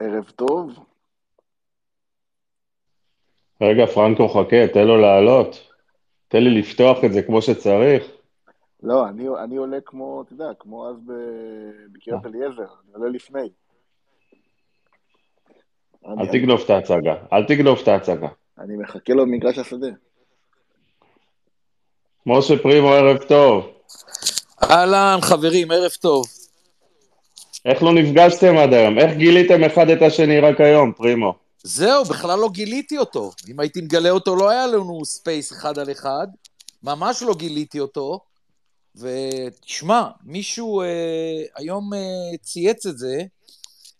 ערב טוב. רגע, פרנקו, חכה, תן לו לעלות. תן לי לפתוח את זה כמו שצריך. לא, אני, אני עולה כמו, אתה יודע, כמו אז בקריית אה. אליעזר, אני עולה לפני. אל אני, תגנוב את ההצגה, אל תגנוב את ההצגה. אני מחכה לו במגרש השדה. משה פרימו, ערב טוב. אהלן, חברים, ערב טוב. איך לא נפגשתם עד היום? איך גיליתם אחד את השני רק היום, פרימו? זהו, בכלל לא גיליתי אותו. אם הייתי מגלה אותו, לא היה לנו space אחד על אחד. ממש לא גיליתי אותו. ותשמע, מישהו אה, היום אה, צייץ את זה,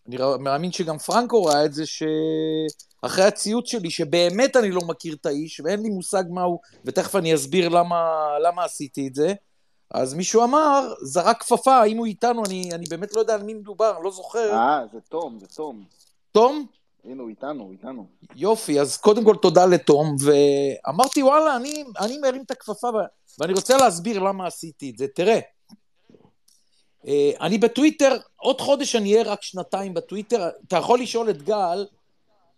אני מאמין שגם פרנקו ראה את זה, שאחרי הציוץ שלי, שבאמת אני לא מכיר את האיש, ואין לי מושג מה הוא, ותכף אני אסביר למה, למה עשיתי את זה, אז מישהו אמר, זרק כפפה, האם הוא איתנו, אני, אני באמת לא יודע על מי מדובר, אני לא זוכר. אה, זה תום, זה תום. תום? הנה, הוא איתנו, הוא איתנו. יופי, אז קודם כל תודה לתום, ואמרתי, וואלה, אני, אני מרים את הכפפה, ואני רוצה להסביר למה עשיתי את זה. תראה, אה, אני בטוויטר, עוד חודש אני אהיה רק שנתיים בטוויטר, אתה יכול לשאול את גל,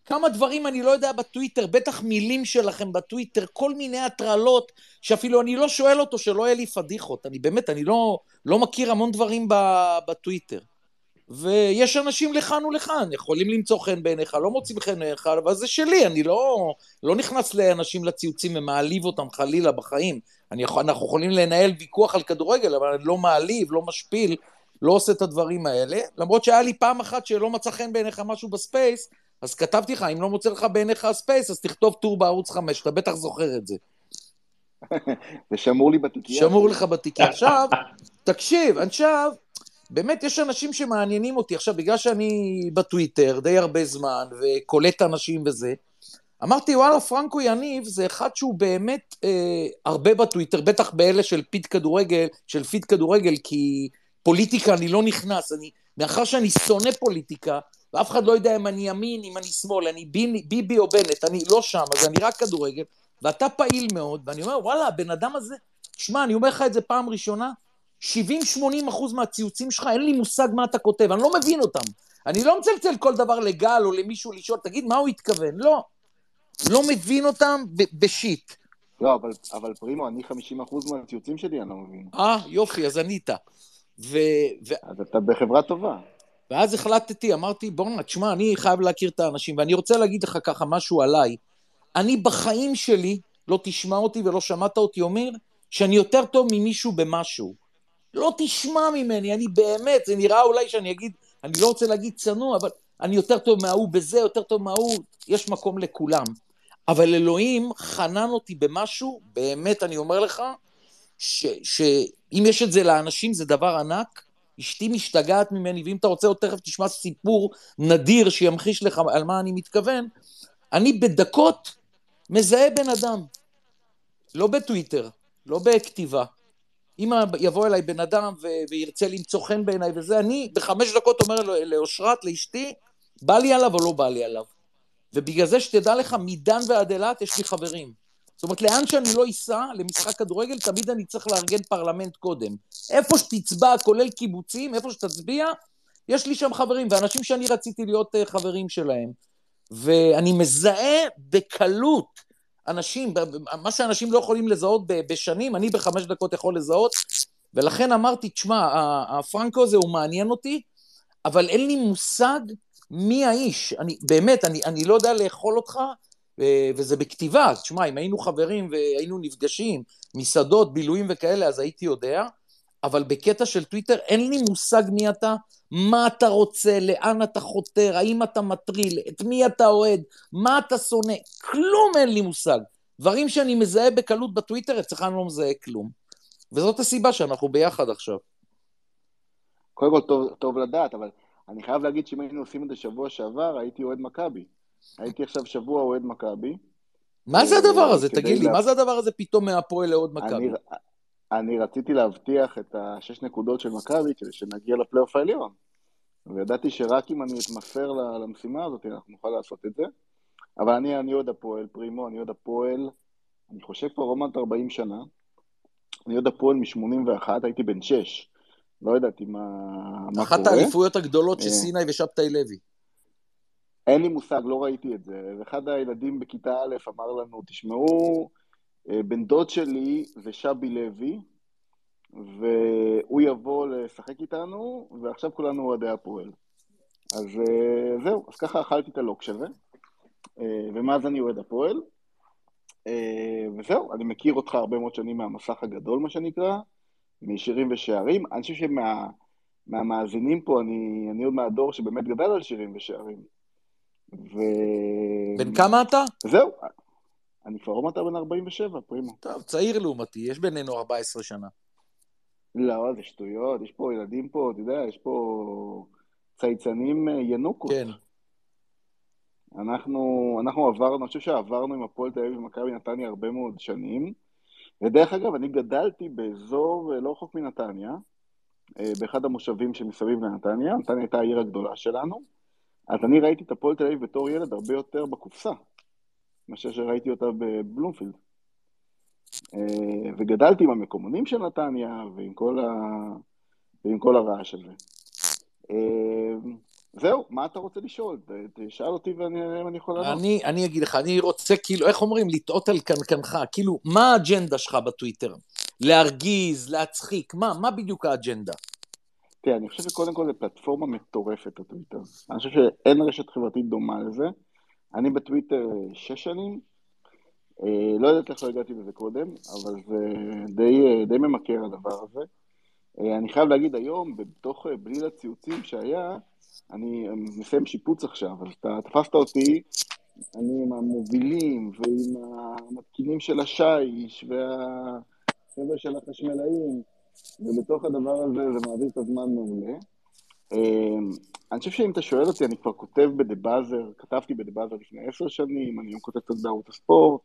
כמה דברים אני לא יודע בטוויטר, בטח מילים שלכם בטוויטר, כל מיני הטרלות, שאפילו אני לא שואל אותו שלא יהיה לי פדיחות. אני באמת, אני לא, לא מכיר המון דברים בטוויטר. ויש אנשים לכאן ולכאן, יכולים למצוא חן בעיניך, לא מוצאים חן בעיניך, אבל זה שלי, אני לא, לא נכנס לאנשים לציוצים ומעליב אותם חלילה בחיים. אני אנחנו יכולים לנהל ויכוח על כדורגל, אבל אני לא מעליב, לא משפיל, לא עושה את הדברים האלה. למרות שהיה לי פעם אחת שלא מצא חן בעיניך משהו ב space, אז כתבתי לך, אם לא מוצא חן בעיניך ה space, אז תכתוב טור בערוץ 5, אתה בטח זוכר את זה. זה שמור לי בתיקייה. שמור לך בתיקייה. עכשיו, תקשיב, עכשיו, באמת יש אנשים שמעניינים אותי. עכשיו, בגלל שאני בטוויטר די הרבה זמן, וקולט אנשים וזה, אמרתי, וואלה, פרנקו יניב זה אחד שהוא באמת אה, הרבה בטוויטר, בטח באלה של פיד כדורגל, של פיד כדורגל, כי פוליטיקה אני לא נכנס. אני, מאחר שאני שונא פוליטיקה, ואף אחד לא יודע אם אני ימין, אם אני שמאל, אני ביני, ביבי או בנט, אני לא שם, אז אני רק כדורגל, ואתה פעיל מאוד, ואני אומר, וואלה, הבן אדם הזה, שמע, אני אומר לך את זה פעם ראשונה, 70-80 אחוז מהציוצים שלך, אין לי מושג מה אתה כותב, אני לא מבין אותם. אני לא מצלצל כל דבר לגל או למישהו לשאול, תגיד, מה הוא התכוון? לא. לא מבין אותם בשיט. לא, אבל, אבל פרימו, אני 50% מהציוצים שלי, אני לא מבין. אה, יופי, אז ענית. ו- ו- אז אתה בחברה טובה. ואז החלטתי, אמרתי, בוא'נה, תשמע, אני חייב להכיר את האנשים, ואני רוצה להגיד לך ככה משהו עליי. אני בחיים שלי, לא תשמע אותי ולא שמעת אותי אומר, שאני יותר טוב ממישהו במשהו. לא תשמע ממני, אני באמת, זה נראה אולי שאני אגיד, אני לא רוצה להגיד צנוע, אבל אני יותר טוב מההוא בזה, יותר טוב מההוא, יש מקום לכולם. אבל אלוהים חנן אותי במשהו, באמת, אני אומר לך, שאם יש את זה לאנשים זה דבר ענק, אשתי משתגעת ממני, ואם אתה רוצה עוד תכף תשמע סיפור נדיר שימחיש לך על מה אני מתכוון, אני בדקות מזהה בן אדם. לא בטוויטר, לא בכתיבה. אם יבוא אליי בן אדם ו- וירצה למצוא חן בעיניי וזה, אני בחמש דקות אומר לאושרת, לאשתי, בא לי עליו או לא בא לי עליו. ובגלל זה שתדע לך, מדן ועד אילת יש לי חברים. זאת אומרת, לאן שאני לא אסע למשחק כדורגל, תמיד אני צריך לארגן פרלמנט קודם. איפה שתצבע, כולל קיבוצים, איפה שתצביע, יש לי שם חברים, ואנשים שאני רציתי להיות אה, חברים שלהם. ואני מזהה בקלות אנשים, מה שאנשים לא יכולים לזהות בשנים, אני בחמש דקות יכול לזהות, ולכן אמרתי, תשמע, הפרנקו הזה הוא מעניין אותי, אבל אין לי מושג מי האיש. אני, באמת, אני, אני לא יודע לאכול אותך, וזה בכתיבה. תשמע, אם היינו חברים והיינו נפגשים, מסעדות, בילויים וכאלה, אז הייתי יודע, אבל בקטע של טוויטר אין לי מושג מי אתה, מה אתה רוצה, לאן אתה חותר, האם אתה מטריל, את מי אתה אוהד, מה אתה שונא, כלום אין לי מושג. דברים שאני מזהה בקלות בטוויטר, אצלך אני לא מזהה כלום. וזאת הסיבה שאנחנו ביחד עכשיו. קודם כל, טוב, טוב לדעת, אבל אני חייב להגיד שאם היינו עושים את זה שבוע שעבר, הייתי אוהד מכבי. הייתי עכשיו שבוע אוהד מכבי. מה זה הדבר הזה? תגיד לי, לה- מה זה הדבר הזה פתאום מהפועל לעוד מכבי? אני, אני רציתי להבטיח את השש נקודות של מכבי כדי שנגיע לפלייאוף העליון. וידעתי שרק אם אני אתמסר למשימה הזאת, אנחנו נוכל לעשות את זה. אבל אני, אני אוהד הפועל, פרימו, אני אוהד הפועל, אני חושב כבר רומנט 40 שנה. אני אוהד הפועל מ-81, הייתי בן 6. לא ידעתי מה, מה אחת קורה. האליפויות הגדולות של אה. סיני ושבתאי לוי. אין לי מושג, לא ראיתי את זה. ואחד הילדים בכיתה א' אמר לנו, תשמעו, אה, בן דוד שלי זה שבי לוי, והוא יבוא לשחק איתנו, ועכשיו כולנו אוהדי הפועל. אז אה, זהו, אז ככה אכלתי את הלוקש הזה, אה, ומאז אני אוהד הפועל. וזהו, אני מכיר אותך הרבה מאוד שנים מהמסך הגדול, מה שנקרא, משירים ושערים. אני חושב שמהמאזינים פה, אני, אני עוד מהדור שבאמת גדל על שירים ושערים. ו... בן כמה אתה? זהו, אני כבר עוד מעט בן 47, פרימו. טוב, צעיר לעומתי, יש בינינו 14 שנה. לא, זה שטויות, יש פה ילדים פה, אתה יודע, יש פה צייצנים אה, ינוקות. כן. אנחנו, אנחנו עברנו, אני חושב שעברנו עם הפועל תל אביב ומכבי נתניה הרבה מאוד שנים. ודרך אגב, אני גדלתי באזור אה, לא רחוק מנתניה, אה, באחד המושבים שמסביב לנתניה, נתניה הייתה העיר הגדולה שלנו, אז אני ראיתי את הפועל תל אביב בתור ילד הרבה יותר בקופסה, מאשר שראיתי אותה בבלומפילד. אה, וגדלתי עם המקומונים של נתניה ועם כל, ה... ועם כל הרעש הזה. אה, זהו, מה אתה רוצה לשאול? תשאל אותי ואני אראה אם אני יכול לענות. אני, אני אגיד לך, אני רוצה כאילו, איך אומרים, לטעות על קנקנך, כאילו, מה האג'נדה שלך בטוויטר? להרגיז, להצחיק, מה, מה בדיוק האג'נדה? תראה, אני חושב שקודם כל זו פלטפורמה מטורפת, הטוויטר. אני חושב שאין רשת חברתית דומה לזה. אני בטוויטר שש שנים, אה, לא יודעת איך לא הגעתי לזה קודם, אבל זה די, אה, די ממכר הדבר הזה. אה, אני חייב להגיד היום, בתוך בליל הציוצים שהיה, אני מסיים שיפוץ עכשיו, אז אתה תפסת אותי, אני עם המובילים ועם המתקינים של השיש והחבר'ה של החשמלאים, ובתוך הדבר הזה זה מעביר את הזמן מעולה. אני חושב שאם אתה שואל אותי, אני כבר כותב בדה באזר, כתבתי בדה באזר לפני עשר שנים, אני היום כותב קצת בערוץ הספורט,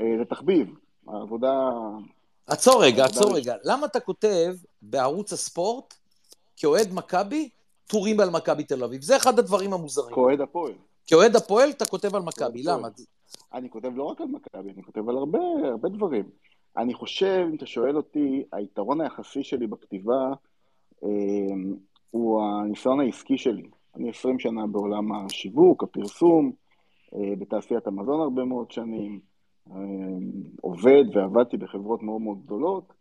אה, זה תחביב, העבודה... עצור רגע, עצור רגע. למה אתה כותב בערוץ הספורט, כאוהד מכבי, טורים על מכבי תל אביב? זה אחד הדברים המוזרים. כאוהד הפועל. כאוהד הפועל אתה כותב על מכבי, למה? אני כותב לא רק על מכבי, אני כותב על הרבה, הרבה דברים. אני חושב, אם אתה שואל אותי, היתרון היחסי שלי בכתיבה אה, הוא הניסיון העסקי שלי. אני 20 שנה בעולם השיווק, הפרסום, אה, בתעשיית המזון הרבה מאוד שנים. עובד ועבדתי בחברות מאוד מאוד גדולות,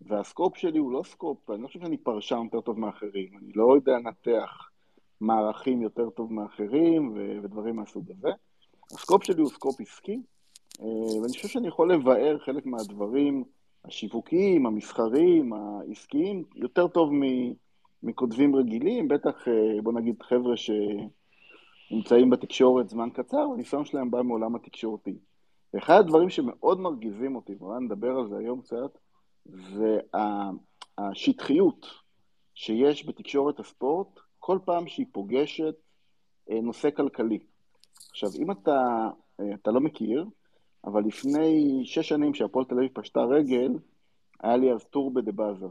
וה scope שלי הוא לא scope, אני לא חושב שאני פרשן יותר טוב מאחרים, אני לא יודע לנתח מערכים יותר טוב מאחרים ו- ודברים מהסוג הזה. ה scope שלי הוא scope עסקי, אה, ואני חושב שאני יכול לבאר חלק מהדברים השיווקיים, המסחריים, העסקיים, יותר טוב מכותבים רגילים, בטח, אה, בוא נגיד, חבר'ה שנמצאים בתקשורת זמן קצר, הניסיון שלהם בא מעולם התקשורתי. ואחד הדברים שמאוד מרגיזים אותי, ואולי נדבר על זה היום קצת, זה השטחיות שיש בתקשורת הספורט כל פעם שהיא פוגשת אה, נושא כלכלי. עכשיו, אם אתה, אה, אתה לא מכיר, אבל לפני שש שנים שהפועל תל אביב פשטה רגל, היה לי אז טור בדה באזר.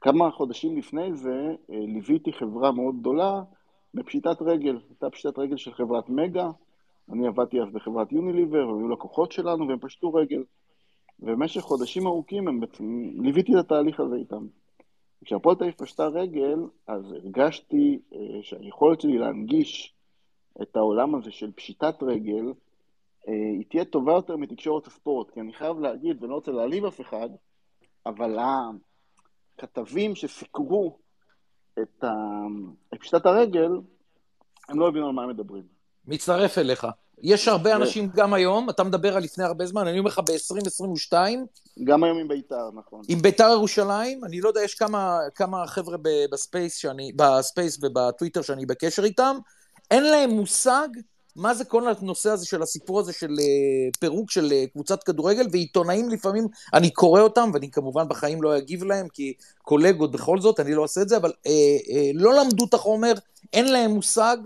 וכמה חודשים לפני זה אה, ליוויתי חברה מאוד גדולה בפשיטת רגל. הייתה פשיטת רגל של חברת מגה, אני עבדתי אז בחברת יוניליבר, והיו לקוחות שלנו, והם פשטו רגל. ובמשך חודשים ארוכים הם בעצם, ליוויתי את התהליך הזה איתם. כשהפועל תל אביב פשטה רגל, אז הרגשתי אה, שהיכולת שלי להנגיש את העולם הזה של פשיטת רגל, אה, היא תהיה טובה יותר מתקשורת הספורט, כי אני חייב להגיד, ואני לא רוצה להעליב אף אחד, אבל הכתבים שסיקרו את, ה... את פשיטת הרגל, הם לא הבינו על מה הם מדברים. מצטרף אליך. יש הרבה אנשים גם היום, אתה מדבר על לפני הרבה זמן, אני אומר לך ב-2022. גם היום עם ביתר, נכון. עם ביתר ירושלים, אני לא יודע, יש כמה, כמה חבר'ה ב space, שאני, ב space ובטוויטר שאני בקשר איתם, אין להם מושג מה זה כל הנושא הזה של הסיפור הזה של אה, פירוק של אה, קבוצת כדורגל, ועיתונאים לפעמים, אני קורא אותם, ואני כמובן בחיים לא אגיב להם, כי קולגות בכל זאת, אני לא אעשה את זה, אבל אה, אה, לא למדו את החומר, אין להם מושג,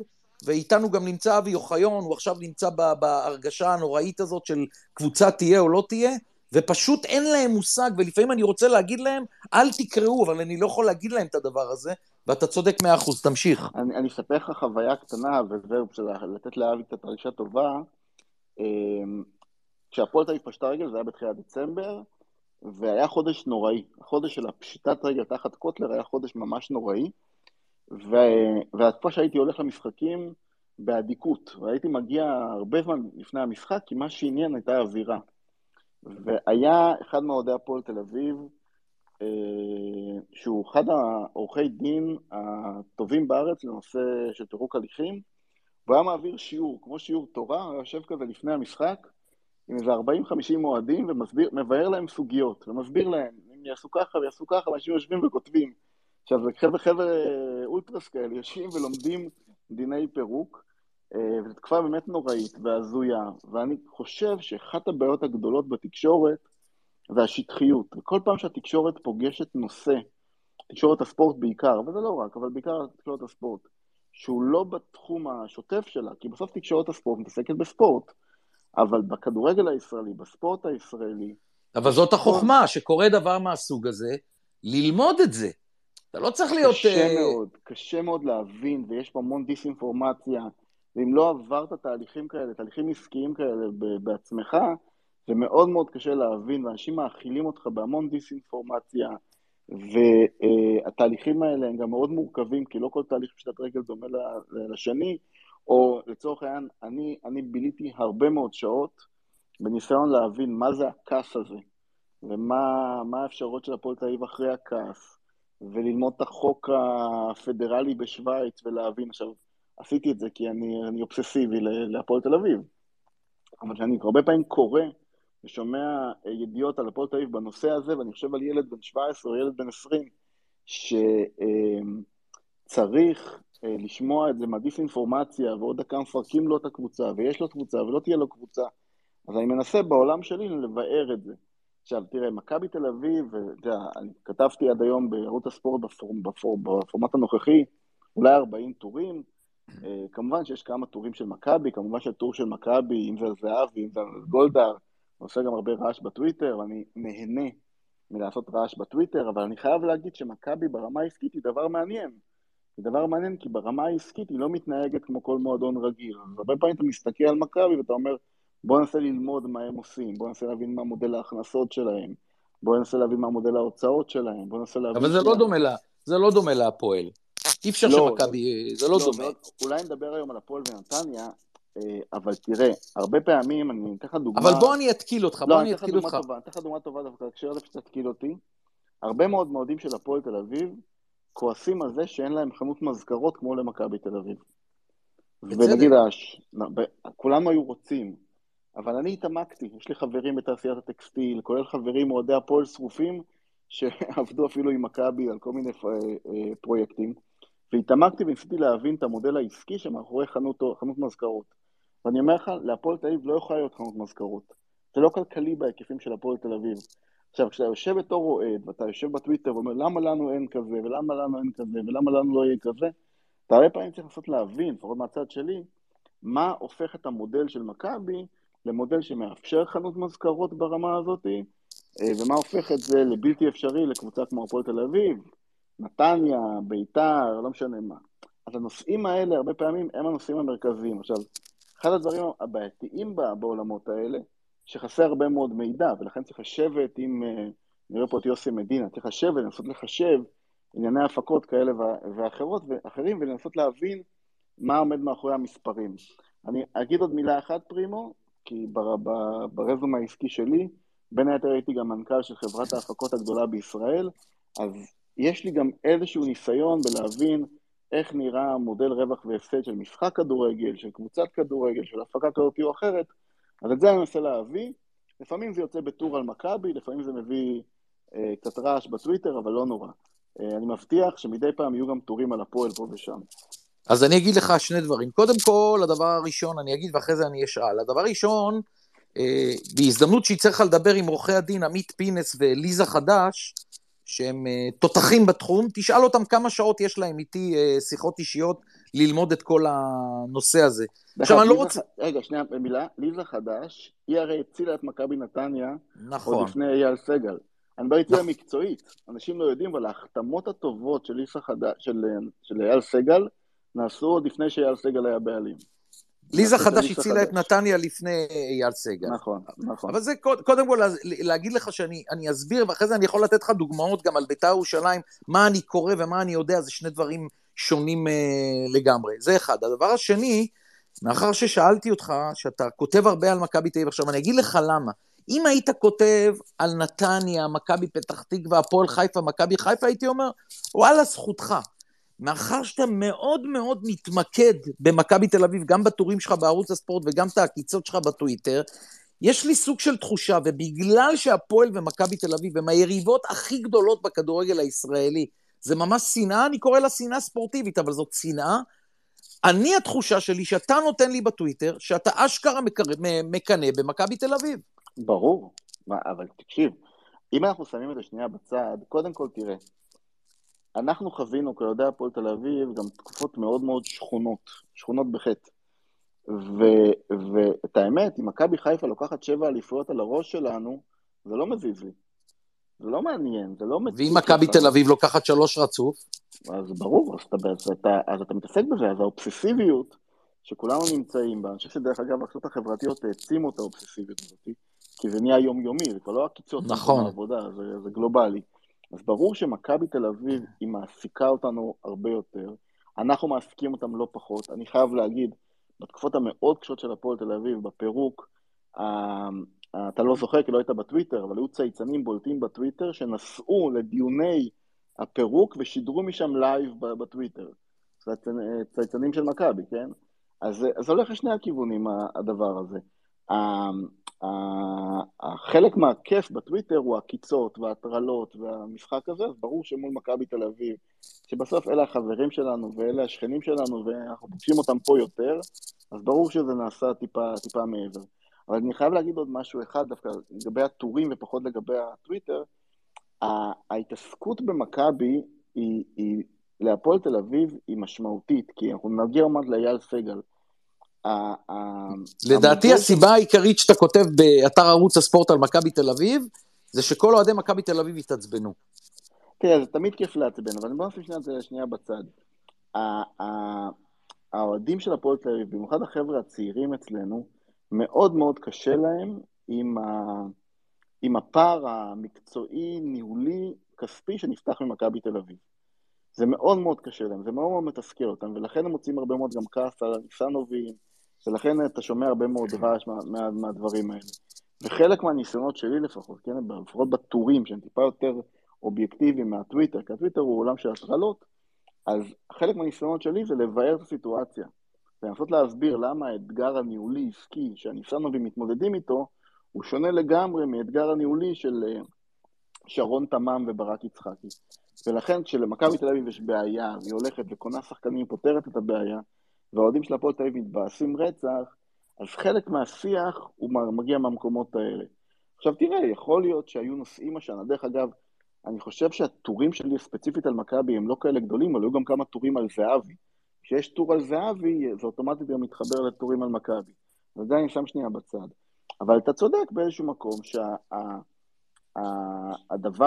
ואיתנו גם נמצא אבי אוחיון, הוא עכשיו נמצא בהרגשה הנוראית הזאת של קבוצה תהיה או לא תהיה, ופשוט אין להם מושג, ולפעמים אני רוצה להגיד להם, אל תקראו, אבל אני לא יכול להגיד להם את הדבר הזה, ואתה צודק מאה אחוז, תמשיך. אני, אני אספר לך חוויה קטנה, וזהו, בשביל לתת לאבי קצת הרגשה טובה. אמ, כשהפועל תל אביב פשטה רגל, זה היה בתחילת דצמבר, והיה חודש נוראי. החודש של הפשיטת רגל תחת קוטלר היה חודש ממש נוראי. והתקופה שהייתי הולך למשחקים באדיקות, והייתי מגיע הרבה זמן לפני המשחק, כי מה שעניין הייתה האווירה. והיה אחד מאוהדי הפועל תל אביב, שהוא אחד העורכי דין הטובים בארץ לנושא של פירוק הליכים, והוא היה מעביר שיעור, כמו שיעור תורה, הוא יושב כזה לפני המשחק, עם איזה 40-50 אוהדים, ומבאר להם סוגיות, ומסביר להם, אם יעשו ככה ויעשו ככה, אנשים יושבים וכותבים. עכשיו, חבר'ה חבר'ה אולטרס כאלה, יושבים ולומדים דיני פירוק, אה, וזו תקופה באמת נוראית והזויה, ואני חושב שאחת הבעיות הגדולות בתקשורת זה השטחיות. וכל פעם שהתקשורת פוגשת נושא, תקשורת הספורט בעיקר, וזה לא רק, אבל בעיקר תקשורת הספורט, שהוא לא בתחום השוטף שלה, כי בסוף תקשורת הספורט מתעסקת בספורט, אבל בכדורגל הישראלי, בספורט הישראלי... אבל זאת החוכמה, שקורה דבר מהסוג הזה, ללמוד את זה. אתה לא צריך להיות... קשה uh... מאוד, קשה מאוד להבין, ויש פה המון דיסאינפורמציה, ואם לא עברת תהליכים כאלה, תהליכים עסקיים כאלה בעצמך, זה מאוד מאוד קשה להבין, ואנשים מאכילים אותך בהמון דיסאינפורמציה, והתהליכים האלה הם גם מאוד מורכבים, כי לא כל תהליך פשיטת רגל דומה לשני, או לצורך העניין, אני, אני ביליתי הרבה מאוד שעות בניסיון להבין מה זה הכעס הזה, ומה האפשרויות של הפועל תל אחרי הכעס, וללמוד את החוק הפדרלי בשוויץ ולהבין. עכשיו, עשיתי את זה כי אני, אני אובססיבי להפועל תל אביב, אבל כשאני הרבה פעמים קורא ושומע ידיעות על הפועל תל אביב בנושא הזה, ואני חושב על ילד בן 17 או ילד בן 20, שצריך אה, לשמוע את זה מהדיסאינפורמציה, ועוד דקה מפרקים לו את הקבוצה, ויש לו קבוצה ולא תהיה לו קבוצה, אז אני מנסה בעולם שלי לבאר את זה. עכשיו, תראה, מכבי תל אביב, ואתה יודע, אני כתבתי עד היום בערוץ הספורט בפורמ, בפורמ, בפורמט הנוכחי, אולי 40 טורים. אה, כמובן שיש כמה טורים של מכבי, כמובן שהטור של מכבי, אם זה על זהבי, אם זה על גולדהר, עושה גם הרבה רעש בטוויטר, ואני נהנה מלעשות רעש בטוויטר, אבל אני חייב להגיד שמכבי ברמה העסקית היא דבר מעניין. היא דבר מעניין כי ברמה העסקית היא לא מתנהגת כמו כל מועדון רגיל. הרבה פעמים אתה מסתכל על מכבי ואתה אומר, בוא ננסה ללמוד מה הם עושים, בוא ננסה להבין מה מודל ההכנסות שלהם, בוא ננסה להבין מה מודל ההוצאות שלהם, בוא ננסה להבין... אבל זה לא דומה לה, זה לא דומה להפועל. אי אפשר לא, שמכבי, זה לא, לא דומה. אולי נדבר היום על הפועל ונתניה, אבל תראה, הרבה פעמים, אני אתן לך דוגמה... אבל בוא אני אתקיל אותך, בוא לא, אני אתקיל אותך. אני אתן לך דוגמה טובה דווקא, הקשר לזה שתתקיל אותי. הרבה מאוד מועדים של הפועל תל אביב כועסים על זה שאין להם חנות מזכרות כמו למכבי תל אביב. ונגיד, כולם היו רוצים, אבל אני התעמקתי, יש לי חברים בתעשיית הטקסטיל, כולל חברים אוהדי הפועל שרופים, שעבדו אפילו עם מכבי על כל מיני אה, אה, פרויקטים, והתעמקתי וניסיתי להבין את המודל העסקי שמאחורי חנות, חנות מזכרות. ואני אומר לך, להפועל תל אביב לא יכולה להיות חנות מזכרות. זה לא כלכלי בהיקפים של הפועל תל אביב. עכשיו, כשאתה יושב בתור אוהד, ואתה יושב בטוויטר ואומר, למה לנו אין כזה, ולמה לנו אין כזה, ולמה לנו לא יהיה כזה, אתה הרבה פעמים צריך לנסות להבין, לפחות מהצד שלי, מה הופך את המודל של מכבי למודל שמאפשר חנות מזכרות ברמה הזאת, אה, ומה הופך את זה לבלתי אפשרי לקבוצה כמו הפועל תל אביב, נתניה, ביתר, לא משנה מה. אז הנושאים האלה הרבה פעמים הם הנושאים המרכזיים. עכשיו, אחד הדברים הבעייתיים בעולמות האלה, שחסר הרבה מאוד מידע, ולכן צריך לשבת עם, אה, נראה פה את יוסי מדינה, צריך לשבת, לנסות לחשב ענייני הפקות כאלה ואחרות ואחרים, ולנסות להבין מה עומד מאחורי המספרים. אני אגיד עוד מילה אחת, פרימו, כי ברזום העסקי שלי, בין היתר הייתי גם מנכ"ל של חברת ההפקות הגדולה בישראל, אז יש לי גם איזשהו ניסיון בלהבין איך נראה מודל רווח והפסד של משחק כדורגל, של קבוצת כדורגל, של הפקה כזאת או אחרת, אז את זה אני מנסה להביא. לפעמים זה יוצא בטור על מכבי, לפעמים זה מביא אה, קצת רעש בטוויטר, אבל לא נורא. אה, אני מבטיח שמדי פעם יהיו גם טורים על הפועל פה ושם. אז אני אגיד לך שני דברים. קודם כל, הדבר הראשון, אני אגיד ואחרי זה אני אשאל. הדבר הראשון, אה, בהזדמנות שיצטרך לדבר עם עורכי הדין עמית פינס וליזה חדש, שהם אה, תותחים בתחום, תשאל אותם כמה שעות יש להם איתי אה, שיחות אישיות ללמוד את כל הנושא הזה. עכשיו, אני לא רוצה... רגע, שנייה, במילה, ליזה חדש, היא הרי הצילה את מכבי נתניה, נכון. עוד לפני אייל סגל. אני מדבר איתי המקצועית, אנשים לא יודעים, אבל ההחתמות הטובות של ליזה חדש, של, של אייל סגל, נעשו עוד לפני שאייל סגל היה בעלים. ליזה חדש הצילה את נתניה לפני אייל סגל. נכון, נכון. אבל זה קודם כל להגיד לך שאני אסביר, ואחרי זה אני יכול לתת לך דוגמאות גם על בית"ר ירושלים, מה אני קורא ומה אני יודע, זה שני דברים שונים אה, לגמרי. זה אחד. הדבר השני, מאחר ששאלתי אותך, שאתה כותב הרבה על מכבי תל אביב, עכשיו אני אגיד לך למה. אם היית כותב על נתניה, מכבי פתח תקווה, הפועל חיפה, מכבי חיפה, הייתי אומר, וואלה, זכותך. מאחר שאתה מאוד מאוד מתמקד במכבי תל אביב, גם בטורים שלך בערוץ הספורט וגם את העקיצות שלך בטוויטר, יש לי סוג של תחושה, ובגלל שהפועל ומכבי תל אביב הם היריבות הכי גדולות בכדורגל הישראלי, זה ממש שנאה, אני קורא לה שנאה ספורטיבית, אבל זאת שנאה. אני, התחושה שלי שאתה נותן לי בטוויטר, שאתה אשכרה מקנא במכבי תל אביב. ברור, אבל תקשיב, אם אנחנו שמים את זה שנייה בצד, קודם כל תראה, אנחנו חווינו כאוהדי הפועל תל אביב גם תקופות מאוד מאוד שכונות, שכונות בחטא. ואת האמת, אם מכבי חיפה לוקחת שבע אליפויות על הראש שלנו, זה לא מזיז לי. זה לא מעניין, זה לא מציג. ואם מכבי תל אביב לוקחת שלוש רצוף? אז ברור, אז אתה, אז, אתה, אז אתה מתעסק בזה, אז האובססיביות שכולנו נמצאים בה, אני חושב שדרך אגב, הרשתות החברתיות העצימו את האובססיביות הזאת, כי זה נהיה יומיומי, זה כבר לא עקיצות נכון. העבודה, זה, זה גלובלי. אז ברור שמכבי תל אביב, היא מעסיקה אותנו הרבה יותר, אנחנו מעסיקים אותם לא פחות. אני חייב להגיד, בתקופות המאוד קשות של הפועל תל אביב, בפירוק, אתה לא זוכר כי לא היית בטוויטר, אבל היו צייצנים בולטים בטוויטר שנסעו לדיוני הפירוק ושידרו משם live בטוויטר. צייצנים של מכבי, כן? אז זה הולך לשני הכיוונים, הדבר הזה. חלק מהכיף בטוויטר הוא העקיצות וההטרלות והמשחק הזה, אז ברור שמול מכבי תל אביב, שבסוף אלה החברים שלנו ואלה השכנים שלנו ואנחנו פוגשים אותם פה יותר, אז ברור שזה נעשה טיפה, טיפה מעבר. אבל אני חייב להגיד עוד משהו אחד דווקא לגבי הטורים ופחות לגבי הטוויטר. ההתעסקות במכבי היא, היא להפועל תל אביב היא משמעותית, כי אנחנו נגיע עוד מעט לאייל סגל. לדעתי הסיבה העיקרית שאתה כותב באתר ערוץ הספורט על מכבי תל אביב, זה שכל אוהדי מכבי תל אביב התעצבנו. תראה, זה תמיד כיף לעצבן, אבל בוא נשים את זה שנייה בצד. האוהדים של הפועל תל אביב, במיוחד החבר'ה הצעירים אצלנו, מאוד מאוד קשה להם עם, ה... עם הפער המקצועי, ניהולי, כספי שנפתח ממכבי תל אביב. זה מאוד מאוד קשה להם, זה מאוד מאוד מתסכל אותם, ולכן הם מוצאים הרבה מאוד גם כעס על הניסנובים, ולכן אתה שומע הרבה מאוד רעש מה, מה, מהדברים האלה. וחלק מהניסיונות שלי לפחות, כן, לפחות בטורים, שהם טיפה יותר אובייקטיביים מהטוויטר, כי הטוויטר הוא עולם של הטרלות, אז חלק מהניסיונות שלי זה לבאר את הסיטואציה. ולנסות להסביר למה האתגר הניהולי-עסקי שהניסנובים מתמודדים איתו, הוא שונה לגמרי מאתגר הניהולי של אה, שרון תמם וברק יצחקי. ולכן כשלמכבי תל אביב יש בעיה, והיא הולכת וקונה שחקנים, פותרת את הבעיה, והאוהדים של הפועל תל אביב מתבאסים רצח, אז חלק מהשיח הוא מגיע מהמקומות האלה. עכשיו תראה, יכול להיות שהיו נושאים השנה, דרך אגב, אני חושב שהטורים שלי ספציפית על מכבי הם לא כאלה גדולים, אבל היו גם כמה טורים על זהבי. כשיש טור על זהבי, זה אוטומטית גם מתחבר לטורים על מכבי. אז זה אני שם שנייה בצד. אבל אתה צודק באיזשהו מקום שהדבר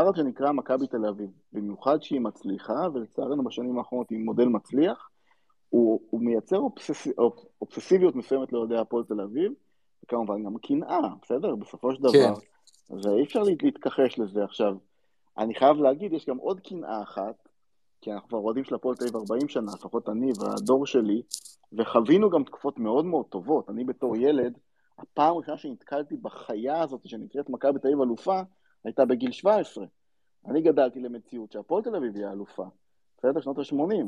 שה, הזה שנקרא מכבי תל אביב, במיוחד שהיא מצליחה, ולצערנו בשנים האחרונות היא מודל מצליח, הוא, הוא מייצר אובסס, אובססיביות מסוימת לאוהדי הפועל תל אביב, וכמובן גם קנאה, בסדר? בסופו של דבר. כן. ואי אפשר להתכחש לזה עכשיו. אני חייב להגיד, יש גם עוד קנאה אחת, כי אנחנו כבר אוהדים של הפועל תל אביב 40 שנה, לפחות אני והדור שלי, וחווינו גם תקופות מאוד מאוד טובות. אני בתור ילד, הפעם הראשונה שנתקלתי בחיה הזאת שנקראת מכבי תל אביב אלופה, הייתה בגיל 17. אני גדלתי למציאות שהפועל תל אביב היא האלופה. בסדר? שנות ה-80.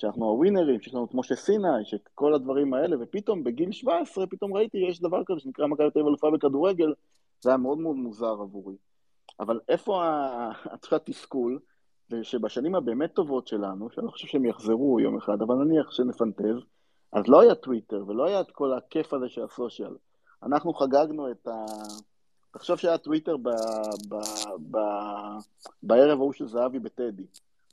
שאנחנו הווינרים, שיש לנו את משה סיני, שכל הדברים האלה, ופתאום בגיל 17, פתאום ראיתי, יש דבר כזה שנקרא מכבי תל אביב אלופה בכדורגל, זה היה מאוד מאוד מוזר עבורי. אבל איפה התסכול? זה שבשנים הבאמת טובות שלנו, שאני לא חושב שהם יחזרו יום אחד, אבל נניח שנפנטז, אז לא היה טוויטר ולא היה את כל הכיף הזה של ה social. אנחנו חגגנו את ה... תחשוב שהיה טוויטר ב... ב... ב... בערב ההוא של זהבי בטדי.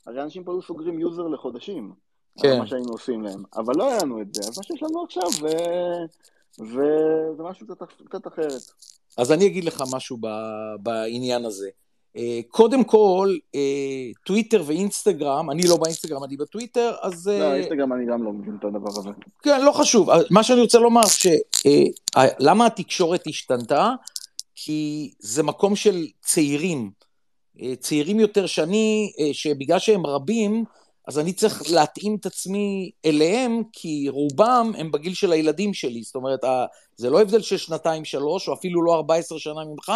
הרי אנשים פה היו סוגרים user לחודשים. כן. מה שהיינו עושים להם. אבל לא היה לנו את זה, אז מה שיש לנו עכשיו, ו... וזה משהו קצת, קצת אחרת. אז אני אגיד לך משהו ב... בעניין הזה. אה, קודם כל, אה, טוויטר ואינסטגרם, אני לא באינסטגרם, אני בטוויטר, אז... לא, אה, אינסטגרם אני גם לא מבין את הדבר הזה. כן, לא חשוב. מה שאני רוצה לומר, למה התקשורת השתנתה? כי זה מקום של צעירים, צעירים יותר שאני, שבגלל שהם רבים, אז אני צריך להתאים את עצמי אליהם, כי רובם הם בגיל של הילדים שלי. זאת אומרת, זה לא הבדל של שנתיים-שלוש, או אפילו לא 14 שנה ממך,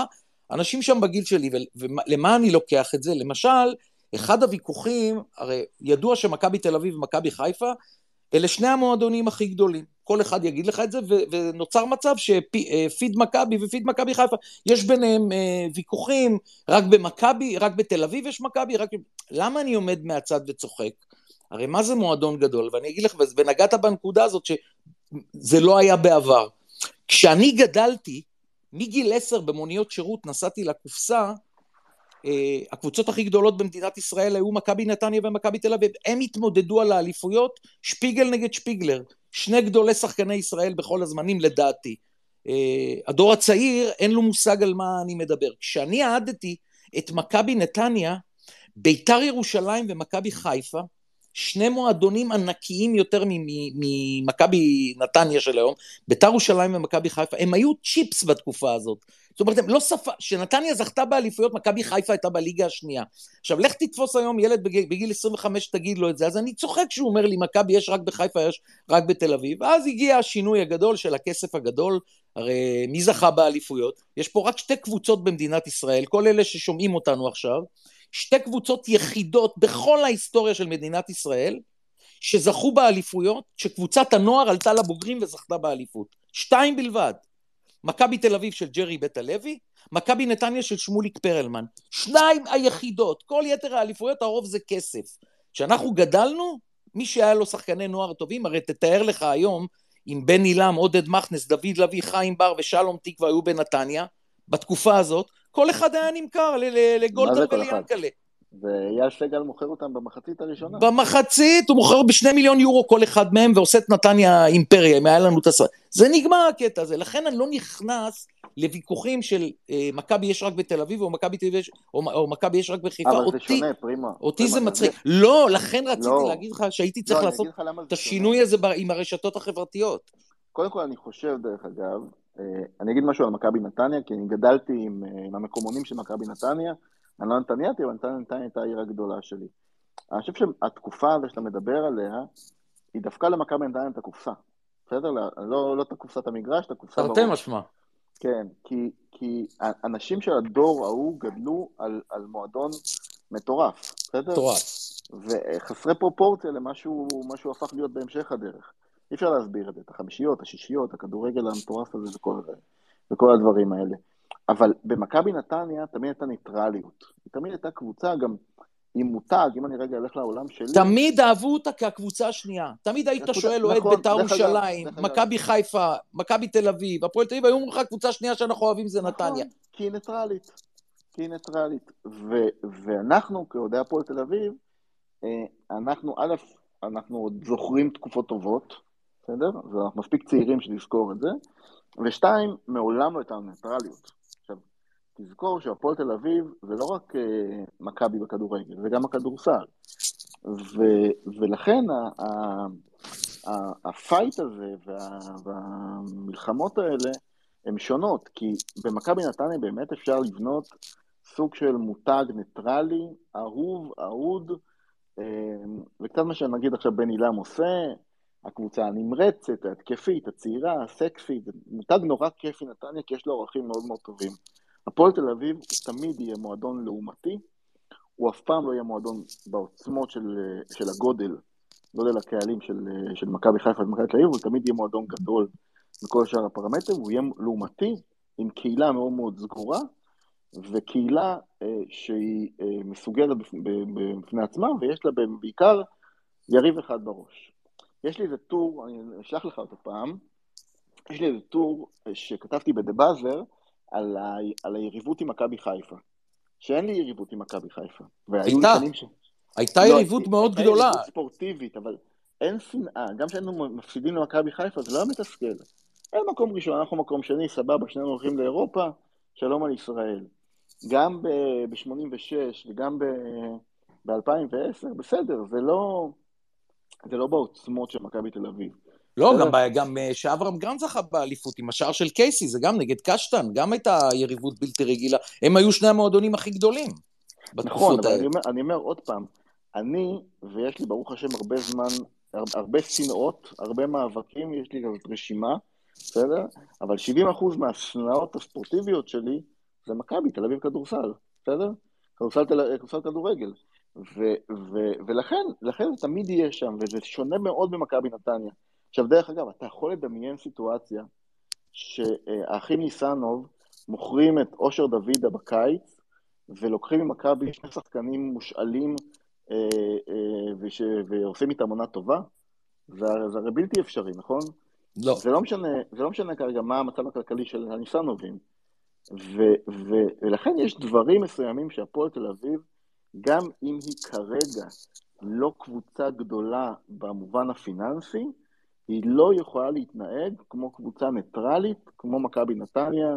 אנשים שם בגיל שלי, ולמה אני לוקח את זה? למשל, אחד הוויכוחים, הרי ידוע שמכבי תל אביב ומכבי חיפה, אלה שני המועדונים הכי גדולים. כל אחד יגיד לך את זה, ונוצר מצב שפיד מכבי ופיד מכבי חיפה, יש ביניהם אה, ויכוחים, רק במכבי, רק בתל אביב יש מכבי, רק... למה אני עומד מהצד וצוחק? הרי מה זה מועדון גדול? ואני אגיד לך, ונגעת בנקודה הזאת שזה לא היה בעבר. כשאני גדלתי, מגיל עשר במוניות שירות נסעתי לקופסה, אה, הקבוצות הכי גדולות במדינת ישראל היו מכבי נתניה ומכבי תל אביב. הם התמודדו על האליפויות, שפיגל נגד שפיגלר. שני גדולי שחקני ישראל בכל הזמנים לדעתי. אה, הדור הצעיר, אין לו מושג על מה אני מדבר. כשאני אהדתי את מכבי נתניה, ביתר ירושלים ומכבי חיפה, שני מועדונים ענקיים יותר ממכבי נתניה של היום, ביתר ירושלים ומכבי חיפה, הם היו צ'יפס בתקופה הזאת. זאת אומרת, לא שפה, כשנתניה זכתה באליפויות, מכבי חיפה הייתה בליגה השנייה. עכשיו, לך תתפוס היום ילד בגיל, בגיל 25, תגיד לו את זה, אז אני צוחק כשהוא אומר לי, מכבי יש רק בחיפה, יש רק בתל אביב. ואז הגיע השינוי הגדול של הכסף הגדול, הרי מי זכה באליפויות? יש פה רק שתי קבוצות במדינת ישראל, כל אלה ששומעים אותנו עכשיו, שתי קבוצות יחידות בכל ההיסטוריה של מדינת ישראל, שזכו באליפויות, שקבוצת הנוער עלתה לבוגרים וזכתה באליפות. שתיים בלבד. מכבי תל אביב של ג'רי בית הלוי, מכבי נתניה של שמוליק פרלמן. שניים היחידות, כל יתר האליפויות הרוב זה כסף. כשאנחנו גדלנו, מי שהיה לו שחקני נוער טובים, הרי תתאר לך היום, אם בן עילם, עודד מכנס, דוד לביא, חיים בר ושלום תקווה היו בנתניה, בתקופה הזאת, כל אחד היה נמכר לגולדן וליאנקלה. ואייל סגל מוכר אותם במחצית הראשונה. במחצית הוא מוכר בשני מיליון יורו כל אחד מהם ועושה את נתניה אימפריה, אם היה לנו את הסרט. זה נגמר הקטע הזה, לכן אני לא נכנס לוויכוחים של אה, מכבי יש רק בתל אביב או מכבי אביב או, או מכבי יש רק בחיפה. אבל אותי, זה שונה, פרימה. אותי פרימה, זה מצחיק. זה... לא, לכן רציתי לא. להגיד לך שהייתי צריך לא, לעשות את השינוי הזה עם הרשתות החברתיות. קודם כל אני חושב, דרך אגב, אה, אני אגיד משהו על מכבי נתניה, כי אני גדלתי עם, אה, עם המקומונים של מכבי נתניה. אני לא נתניהתי, אבל נתניה הייתה העיר הגדולה שלי. אני חושב שהתקופה הזו שאתה מדבר עליה, היא דווקא למכבי נתניה את הקופסה. בסדר? לא, לא, לא את הקופסת המגרש, את הקופסה. תרתי משמע. כן, כי, כי אנשים של הדור ההוא גדלו על, על מועדון מטורף, בסדר? מטורף. וחסרי פרופורציה למה שהוא הפך להיות בהמשך הדרך. אי אפשר להסביר את זה, את החמישיות, השישיות, הכדורגל המטורף הזה וכל, וכל הדברים האלה. אבל במכבי נתניה תמיד הייתה ניטרליות. היא תמיד הייתה קבוצה גם עם מותג, אם אני רגע אלך לעולם שלי... תמיד אהבו אותה כקבוצה השנייה. תמיד היית שואל אוהד נכון, בית"ר ירושלים, מכבי חיפה, מכבי תל אביב, הפועל תל אביב, היו אומרים לך קבוצה שנייה שאנחנו אוהבים זה נתניה. נכון, כי היא ניטרלית. כי היא ניטרלית. ואנחנו, כאוהדי הפועל תל אביב, אה, אנחנו, א', אנחנו עוד זוכרים תקופות טובות, בסדר? ואנחנו מספיק צעירים שנזכור את זה. ושתיים, מעולם לא הייתה ניטרליות. תזכור שהפועל תל אביב זה לא רק uh, מכבי בכדורגל, זה גם הכדורסל. ו, ולכן ה fight הזה וה, והמלחמות האלה הן שונות, כי במכבי נתניה באמת אפשר לבנות סוג של מותג ניטרלי, אהוב, אהוד, אה, וקצת מה שנגיד עכשיו בן עילם עושה, הקבוצה הנמרצת, ההתקפית, הצעירה, הסקסית, מותג נורא כיפי נתניה, כי יש לו ערכים מאוד מאוד טובים. הפועל תל אביב תמיד יהיה מועדון לעומתי, הוא אף פעם לא יהיה מועדון בעוצמות של, של הגודל, גודל הקהלים של, של מכבי חיפה ומכבי תל אביב, הוא תמיד יהיה מועדון גדול בכל שאר הפרמטרים, הוא יהיה לעומתי, עם קהילה מאוד מאוד סגורה, וקהילה אה, שהיא אה, מסוגרת בפני עצמה, ויש לה בעיקר יריב אחד בראש. יש לי איזה טור, אני אשלח לך אותו פעם, יש לי איזה טור אה, שכתבתי בדה באזר, על, ה... על היריבות עם מכבי חיפה. שאין לי יריבות עם מכבי חיפה. הייתה, ש... הייתה לא, יריבות מאוד הייתה גדולה. הייתה יריבות ספורטיבית, אבל אין שנאה. גם כשהיינו מפסידים למכבי חיפה, זה לא היה מתסכל. אין מקום ראשון, אנחנו מקום שני, סבבה, שנינו הולכים לאירופה, שלום על ישראל. גם ב-86' וגם ב-2010, בסדר, זה לא, זה לא בעוצמות של מכבי תל אביב. לא, גם, גם אה, שאברהם גרנד זכה באליפות עם השער של קייסי, זה גם נגד קשטן, גם הייתה יריבות בלתי רגילה. הם היו שני המועדונים הכי גדולים נכון, אבל אני אומר, אני אומר עוד פעם, אני, ויש לי ברוך השם הרבה זמן, הרבה שנאות, הרבה מאבקים, יש לי כזאת רשימה, בסדר? אבל 70% מהשנאות הספורטיביות שלי זה מכבי, תל אביב כדורסל, בסדר? כדורסל, כדורסל כדורגל. ו, ו, ולכן, לכן זה תמיד יהיה שם, וזה שונה מאוד ממכבי נתניה. עכשיו, דרך אגב, אתה יכול לדמיין סיטואציה שהאחים ניסנוב מוכרים את אושר דוידה בקיץ, ולוקחים ממכבי שני שחקנים מושאלים אה, אה, וש, ועושים איתם עונה טובה? זה, זה הרי בלתי אפשרי, נכון? לא. זה לא משנה, זה לא משנה כרגע מה המצב הכלכלי של הניסנובים. ו, ו, ולכן יש דברים מסוימים שהפועל תל אביב, גם אם היא כרגע לא קבוצה גדולה במובן הפיננסי, היא לא יכולה להתנהג כמו קבוצה ניטרלית, כמו מכבי נתניה.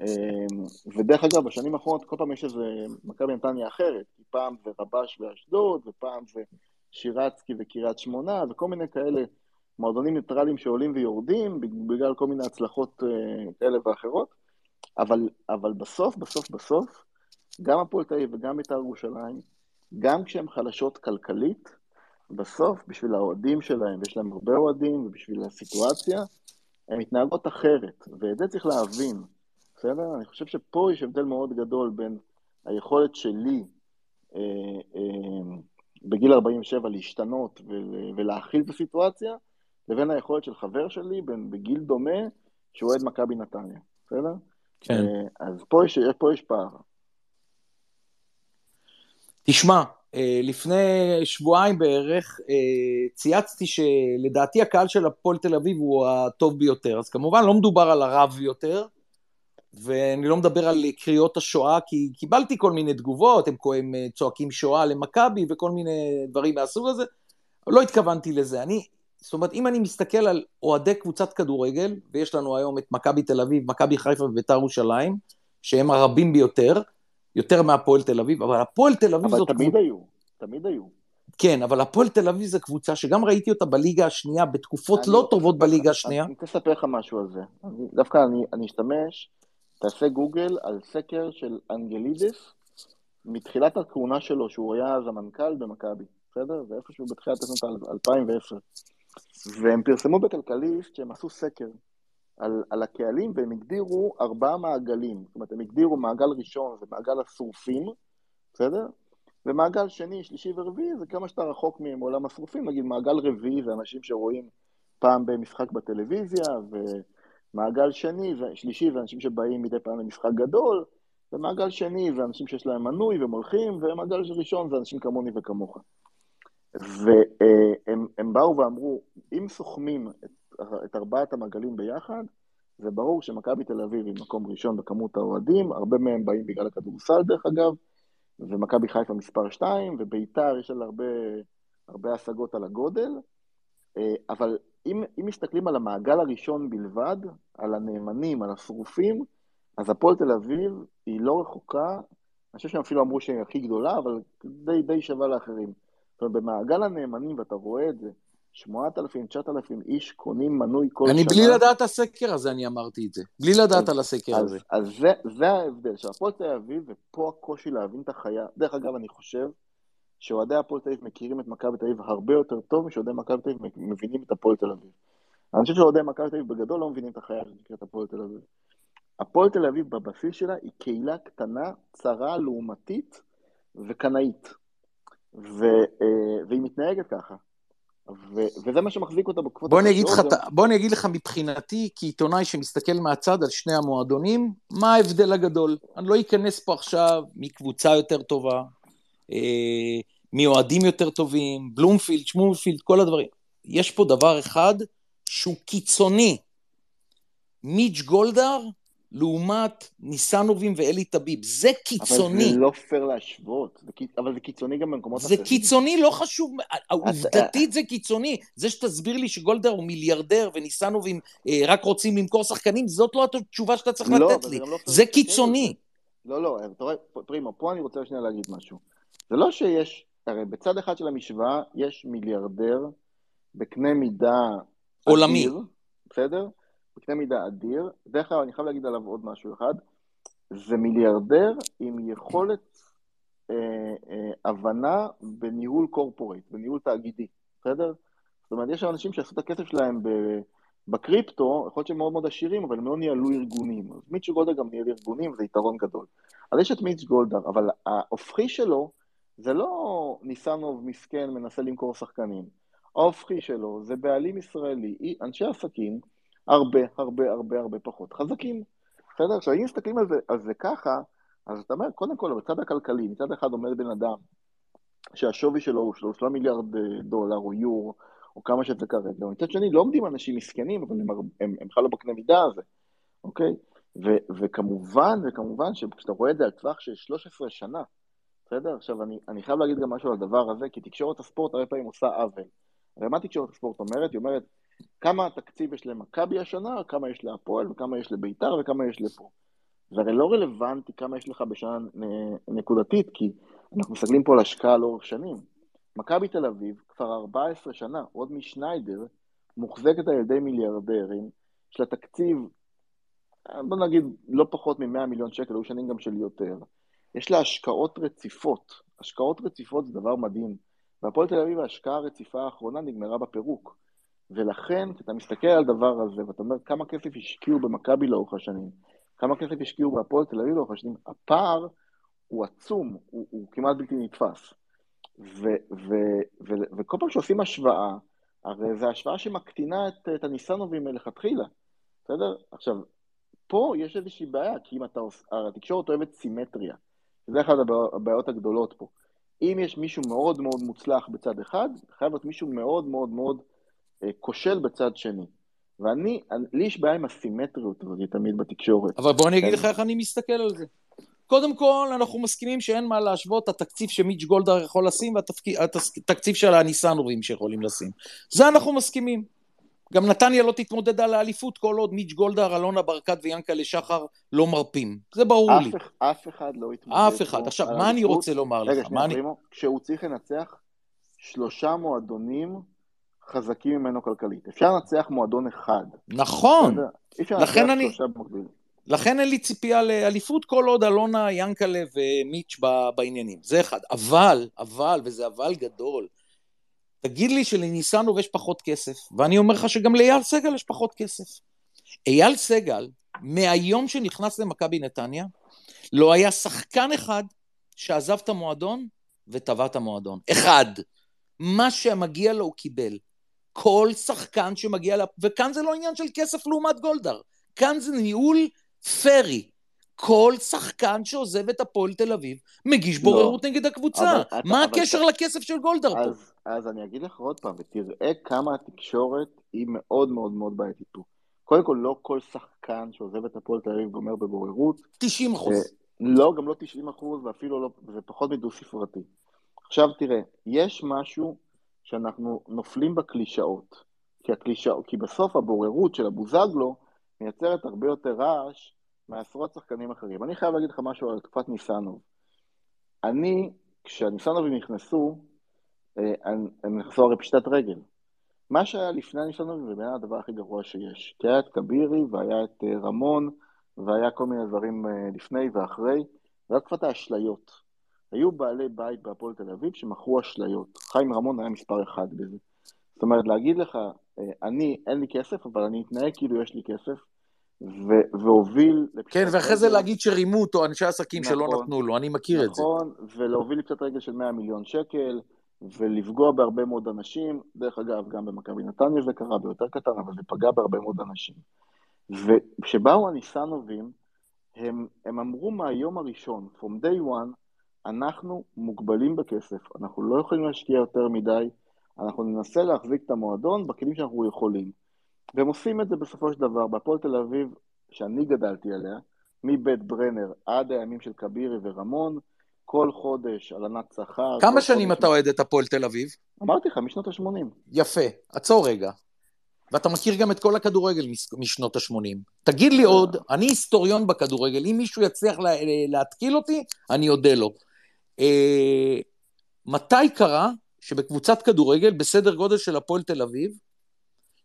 אמ, ודרך אגב, בשנים האחרונות כל פעם יש איזה מכבי נתניה אחרת, כי פעם זה רבש ואשדוד, ופעם זה שירצקי וקריית שמונה, וכל מיני כאלה מועדונים ניטרליים שעולים ויורדים בגלל כל מיני הצלחות אה, כאלה ואחרות. אבל, אבל בסוף, בסוף, בסוף, גם הפועל תל אביב וגם בית"ר ירושלים, גם כשהן חלשות כלכלית, בסוף, בשביל האוהדים שלהם, ויש להם הרבה אוהדים, ובשביל הסיטואציה, הן מתנהגות אחרת, ואת זה צריך להבין, בסדר? אני חושב שפה יש הבדל מאוד גדול בין היכולת שלי אה, אה, בגיל 47 להשתנות ולהכיל את הסיטואציה, לבין היכולת של חבר שלי בין, בגיל דומה, שהוא אוהד מכבי נתניה, בסדר? כן. אה, אז פה יש, פה יש פער. תשמע, לפני שבועיים בערך אה, צייצתי שלדעתי הקהל של הפועל תל אביב הוא הטוב ביותר. אז כמובן לא מדובר על הרב ביותר, ואני לא מדבר על קריאות השואה, כי קיבלתי כל מיני תגובות, הם, הם צועקים שואה למכבי וכל מיני דברים מהסוג הזה, לא התכוונתי לזה. אני, זאת אומרת, אם אני מסתכל על אוהדי קבוצת כדורגל, ויש לנו היום את מכבי תל אביב, מכבי חיפה וביתר ירושלים, שהם הרבים ביותר, יותר מהפועל תל אביב, אבל הפועל תל אביב זאת... אבל תמיד קבוצ... היו, תמיד היו. כן, אבל הפועל תל אביב זו קבוצה שגם ראיתי אותה בליגה השנייה, בתקופות לא טובות בליגה השנייה. אני רוצה לספר לך משהו על זה. דווקא אני, אני אשתמש, תעשה גוגל על סקר של אנגלידס, מתחילת הכהונה שלו, שהוא היה אז המנכ"ל במכבי, בסדר? זה איפשהו בתחילת שנות 2010. והם פרסמו בכלכליסט שהם עשו סקר על, על הקהלים, והם הגדירו ארבעה מעגלים. זאת אומרת, הם הגדירו מעגל ראשון, זה מעגל השרופים, בסדר? ומעגל שני, שלישי ורביעי, זה כמה שאתה רחוק מעולם השרופים. נגיד, מעגל רביעי זה אנשים שרואים פעם במשחק בטלוויזיה, ומעגל שני, שלישי זה אנשים שבאים מדי פעם למשחק גדול, ומעגל שני זה אנשים שיש להם מנוי והם הולכים, ומעגל ראשון זה אנשים כמוני וכמוך. והם באו ואמרו, אם סוכמים את, את ארבעת המעגלים ביחד, זה ברור שמכבי תל אביב היא מקום ראשון בכמות האוהדים, הרבה מהם באים בגלל הכדורסל דרך אגב, ומכבי חיפה מספר שתיים, וביתר יש על הרבה, הרבה השגות על הגודל, אה, אבל אם, אם מסתכלים על המעגל הראשון בלבד, על הנאמנים, על השרופים, אז הפועל תל אביב היא לא רחוקה, אני חושב שהם אפילו אמרו שהיא הכי גדולה, אבל די, די שווה לאחרים. זאת אומרת, במעגל הנאמנים, ואתה רואה את זה, 8,000, 9,000 איש קונים מנוי כל אני שנה. אני בלי לדעת הסקר הזה, אני אמרתי את זה. בלי לדעת אז, על הסקר אז, הזה. אז זה, זה ההבדל. עכשיו, הפועל תל אביב, ופה הקושי להבין את החיה. דרך אגב, אני חושב שאוהדי הפועל תל אביב מכירים את מכבי תל אביב הרבה יותר טוב משאוהדי מכבי תל אביב מבינים את הפועל תל אביב. אני חושב שאוהדי מכבי תל אביב בגדול לא מבינים את החיה שנקראת הפועל תל אביב. הפועל תל אביב בבסיס שלה היא קהילה קטנה, צרה, לעומתית וקנאית. ו, אה, והיא מתנהגת ככה. ו, וזה מה שמחזיק אותה בקבוצה. בוא, גם... בוא אני אגיד לך מבחינתי, כעיתונאי שמסתכל מהצד על שני המועדונים, מה ההבדל הגדול? אני לא אכנס פה עכשיו מקבוצה יותר טובה, אה, מאוהדים יותר טובים, בלומפילד, שמומפילד, כל הדברים. יש פה דבר אחד שהוא קיצוני. מיץ' גולדהר לעומת ניסנובים ואלי טביב. זה קיצוני. אבל זה לא פייר להשוות, אבל זה קיצוני גם במקומות אחרים. זה קיצוני, לא חשוב, עובדתית זה קיצוני. זה שתסביר לי שגולדר הוא מיליארדר וניסנובים אה, רק רוצים למכור שחקנים, זאת לא התשובה שאתה צריך לא, לתת לי. לא זה קיצוני. לא, לא, אתה רואה, פרימו, פה אני רוצה שנייה להגיד משהו. זה לא שיש, הרי בצד אחד של המשוואה יש מיליארדר בקנה מידה... עולמי. בסדר? בקנה מידה אדיר. דרך אגב, אני חייב להגיד עליו עוד משהו אחד. זה מיליארדר עם יכולת אה, אה, הבנה בניהול קורפורט, בניהול תאגידי, בסדר? זאת אומרת, יש אנשים שעשו את הכסף שלהם ב, בקריפטו, יכול להיות שהם מאוד מאוד עשירים, אבל הם לא ניהלו ארגונים. אז מיץ' גולדהר גם ניהל ארגונים, זה יתרון גדול. אז יש את מיץ' גולדהר, אבל ההופכי שלו זה לא ניסנוב מסכן מנסה למכור שחקנים. ההופכי שלו זה בעלים ישראלי, אנשי עסקים, הרבה הרבה הרבה הרבה פחות חזקים. בסדר? עכשיו, אם מסתכלים על זה, על זה ככה, אז אתה אומר, קודם כל, בצד הכלכלי, מצד אחד עומד בן אדם שהשווי שלו הוא 3 מיליארד אה, דולר או יורו, או כמה שזה כרגע, ומצד שני לא עומדים אנשים מסכנים, אבל הם בכלל לא בקנה מידה הזה, אוקיי? ו- וכמובן, וכמובן שכשאתה רואה את זה על טווח של 13 שנה, בסדר? עכשיו, אני, אני חייב להגיד גם משהו על הדבר הזה, כי תקשורת הספורט הרבה פעמים עושה עוול. הרי מה תקשורת הספורט אומרת? היא אומרת, כמה תקציב יש למכבי השנה, כמה יש להפועל, וכמה יש לביתר, וכמה יש לפה. זה הרי לא רלוונטי כמה יש לך בשנה נקודתית, כי אנחנו מסתכלים פה על השקעה לאורך שנים. מכבי תל אביב כבר 14 שנה, עוד משניידר, מוחזקת על ידי מיליארדרים, יש לה תקציב, בוא נגיד, לא פחות מ-100 מיליון שקל, היו שנים גם של יותר. יש לה השקעות רציפות. השקעות רציפות זה דבר מדהים. והפועל תל אביב, ההשקעה הרציפה האחרונה נגמרה בפירוק. ולכן, כשאתה מסתכל על הדבר הזה, ואתה אומר כמה כסף השקיעו במכבי לאורך השנים, כמה כסף השקיעו בהפועל תל אביב לאורך השנים, הפער הוא עצום, הוא, הוא כמעט בלתי נתפס. ו, ו, ו, וכל פעם שעושים השוואה, הרי זו השוואה שמקטינה את, את הניסנובים מלכתחילה, בסדר? עכשיו, פה יש איזושהי בעיה, כי אם אתה, התקשורת אוהבת סימטריה, זה אחת הבעיות הגדולות פה. אם יש מישהו מאוד מאוד מוצלח בצד אחד, חייב להיות מישהו מאוד מאוד מאוד כושל בצד שני. ואני, לי יש בעיה עם הסימטריות הזאת תמיד בתקשורת. אבל בוא אני אגיד לך איך אני מסתכל על זה. קודם כל, אנחנו מסכימים שאין מה להשוות את התקציב שמיץ' גולדהר יכול לשים והתקציב של הניסנובים שיכולים לשים. זה אנחנו מסכימים. גם נתניה לא תתמודד על האליפות כל עוד מיץ' גולדהר, אלונה ברקת ויאנקלה שחר לא מרפים. זה ברור אף לי. אף אחד לא יתמודד. אף אחד. עכשיו, מה אני רוצה לומר רגע, לך? שנייה, אני... פרימו, כשהוא צריך לנצח שלושה מועדונים חזקים ממנו כלכלית. אפשר לנצח מועדון אחד. נכון. אי אפשר לכן אני-. לכן אין לי ציפייה לאליפות כל עוד אלונה, ינקלה ומיץ' בעניינים. זה אחד. אבל, אבל, וזה אבל גדול, תגיד לי שלניסנוב יש פחות כסף, ואני אומר לך שגם לאייל סגל יש פחות כסף. אייל סגל, מהיום שנכנס למכבי נתניה, לא היה שחקן אחד שעזב את המועדון וטבע את המועדון. אחד. מה שמגיע לו הוא קיבל. כל שחקן שמגיע ל... וכאן זה לא עניין של כסף לעומת גולדהר. כאן זה ניהול פרי. כל שחקן שעוזב את הפועל תל אביב מגיש לא. בוררות נגד הקבוצה. אבל מה אבל הקשר לכסף של גולדהר פה? אז, אז אני אגיד לך עוד פעם, ותראה כמה התקשורת היא מאוד מאוד מאוד בעייתית פה. קודם כל, לא כל שחקן שעוזב את הפועל תל אביב גומר בבוררות. 90 אחוז. אה, לא, גם לא 90 אחוז, ואפילו לא, זה פחות מדו-ספרתי. עכשיו תראה, יש משהו שאנחנו נופלים בקלישאות. כי, הקלישאות, כי בסוף הבוררות של הבוזגלו מייצרת הרבה יותר רעש מעשרות שחקנים אחרים. אני חייב להגיד לך משהו על תקופת ניסנוב. אני, כשהניסנובים נכנסו, אה, הם הם נכנסו הרי פשיטת רגל. מה שהיה לפני הניסנובים זה בעיניי הדבר הכי גרוע שיש. כי היה את כבירי והיה את אה, רמון והיה כל מיני דברים אה, לפני ואחרי, והיה תקופת האשליות. היו בעלי בית בהפועל תל אביב שמכרו אשליות. חיים רמון היה מספר אחד בזה. זאת אומרת, להגיד לך, אה, אני, אין לי כסף, אבל אני אתנהג כאילו יש לי כסף, ו- והוביל... כן, ואחרי זה. להגיד שרימו אותו אנשי עסקים שלא נכון. נתנו לו, אני מכיר את זה. נכון, ולהוביל לפשיטת רגל של 100 מיליון שקל, ולפגוע בהרבה מאוד אנשים. דרך אגב, גם במכבי נתניה זה קרה ביותר קטן, אבל זה פגע בהרבה מאוד אנשים. וכשבאו הניסנובים, הם, הם אמרו מהיום הראשון, From day one, אנחנו מוגבלים בכסף, אנחנו לא יכולים להשקיע יותר מדי, אנחנו ננסה להחזיק את המועדון בכלים שאנחנו יכולים. והם עושים את זה בסופו של דבר. בהפועל תל אביב, שאני גדלתי עליה, מבית ברנר עד הימים של כבירי ורמון, כל חודש הלנת שכר. כמה שנים חודש- אתה אוהד את הפועל תל אביב? אמרתי לך, משנות ה-80. יפה, עצור רגע. ואתה מכיר גם את כל הכדורגל מש- משנות ה-80. תגיד לי עוד, אני היסטוריון בכדורגל, אם מישהו יצליח לה, להתקיל אותי, אני אודה לו. אה, מתי קרה שבקבוצת כדורגל, בסדר גודל של הפועל תל אביב,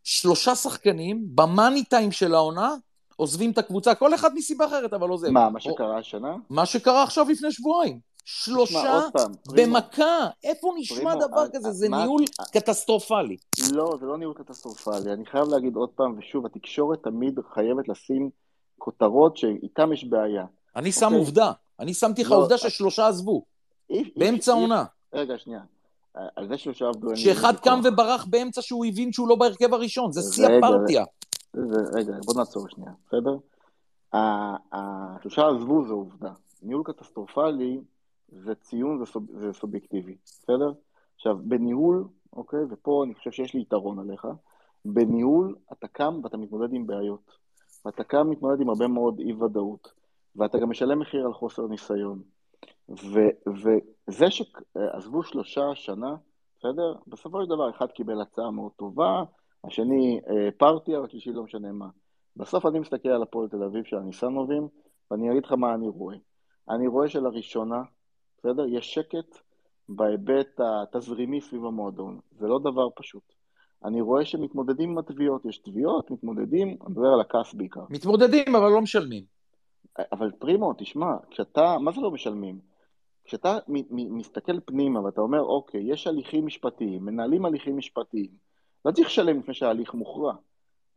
שלושה שחקנים, במאני טיים של העונה, עוזבים את הקבוצה, כל אחד מסיבה אחרת, אבל עוזב. מה, מה או- שקרה השנה? מה שקרה עכשיו לפני שבועיים. שלושה פעם. במכה. איפה נשמע פרימו, דבר אה, כזה? אה, זה מה- ניהול קטסטרופלי. לא, זה לא ניהול קטסטרופלי. אני חייב להגיד עוד פעם, ושוב, התקשורת תמיד חייבת לשים כותרות שאיתן יש בעיה. אני שם אוקיי. עובדה. אני שמתי לך לא, עובדה אה, ששלושה עזבו, באמצע העונה. רגע, שנייה. על זה עבדו אין לי שאחד קם. וברח באמצע שהוא הבין שהוא לא בהרכב הראשון. זה שיא הפרטיה. רגע, בוא נעצור שנייה, בסדר? השלושה עזבו זה עובדה. ניהול קטסטרופלי זה ציון, זה, סוב, זה סובייקטיבי, בסדר? עכשיו, בניהול, אוקיי, ופה אני חושב שיש לי יתרון עליך, בניהול אתה קם ואתה מתמודד עם בעיות. ואתה קם מתמודד עם הרבה מאוד אי-ודאות, ואתה גם משלם מחיר על חוסר ניסיון. ו- וזה שעזבו שלושה שנה, בסדר? בסופו של דבר אחד קיבל הצעה מאוד טובה, השני אה, פרטיה, והשלישי לא משנה מה. בסוף אני מסתכל על הפועל תל אביב של הניסנובים, ואני אגיד לך מה אני רואה. אני רואה שלראשונה, בסדר? יש שקט בהיבט התזרימי סביב המועדון. זה לא דבר פשוט. אני רואה שמתמודדים עם התביעות, יש תביעות, מתמודדים, אני מדבר על הכעס בעיקר. מתמודדים, אבל לא משלמים. אבל פרימו, תשמע, כשאתה, מה זה לא משלמים? כשאתה מסתכל פנימה ואתה אומר, אוקיי, יש הליכים משפטיים, מנהלים הליכים משפטיים, לא צריך לשלם לפני שההליך מוכרע,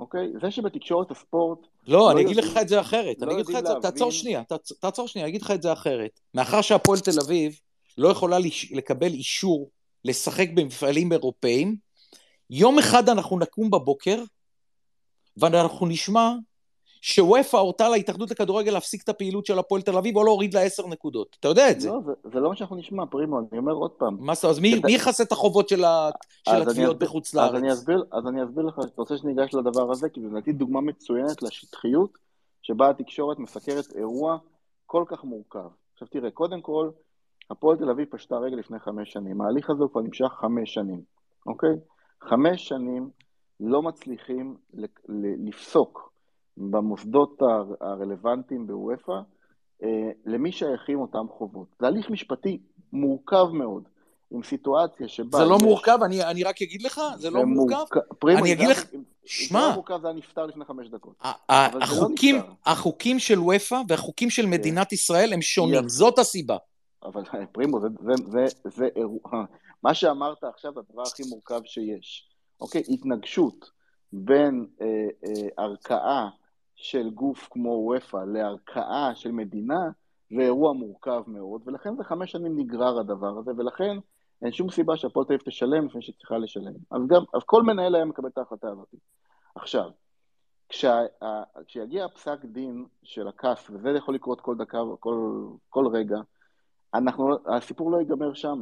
אוקיי? זה שבתקשורת הספורט, לא, לא אני אגיד לך את זה אחרת. לא אני אגיד לך את זה, תעצור להבין- שנייה, תעצ- תעצור שנייה, אני אגיד לך את זה אחרת. מאחר שהפועל תל אביב לא יכולה לש- לקבל אישור לשחק במפעלים אירופאים, יום אחד אנחנו נקום בבוקר, ואנחנו נשמע שוופא הורתה להתאחדות לכדורגל להפסיק את הפעילות של הפועל תל אביב או להוריד לה עשר נקודות. אתה יודע את זה. לא, זה, זה לא מה שאנחנו נשמע, פרימו, אני אומר עוד פעם. מה זה, אז מי יכסה את החובות של ה- התביעות אסביר- בחוץ אז אני לארץ? אסביר, אז אני אסביר לך, אתה רוצה שניגש לדבר הזה, כי לדעתי דוגמה מצוינת לשטחיות שבה התקשורת מסקרת אירוע כל כך מורכב. עכשיו תראה, קודם כל, הפועל תל אביב פשטה רגל לפני חמש שנים. ההליך הזה הוא כבר נמשך חמש שנים, אוקיי? חמש שנים לא מצליחים לפסוק במוסדות הר- הרלוונטיים בוופא אה, למי שייכים אותם חובות. זה הליך משפטי מורכב מאוד, עם סיטואציה שבה... זה לא יש- מורכב, אני אני רק אגיד לך, זה לא מורכב. פרימו, אני אגיד לך- היה- אם זה שמע. מורכב זה היה נפתר לפני חמש דקות. לא החוקים, נפתר. החוקים של וופא והחוקים של מדינת ישראל הם שונים. זאת הסיבה. אבל פרימו, זה, זה, זה, זה אירוע, מה שאמרת עכשיו הדבר הכי מורכב שיש. אוקיי, התנגשות בין אה, אה, ערכאה של גוף כמו וופא לערכאה של מדינה, זה אירוע מורכב מאוד, ולכן זה חמש שנים נגרר הדבר הזה, ולכן אין שום סיבה שהפועל תל אביב תשלם לפני שהיא צריכה לשלם. אז גם, אז כל מנהל היה מקבל את ההחלטה הזאת. עכשיו, כשה, כשיגיע הפסק דין של ה CAS, וזה יכול לקרות כל דקה, כל, כל רגע, אנחנו, הסיפור לא ייגמר שם.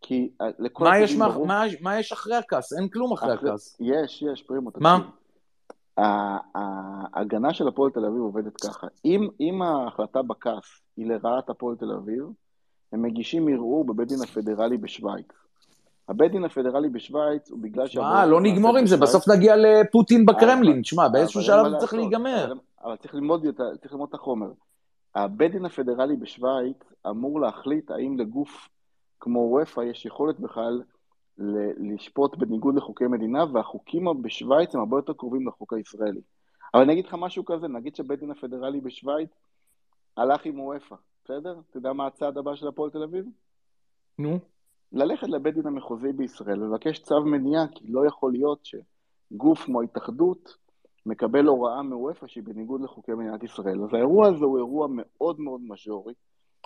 כי לכל מה יש מאח- ברור- מה- מה יש אחרי ה CAS? אין כלום אחרי אחרי- ה CAS. יש, יש, פרימו, תקשיב. מה? ה- ההגנה של הפועל תל אביב עובדת ככה. אם, אם ההחלטה בכף היא לרעת הפועל תל אביב, הם מגישים ערעור בבית דין הפדרלי בשוויץ. הבית דין הפדרלי בשוויץ הוא בגלל מה, לא נגמור עם זה, בסוף נגיע לפוטין בקרמלין. אבל- תשמע, באיזשהו שלב זה צריך. להיגמר. אבל, צריך ללמוד, את- החומר. הבית דין הפדרלי בשוויץ אמור להחליט האם לגוף כמו וופא יש יכולת בכלל לשפוט בניגוד לחוקי מדינה, והחוקים בשוויץ הם הרבה יותר קרובים לחוק הישראלי. אבל אני אגיד לך משהו כזה, נגיד שבית דין הפדרלי בשוויץ הלך עם וופא, בסדר? אתה יודע מה הצעד הבא של הפועל תל אביב? נו. ללכת לבית דין המחוזי בישראל ולבקש צו מניעה, כי לא יכול להיות שגוף כמו ההתאחדות מקבל הוראה מוופא שהיא בניגוד לחוקי מדינת ישראל. אז האירוע הזה הוא אירוע מאוד מאוד מז'ורי,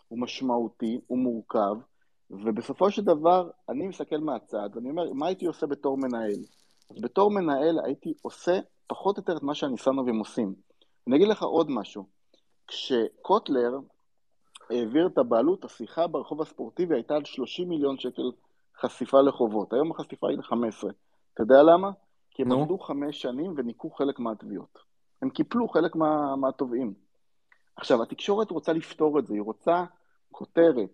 הוא משמעותי, הוא מורכב, ובסופו של דבר אני מסתכל מהצד ואני אומר, מה הייתי עושה בתור מנהל? אז בתור מנהל הייתי עושה פחות או יותר את מה שהניסנובים עושים. אני אגיד לך עוד משהו, כשקוטלר העביר את הבעלות, השיחה ברחוב הספורטיבי הייתה על 30 מיליון שקל חשיפה לחובות. היום החשיפה היא ל-15. אתה יודע למה? כי הם נו. עבדו חמש שנים וניקו חלק מהתביעות. הם קיפלו חלק מה, מהתובעים. עכשיו, התקשורת רוצה לפתור את זה, היא רוצה כותרת.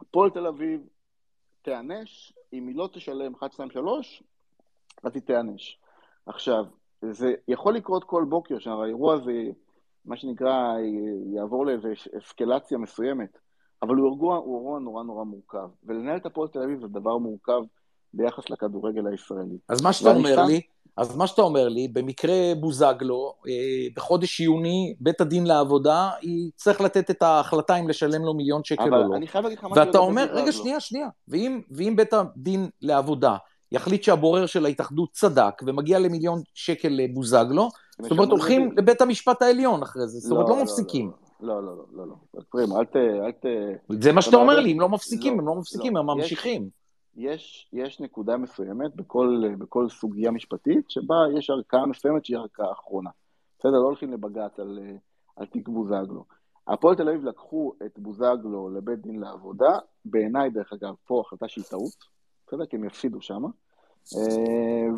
הפועל תל אביב תיענש, אם היא לא תשלם 1, 2, 3, אז היא תיענש. עכשיו, זה יכול לקרות כל בוקר, שהאירוע הזה, מה שנקרא, יעבור לאיזו אסקלציה מסוימת, אבל הוא אירוע, הוא אירוע נורא נורא מורכב. ולנהל את הפועל תל אביב זה דבר מורכב ביחס לכדורגל הישראלי. אז מה שאתה אומר שם- לי, אז מה שאתה אומר לי, במקרה בוזגלו, אה, בחודש יוני, בית הדין לעבודה, יצטרך לתת את ההחלטה אם לשלם לו מיליון שקל או לא. אבל אני חייב להגיד לך משהו ואתה אומר. רגע, שנייה, שנייה, ואם, ואם בית הדין לעבודה יחליט שהבורר של ההתאחדות צדק ומגיע למיליון שקל לבוזגלו, הם זאת אומרת, הולכים. לבית המשפט העליון אחרי זה, זאת אומרת, לא מפסיקים. לא, לא, לא, לא, לא. פרימו, אל ת... אל ת... זה מה שאתה אתה אומר לי, אם לא מפסיקים, לא, הם לא מפסיקים, לא. הם יש- ממשיכים. יש, יש נקודה מסוימת בכל, בכל סוגיה משפטית, שבה יש ערכאה מסוימת שהיא ערכאה אחרונה. בסדר? לא הולכים לבג"ץ על, אה, על תיק בוזגלו. הפועל תל אביב לקחו את בוזגלו לבית דין לעבודה, בעיניי, דרך אגב, פה החלטה שהיא טעות, בסדר? כי הם יפסידו שם,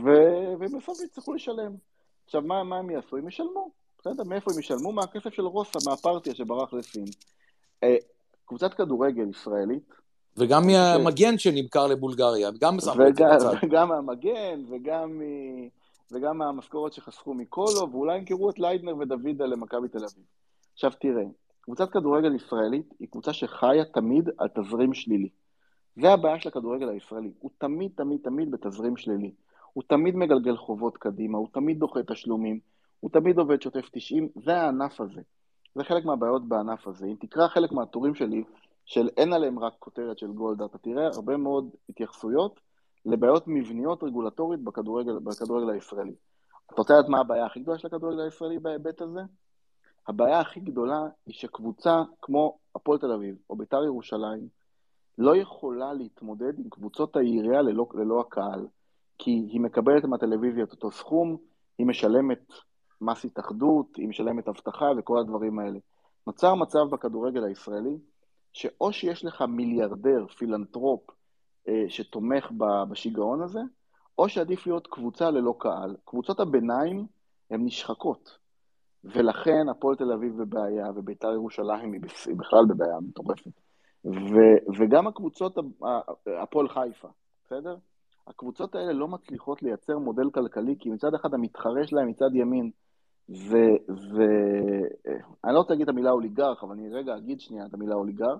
ו- ובסוף יצטרכו לשלם. עכשיו, מה, מה הם יעשו? הם ישלמו, בסדר? מאיפה הם ישלמו? מהכסף של רוסה, מהפרטיה שברח לסין. אה, קבוצת כדורגל ישראלית, וגם מהמגן שנמכר לבולגריה, גם שמו את זה וגם, בצד. וגם מהמגן, וגם, וגם מהמשכורת שחסכו מקולו, ואולי ימכרו את ליידנר ודוידה למכבי תל אביב. עכשיו תראה, קבוצת כדורגל ישראלית היא קבוצה שחיה תמיד על תזרים שלילי. זה הבעיה של הכדורגל הישראלי, הוא תמיד תמיד תמיד בתזרים שלילי. הוא תמיד מגלגל חובות קדימה, הוא תמיד דוחה תשלומים, הוא תמיד עובד שוטף 90, זה הענף הזה. זה חלק מהבעיות בענף הזה. אם תקרא חלק מהטורים שלי, של אין עליהם רק כותרת של גולדה, אתה תראה הרבה מאוד התייחסויות לבעיות מבניות רגולטורית בכדורגל, בכדורגל הישראלי. אתה רוצה לדעת מה הבעיה הכי גדולה של הכדורגל הישראלי בהיבט הזה? הבעיה הכי גדולה היא שקבוצה כמו הפועל תל אביב או בית"ר ירושלים לא יכולה להתמודד עם קבוצות העירייה ללא, ללא הקהל, כי היא מקבלת מהטלוויזיה את אותו סכום, היא משלמת מס התאחדות, היא משלמת אבטחה וכל הדברים האלה. נוצר מצב בכדורגל הישראלי, שאו שיש לך מיליארדר, פילנטרופ, אה, שתומך בשיגעון הזה, או שעדיף להיות קבוצה ללא קהל. קבוצות הביניים הן נשחקות, ולכן הפועל תל אביב בבעיה, ובית"ר ירושלים היא בכלל בבעיה מטורפת. ו- וגם הקבוצות, הפועל חיפה, בסדר? הקבוצות האלה לא מצליחות לייצר מודל כלכלי, כי מצד אחד המתחרה שלהם מצד ימין, ו... ו... אני לא רוצה להגיד את המילה אוליגרך, אבל אני רגע אגיד שנייה את המילה אוליגרך.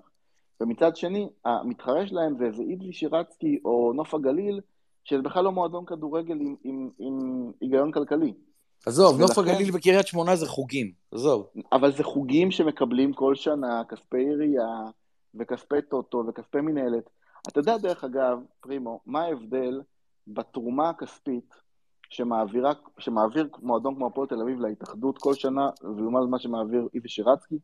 ומצד שני, המתחרה שלהם זה איזה אידלי שירצקי או נוף הגליל, שזה בכלל לא מועדון כדורגל עם, עם, עם היגיון כלכלי. עזוב, נוף ולכן- הגליל וקריית שמונה זה חוגים, עזוב. אבל זה חוגים שמקבלים כל שנה, כספי עירייה, וכספי טוטו, וכספי מנהלת. אתה יודע, דרך אגב, פרימו, מה ההבדל בתרומה הכספית שמעבירה, שמעביר מועדון כמו הפועל תל אביב להתאחדות כל שנה, ולעומת מה שמעביר איבי שירצקי?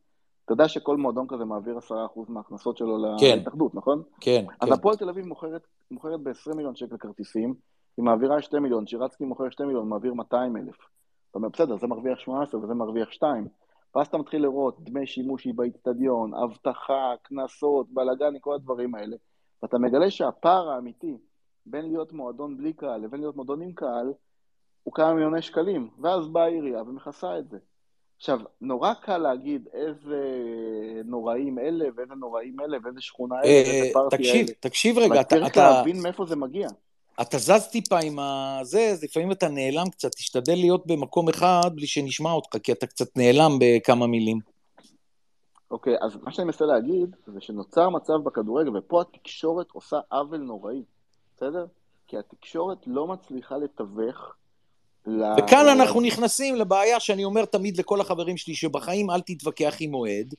אתה יודע שכל מועדון כזה מעביר 10% מההכנסות שלו כן. להתאחדות, נכון? כן, אז כן. הפועל תל אביב מוכרת, מוכרת ב-20 מיליון שקל כרטיסים, היא מעבירה 2 מיליון, שירצקי מוכר 2 מיליון, מעביר 200 אלף. אתה אומר, בסדר, זה מרוויח 18 וזה מרוויח 2. ואז אתה מתחיל לראות דמי שימוש באיצטדיון, אבטחה, קנסות, בלאגן, כל הדברים האלה. ואתה מגלה שהפער האמיתי בין להיות מועדון בלי קהל לבין להיות מועדון עם קהל, הוא כמה מיליוני שקלים. ואז באה העירייה ומכסה את זה. עכשיו, נורא קל להגיד איזה נוראים אלה, ואיזה נוראים אלה, ואיזה שכונה אלה, אה, ואיזה פארטי תקשיב, אלה. תקשיב אבל רגע, אתה- צריך. להבין מאיפה זה מגיע. אתה זז טיפה עם הזה, אז לפעמים אתה נעלם קצת, תשתדל להיות במקום אחד בלי שנשמע אותך, כי אתה קצת נעלם בכמה מילים. אוקיי, אז מה שאני מנסה להגיד, זה שנוצר מצב בכדורגל, ופה התקשורת עושה עוול נוראי, בסדר? כי התקשורת לא מצליחה לתווך ל... וכאן אנחנו נכנסים לבעיה שאני אומר תמיד לכל החברים שלי, שבחיים אל תתווכח עם אוהד,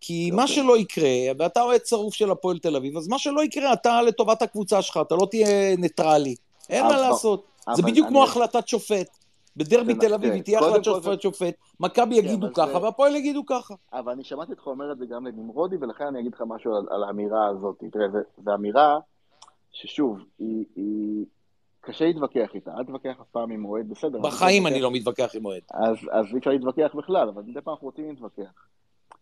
כי מה אוקיי. שלא יקרה, ואתה אוהד שרוף של הפועל תל אביב, אז מה שלא יקרה, אתה לטובת הקבוצה שלך, אתה לא תהיה ניטרלי. אין מה לעשות. זה בדיוק כמו החלטת שופט. בדרבי זה- תל אביב תראה, היא תהיה החלטת שופט שופט, מכבי יגידו אבל ככה והפועל יגידו ככה. אבל אני שמעתי אותך אומר את זה גם לנמרודי, ולכן אני אגיד לך משהו על, האמירה הזאת. תראה, זו אמירה ששוב, היא... קשה להתווכח איתה. אל תתווכח אף פעם עם אוהד, בסדר. בחיים אני לא מתווכח עם אוהד. אז אי אפשר להתווכח בכלל, אבל מדי פעם אנחנו רוצים להתווכח.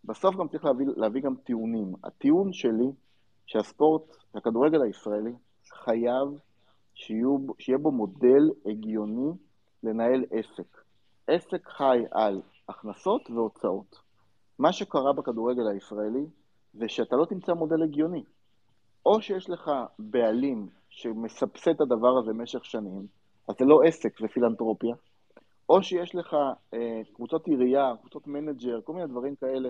בסוף גם צריך להביא, להביא גם טיעונים. הטיעון שלי, שהספורט, הכדורגל הישראלי, חייב שיהיו, שיהיה בו מודל הגיוני לנהל עסק. עסק חי על הכנסות והוצאות. מה שקרה בכדורגל הישראלי זה שאתה לא תמצא מודל הגיוני. או שיש לך בעלים שמסבסד את הדבר הזה במשך שנים, אז זה לא עסק, זה פילנטרופיה, או שיש לך אה, קבוצות עירייה, קבוצות מנג'ר, כל מיני דברים כאלה,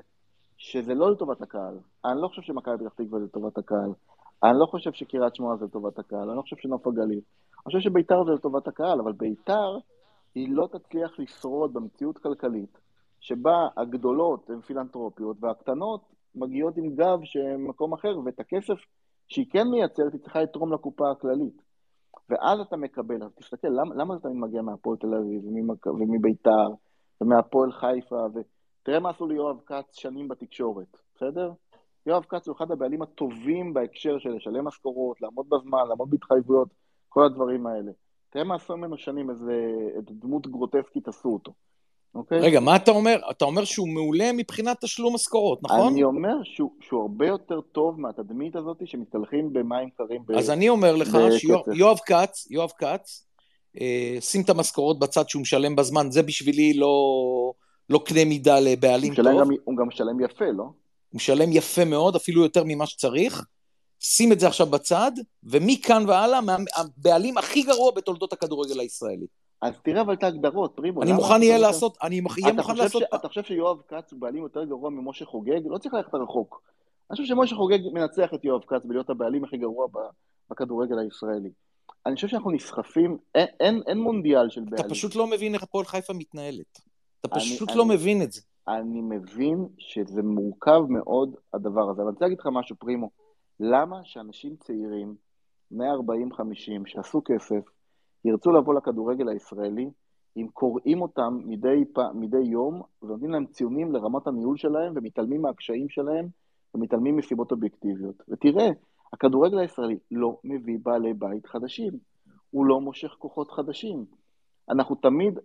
שזה לא לטובת הקהל. אני לא חושב שמכבי פתח תקווה זה לטובת הקהל. אני לא חושב שקריית שמונה זה לטובת הקהל. אני לא חושב שנוף הגליל. אני חושב שביתר זה לטובת הקהל, אבל ביתר היא לא תצליח לשרוד במציאות כלכלית, שבה הגדולות הן פילנטרופיות והקטנות מגיעות עם גב שמקום אחר, ואת הכסף שהיא כן מייצרת, היא צריכה לתרום לקופה הכללית. ואז אתה מקבל, אז תסתכל, למה, למה אתה מגיע מהפועל תל אביב ומביתר ומהפועל חיפה, ותראה מה עשו ליואב כץ שנים בתקשורת, בסדר? יואב כץ הוא אחד הבעלים הטובים בהקשר של לשלם משכורות, לעמוד בזמן, לעמוד בהתחייבויות, כל הדברים האלה. תראה מה עשו ממנו שנים, איזה דמות גרוטסקית עשו אותו. אוקיי? רגע, מה אתה אומר? אתה אומר שהוא מעולה מבחינת תשלום משכורות, נכון? אני אומר שהוא, שהוא הרבה יותר טוב מהתדמית הזאת שמתקלחים במים קרים ב... אז אני אומר לך שיואב כץ, יואב כץ, אה, שים את המשכורות בצד שהוא משלם בזמן, זה בשבילי לא, לא קנה מידה לבעלים טוב. גם, הוא גם משלם יפה, לא? הוא משלם יפה מאוד, אפילו יותר ממה שצריך. שים את זה עכשיו בצד, ומכאן והלאה, הבעלים הכי גרוע בתולדות הכדורגל הישראלי. אז תראה אבל את ההגדרות, פרימו. אני מוכן אהיה לעשות, אני אהיה מוכן לעשות... אתה חושב שיואב כץ הוא בעלים יותר גרוע ממשה חוגג? לא צריך ללכת רחוק. אני חושב שמשה חוגג מנצח את יואב כץ בלהיות הבעלים הכי גרוע בכדורגל הישראלי. אני חושב שאנחנו נסחפים, אין, אין, אין מונדיאל של בעלים. אתה פשוט לא מבין איך הפועל חיפה מתנהלת. אתה פשוט אני, לא אני, מבין את זה. אני מבין שזה מורכב מאוד, הדבר הזה. אבל אני רוצה להגיד לך משהו, פרימו. למה שאנשים צעירים, 140-50, שעשו כסף, ירצו לבוא לכדורגל הישראלי, אם קוראים אותם מדי, מדי יום ונותנים להם ציונים לרמת הניהול שלהם ומתעלמים מהקשיים שלהם ומתעלמים מסיבות אובייקטיביות. ותראה, הכדורגל הישראלי לא מביא בעלי בית חדשים, הוא לא מושך כוחות חדשים. אנחנו תמיד,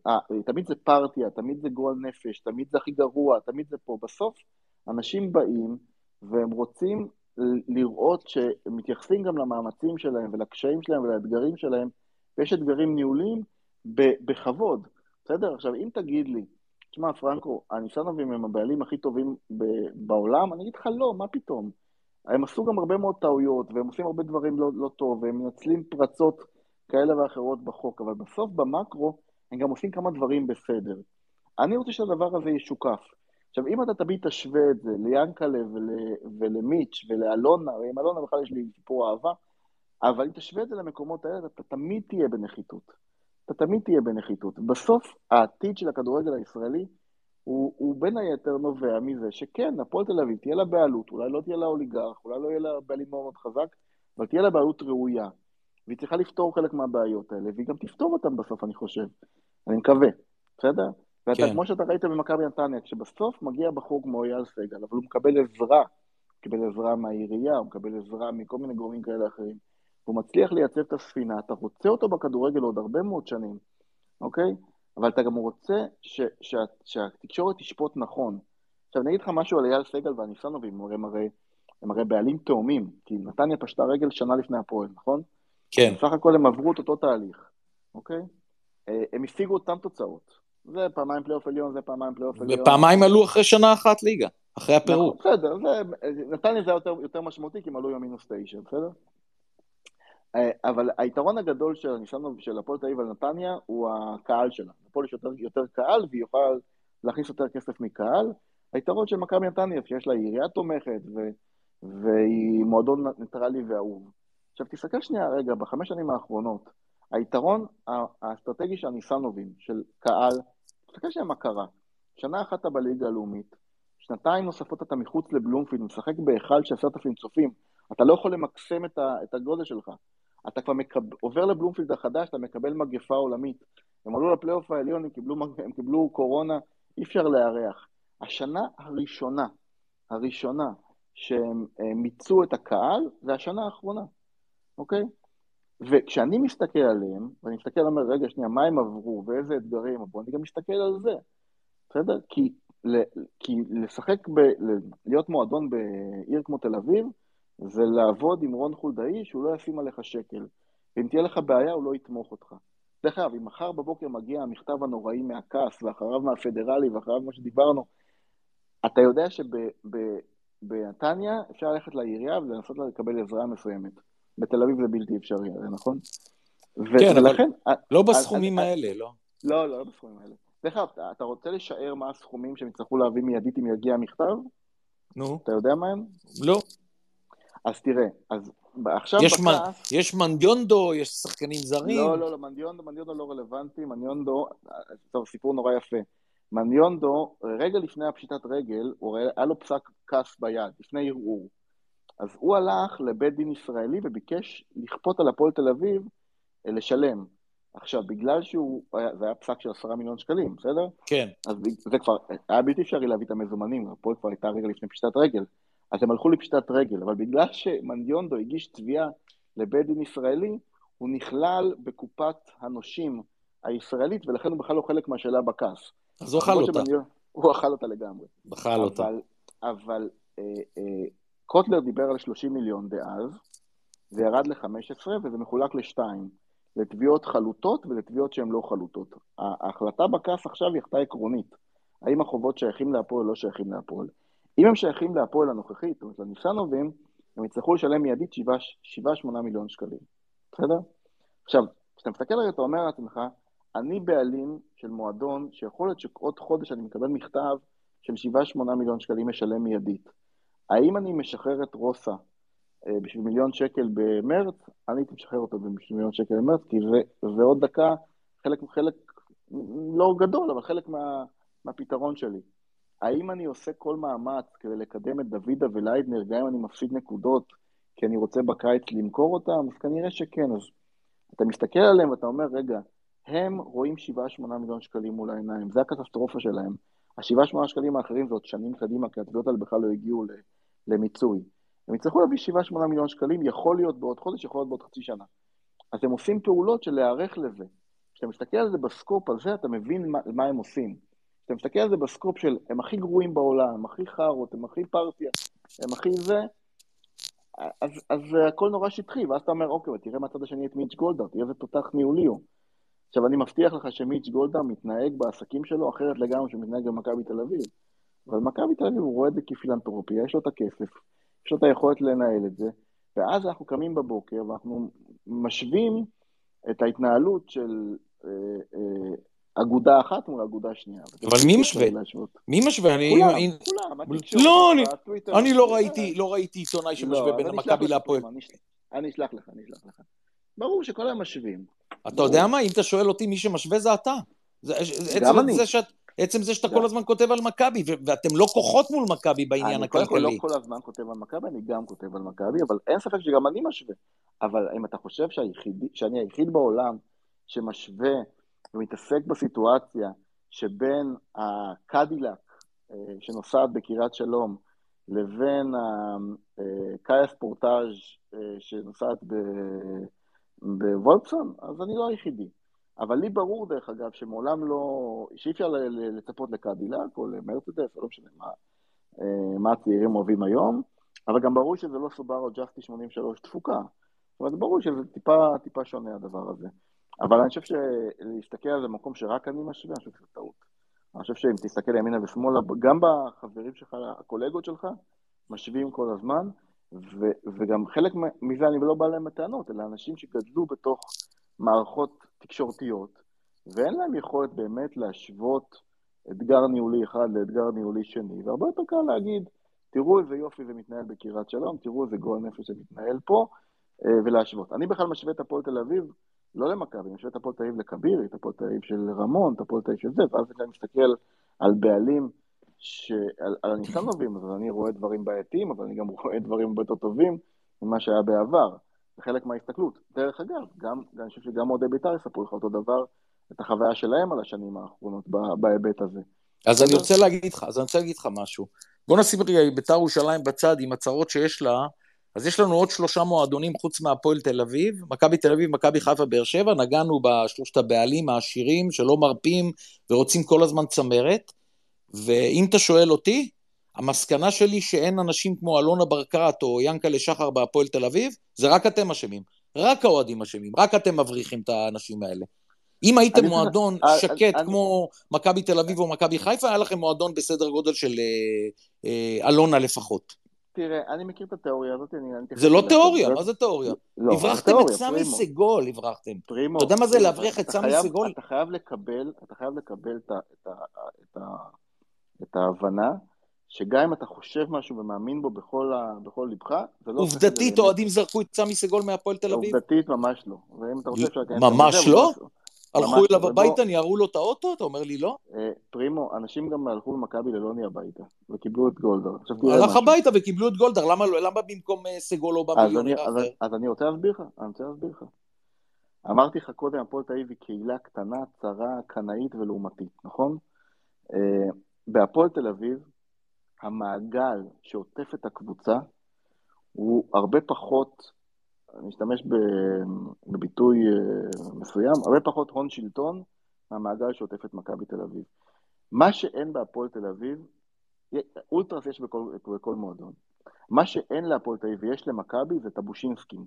תמיד זה פרטיה, תמיד זה גועל נפש, תמיד זה הכי גרוע, תמיד זה פה. בסוף אנשים באים והם רוצים לראות שמתייחסים גם למאמצים שלהם ולקשיים שלהם ולאתגרים שלהם ויש אתגרים ניהוליים בכבוד, בסדר? עכשיו, אם תגיד לי, תשמע, פרנקו, הניסנובים הם הבעלים הכי טובים בעולם, אני אגיד לך לא, מה פתאום? הם עשו גם הרבה מאוד טעויות, והם עושים הרבה דברים לא, לא טוב, והם מנצלים פרצות כאלה ואחרות בחוק, אבל בסוף במקרו הם גם עושים כמה דברים בסדר. אני רוצה שהדבר הזה ישוקף. עכשיו, אם אתה תמיד תשווה את זה ליאנקלה ול, ולמיץ' ולאלונה, ועם אלונה בכלל יש לי סיפור אהבה, אבל אם תשווה את זה למקומות האלה, אתה תמיד תהיה בנחיתות. אתה תמיד תהיה בנחיתות. בסוף, העתיד של הכדורגל הישראלי הוא, הוא בין היתר נובע מזה שכן, הפועל תל אביב תהיה לה בעלות, אולי לא תהיה לה אוליגרך, אולי לא יהיה לה בעלים מאוד מאוד חזק, אבל תהיה לה בעלות ראויה. והיא צריכה לפתור חלק מהבעיות האלה, והיא גם תפתור אותן בסוף, אני חושב. אני מקווה, בסדר? ואתה, כן. כמו שאתה ראית במכבי נתניה, כשבסוף מגיע בחור כמו אייל סגל, אבל הוא מקבל עזרה, הוא מקבל עזרה מהעירייה, הוא מקבל עזרה מכל מיני גורמים כאלה אחרים. והוא מצליח לייצב את הספינה, אתה רוצה אותו בכדורגל עוד הרבה מאוד שנים, אוקיי? אבל אתה גם רוצה ש, ש, שהתקשורת תשפוט נכון. עכשיו, אני אגיד לך משהו על אייל סגל והניסנובים, הם הרי, הם הרי בעלים תאומים, כי נתניה פשטה רגל שנה לפני הפועל, נכון? כן. בסך הכל הם עברו את אותו תהליך, אוקיי? אה, הם השיגו אותן תוצאות. זה פעמיים פלייאוף עליון, זה פעמיים פלייאוף עליון. ופעמיים עלו אחרי שנה אחת ליגה, אחרי הפירוק. נכון, בסדר, נתניה זה יותר, יותר משמעותי, כי הם עלו עם מינוס תשע, בסדר? אה, אבל היתרון הגדול של הניסיון של הפועל תל אביב על נתניה הוא הקהל שלה. לפועל יש יותר, יותר קהל והיא יכולה להכניס יותר כסף מקהל. היתרון של מכבי נתניה, שיש לה עירייה תומכת ו, והיא מועדון ניטרלי ואהוב. עכשיו תסתכל שנייה רגע, בחמש שנים האחרונות, היתרון האסטרטגי של הניסנובים, של קהל, תסתכל שנייה מה קרה. שנה אחת אתה בליגה הלאומית, שנתיים נוספות אתה מחוץ לבלומפילד, משחק בהיכל של עשרת אלפים צופים, אתה לא יכול למקסם את, את הגודל שלך. אתה כבר מקב... עובר לבלומפילד החדש, אתה מקבל מגפה עולמית. הם עלו לפלייאוף העליון, הם קיבלו, הם קיבלו קורונה, אי אפשר לארח. השנה הראשונה, הראשונה שהם אה, מיצו את הקהל, זה השנה האחרונה, אוקיי? וכשאני מסתכל עליהם, ואני מסתכל, אומר, רגע, שנייה, מה הם עברו ואיזה אתגרים עברו, אני גם מסתכל על זה, בסדר? כי, כי לשחק, ב, להיות מועדון בעיר כמו תל אביב, זה לעבוד עם רון חולדאי שהוא לא ישים עליך שקל. ואם תהיה לך בעיה, הוא לא יתמוך אותך. דרך אגב, אם מחר בבוקר מגיע המכתב הנוראי מהכעס, ואחריו מהפדרלי, ואחריו מה שדיברנו, אתה יודע שבנתניה אפשר ללכת לעירייה ולנסות לקבל עזרה מסוימת. בתל אביב זה בלתי אפשרי, נכון? כן, ולכן, אבל לא בסכומים האלה, לא? לא, לא, לא בסכומים האלה. דרך אגב, אתה רוצה לשער מה הסכומים שהם יצטרכו להביא מיידית אם יגיע המכתב? נו. אתה יודע מה הם? לא. אז תראה, אז עכשיו יש, מ... בכעס... יש מנדיונדו, יש שחקנים זרים. לא, לא, לא, מנדיונדו, מנדיונדו לא רלוונטי, מנדיונדו, טוב, סיפור נורא יפה. מנדיונדו, רגע לפני הפשיטת רגל, הוא ראה, היה לו פסק כף ביד, לפני ערעור. אז הוא הלך לבית דין ישראלי וביקש לכפות על הפועל תל אביב אה, לשלם. עכשיו, בגלל שהוא, זה היה פסק של עשרה מיליון שקלים, בסדר? כן. אז זה כבר, היה בלתי אפשרי להביא את המזומנים, הפועל כבר הייתה רגע לפני פשיטת רגל. אז הם הלכו לפשיטת רגל, אבל בגלל שמנדיונדו הגיש תביעה לבית דין ישראלי, הוא נכלל בקופת הנושים הישראלית, ולכן הוא בכלל לא חלק מהשאלה בכעס. אז הוא אכל אותה. שמנדיונ... הוא אכל אותה לגמרי. אכל אותה. אבל אה, אה, קוטלר דיבר על 30 מיליון דאז, זה ירד ל-15 וזה מחולק לשתיים, לתביעות חלוטות ולתביעות שהן לא חלוטות. ההחלטה בכף עכשיו היא החלטה עקרונית. האם החובות שייכים להפועל או לא שייכים להפועל. אם הם שייכים להפועל הנוכחית, זאת אומרת לניסנובים, הם יצטרכו לשלם מיידית 7-8 מיליון שקלים, בסדר? עכשיו, כשאתה מסתכל על זה, אתה אומר לעצמך, אני בעלים של מועדון שיכול להיות שעוד חודש אני מקבל מכתב של 7-8 מיליון שקלים משלם מיידית. האם אני משחרר את רוסה אה, בשביל מיליון שקל במרץ? אני הייתי משחרר אותו בשביל מיליון שקל במרץ, כי זה, עוד דקה, חלק, חלק לא גדול, אבל חלק מה, מהפתרון שלי. האם אני עושה כל מאמץ כדי לקדם את דוידה וליידנר, גם אם אני מפסיד נקודות, כי אני רוצה בקיץ למכור אותם? אז כנראה שכן. אז אתה מסתכל עליהם ואתה אומר, רגע, הם רואים 7-8 מיליון שקלים מול העיניים, זה הקטסטרופה שלהם. ה-7-8 שקלים האחרים זה עוד שנים קדימה, כי התביעות האלה בכלל לא הגיעו למיצוי. הם יצטרכו להביא 7-8 מיליון שקלים, יכול להיות בעוד חודש, יכול להיות בעוד חצי שנה. אז הם עושים פעולות של להיערך לזה. כשאתה מסתכל על זה בסקופ הזה, אתה מבין מה, מה הם עושים. כשאתה מסתכל על זה בסקופ של הם הכי גרועים בעולם, הם הכי חארות, הם הכי פרטיה, הם הכי זה, אז, אז הכל נורא שטחי, ואז אתה אומר, אוקיי, תראה מהצד השני את מיץ' גולדהר, תראה איזה תותח ניהולי הוא. עכשיו, אני מבטיח לך שמיץ' גולדה מתנהג בעסקים שלו אחרת לגמרי שהוא מתנהג במכבי תל אביב. אבל מכבי תל אביב הוא רואה את זה כפילנטרופיה, יש לו את הכסף, יש לו את היכולת לנהל את זה, ואז אנחנו קמים בבוקר ואנחנו משווים את ההתנהלות של אה, אה, אגודה אחת מול אגודה שנייה. אבל מי משווה? מי משווה? כולם, כולם. לא, אני לא ראיתי לא ראיתי עיתונאי שמשווה לא, בין המכבי להפועל. אני אשלח לך, אני אשלח לך. ברור שכל היום משווים. אתה יודע מה? אם אתה שואל אותי, מי שמשווה זה אתה. גם אני. עצם זה שאתה כל הזמן כותב על מכבי, ואתם לא כוחות מול מכבי בעניין הכלכלי. אני לא כל הזמן כותב על מכבי, אני גם כותב על מכבי, אבל אין ספק שגם אני משווה. אבל אם אתה חושב שאני היחיד בעולם שמשווה ומתעסק בסיטואציה שבין הקדילק אה, שנוסעת בקריית שלום לבין הקאיה ספורטאז' אה, שנוסעת בוולפסון, אז אני לא היחידי. אבל לי ברור, דרך אגב, שמעולם לא... שאי אפשר לצפות לקדילק או למרצדס, או לא משנה מה, אה, מה הצעירים אוהבים היום, אבל גם ברור שזה לא סובארו ג'סטי 83 תפוקה. זאת אומרת, ברור שזה טיפה, טיפה שונה הדבר הזה. אבל אני חושב שלהסתכל על זה במקום שרק אני משווה, אני חושב שזה טעות. אני חושב שאם תסתכל ימינה ושמאלה, גם בחברים שלך, הקולגות שלך, משווים כל הזמן, ו, וגם חלק מזה אני לא בא להם בטענות, אלא אנשים שגדלו בתוך מערכות תקשורתיות, ואין להם יכולת באמת להשוות אתגר ניהולי אחד לאתגר ניהולי שני, והרבה יותר קל להגיד, תראו איזה יופי זה מתנהל בקריית שלום, תראו איזה גועל נפש זה מתנהל פה, אה, ולהשוות. אני בכלל משווה את הפועל תל אביב, לא למכבי, אני משווה את הפועל תל אביב לכבירי, את הפועל תל אביב של רמון, את הפועל תל אביב של זה, ואז אני מסתכל על בעלים, ש... על, על הניסנובים, אז אני רואה דברים בעייתיים, אבל אני גם רואה דברים הרבה יותר טובים ממה שהיה בעבר. זה חלק מההסתכלות. דרך אגב, גם, אני חושב שגם אוהדי בית"ר יספרו לך אותו דבר, את החוויה שלהם על השנים האחרונות בהיבט הזה. אז אני רוצה להגיד לך, אז אני רוצה להגיד לך משהו. בוא נשים רגע בית"ר ירושלים בצד עם הצרות שיש לה, אז יש לנו עוד שלושה מועדונים חוץ מהפועל תל אביב, מכבי תל אביב, מכבי חיפה, באר שבע, נגענו בשלושת הבעלים העשירים שלא מרפים ורוצים כל הזמן צמרת, ואם אתה שואל אותי, המסקנה שלי שאין אנשים כמו אלונה ברקת או ינקלה שחר בהפועל תל אביב, זה רק אתם אשמים. רק האוהדים אשמים, רק אתם מבריחים את האנשים האלה. אם הייתם מועדון אני... שקט אני... כמו מכבי תל אביב או מכבי חיפה, היה לכם מועדון בסדר גודל של אה, אה, אלונה לפחות. תראה, אני מכיר את התיאוריה הזאת, אני... זה לא תיאוריה, מה זה תיאוריה? לא, הברחתם את סמי סגול, הברחתם. פרימו. אתה יודע מה זה להבריח את סמי סגול? אתה חייב לקבל, אתה חייב לקבל את ההבנה שגם אם אתה חושב משהו ומאמין בו בכל, ה... בכל לבך, זה לא... עובדתית. אוהדים זרקו את סמי סגול מהפועל תל אביב? עובדתית ממש לא. ואם אתה רוצה אפשר. ממש לא? הלכו אליו לא, הביתה, ניערו לו את האוטו? אתה אומר לי לא? אה, פרימו, אנשים גם הלכו למכבי ללוני הביתה, וקיבלו את גולדהר. הלך. הביתה וקיבלו את גולדהר, למה לא- במקום אה, סגול לא בא מיליונר אחר? אז אני רוצה להסביר לך, אני רוצה להסביר לך. אמרתי לך קודם, הפועל תל אביב היא קהילה קטנה, צרה, קנאית ולעומתית, נכון? אה, בהפועל תל אביב, המעגל שעוטף את הקבוצה הוא הרבה פחות, אני אשתמש בביטוי אה, מסוים, הרבה פחות הון שלטון מהמעגל שעוטף את מכבי תל אביב. מה שאין בהפועל תל אביב, אולטרס יש בכל, בכל מועדון. מה שאין להפועל תל אביב ויש למכבי זה את הבושינסקים.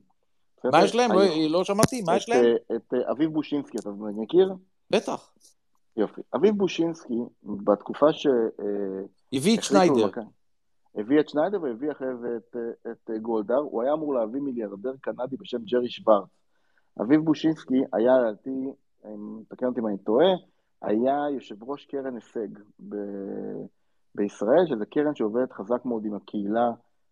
מה יש להם? לא- שמעתי, מה יש להם? אה, את אה, אביב בושינסקי, אתה מכיר? בטח. יופי. אביב בושינסקי, בתקופה ש... הביא את שניידר. הביא את שניידר והביא אחרי זה את, אה, את אה, גולדהר, הוא היה אמור להביא מיליארדר קנדי בשם ג'רי שוורץ. אביב בושינסקי היה, לדעתי, תקן אותי אם אני טועה, היה יושב ראש קרן הישג ב- בישראל, שזה קרן שעובדת חזק מאוד עם הקהילה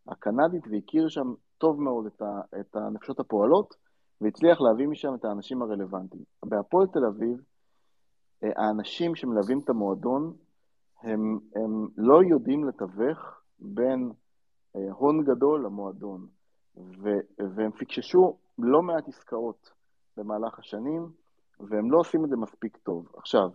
הקנדית, והכיר שם טוב מאוד את, ה, את הנפשות הפועלות, והצליח להביא משם את האנשים הרלוונטיים. בהפועל תל אביב, אה, האנשים שמלווים את המועדון, הם, הם לא יודעים לתווך בין אה, הון גדול למועדון, ו, והם פיקששו לא מעט עסקאות במהלך השנים, והם לא עושים את זה מספיק טוב. עכשיו,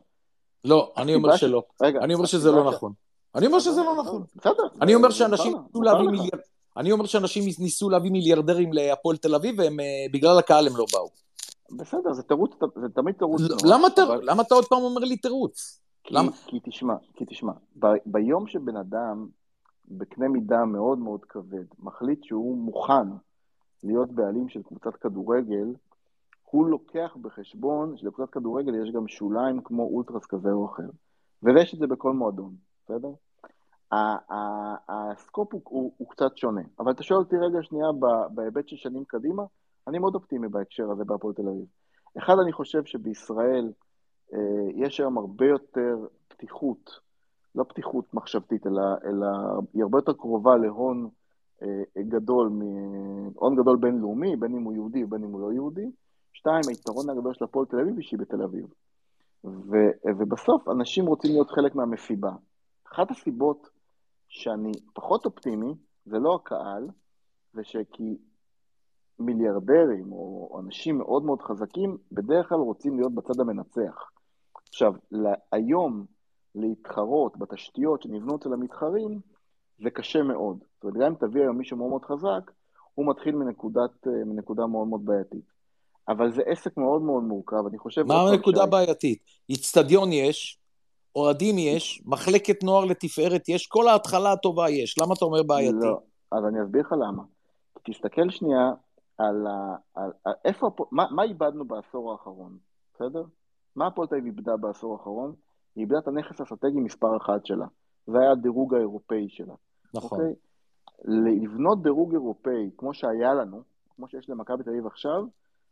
לא, אני אומר ש- שלא. רגע, אני אומר שזה לא ש- נכון. אני אומר שזה לא נכון. בסדר. אני אומר שאנשים ניסו להביא לך. מיליארד... אני אומר שאנשים ניסו להביא מיליארדרים להפועל תל אביב, והם, אה, בגלל הקהל הם לא באו. בסדר, זה תירוץ, זה תמיד תירוץ. למה אתה- אבל- למה אתה עוד פעם אומר לי תירוץ? כי, למה? כי תשמע, כי תשמע, ב, ביום שבן אדם בקנה מידה מאוד מאוד כבד מחליט שהוא מוכן להיות בעלים של קבוצת כדורגל, הוא לוקח בחשבון שלקבוצת כדורגל יש גם שוליים כמו אולטרס כזה או אחר. ויש את זה בכל מועדון, בסדר? הסקופ הוא, הוא, הוא קצת שונה, אבל אתה שואל אותי רגע שנייה בהיבט של שנים קדימה, אני מאוד אופטימי בהקשר הזה בהפועל תל אביב. אחד, אני חושב שבישראל אה, יש היום הרבה יותר פתיחות, לא פתיחות מחשבתית, אלא, אלא היא הרבה יותר קרובה להון אה, גדול, מ- הון גדול בינלאומי, בין אם הוא יהודי ובין אם הוא לא יהודי. שתיים, היתרון הגדול של הפועל תל אביב היא שהיא בתל אביב. ו, ובסוף אנשים רוצים להיות חלק מהמסיבה. אחת הסיבות שאני פחות אופטימי, זה לא הקהל, זה שכי מיליארדרים או אנשים מאוד מאוד חזקים, בדרך כלל רוצים להיות בצד המנצח. עכשיו, היום להתחרות בתשתיות שנבנו אצל המתחרים, זה קשה מאוד. זאת אומרת, גם אם תביא היום מישהו מאוד מאוד חזק, הוא מתחיל מנקודת, מנקודה מאוד מאוד בעייתית. אבל זה עסק מאוד מאוד מורכב, אני חושב... מה הנקודה הבעייתית? איצטדיון יש, אוהדים יש, מחלקת נוער לתפארת יש, כל ההתחלה הטובה יש. למה אתה אומר בעייתי? לא, אז אני אסביר לך למה. תסתכל שנייה על, ה, על, על איפה, מה, מה איבדנו בעשור האחרון, בסדר? מה הפועל תל אביב איבדה בעשור האחרון? היא איבדה את הנכס האסטרטגי מספר אחת שלה. זה היה הדירוג האירופאי שלה. נכון. אוקיי? לבנות דירוג אירופאי כמו שהיה לנו, כמו שיש למכבי תל אביב עכשיו,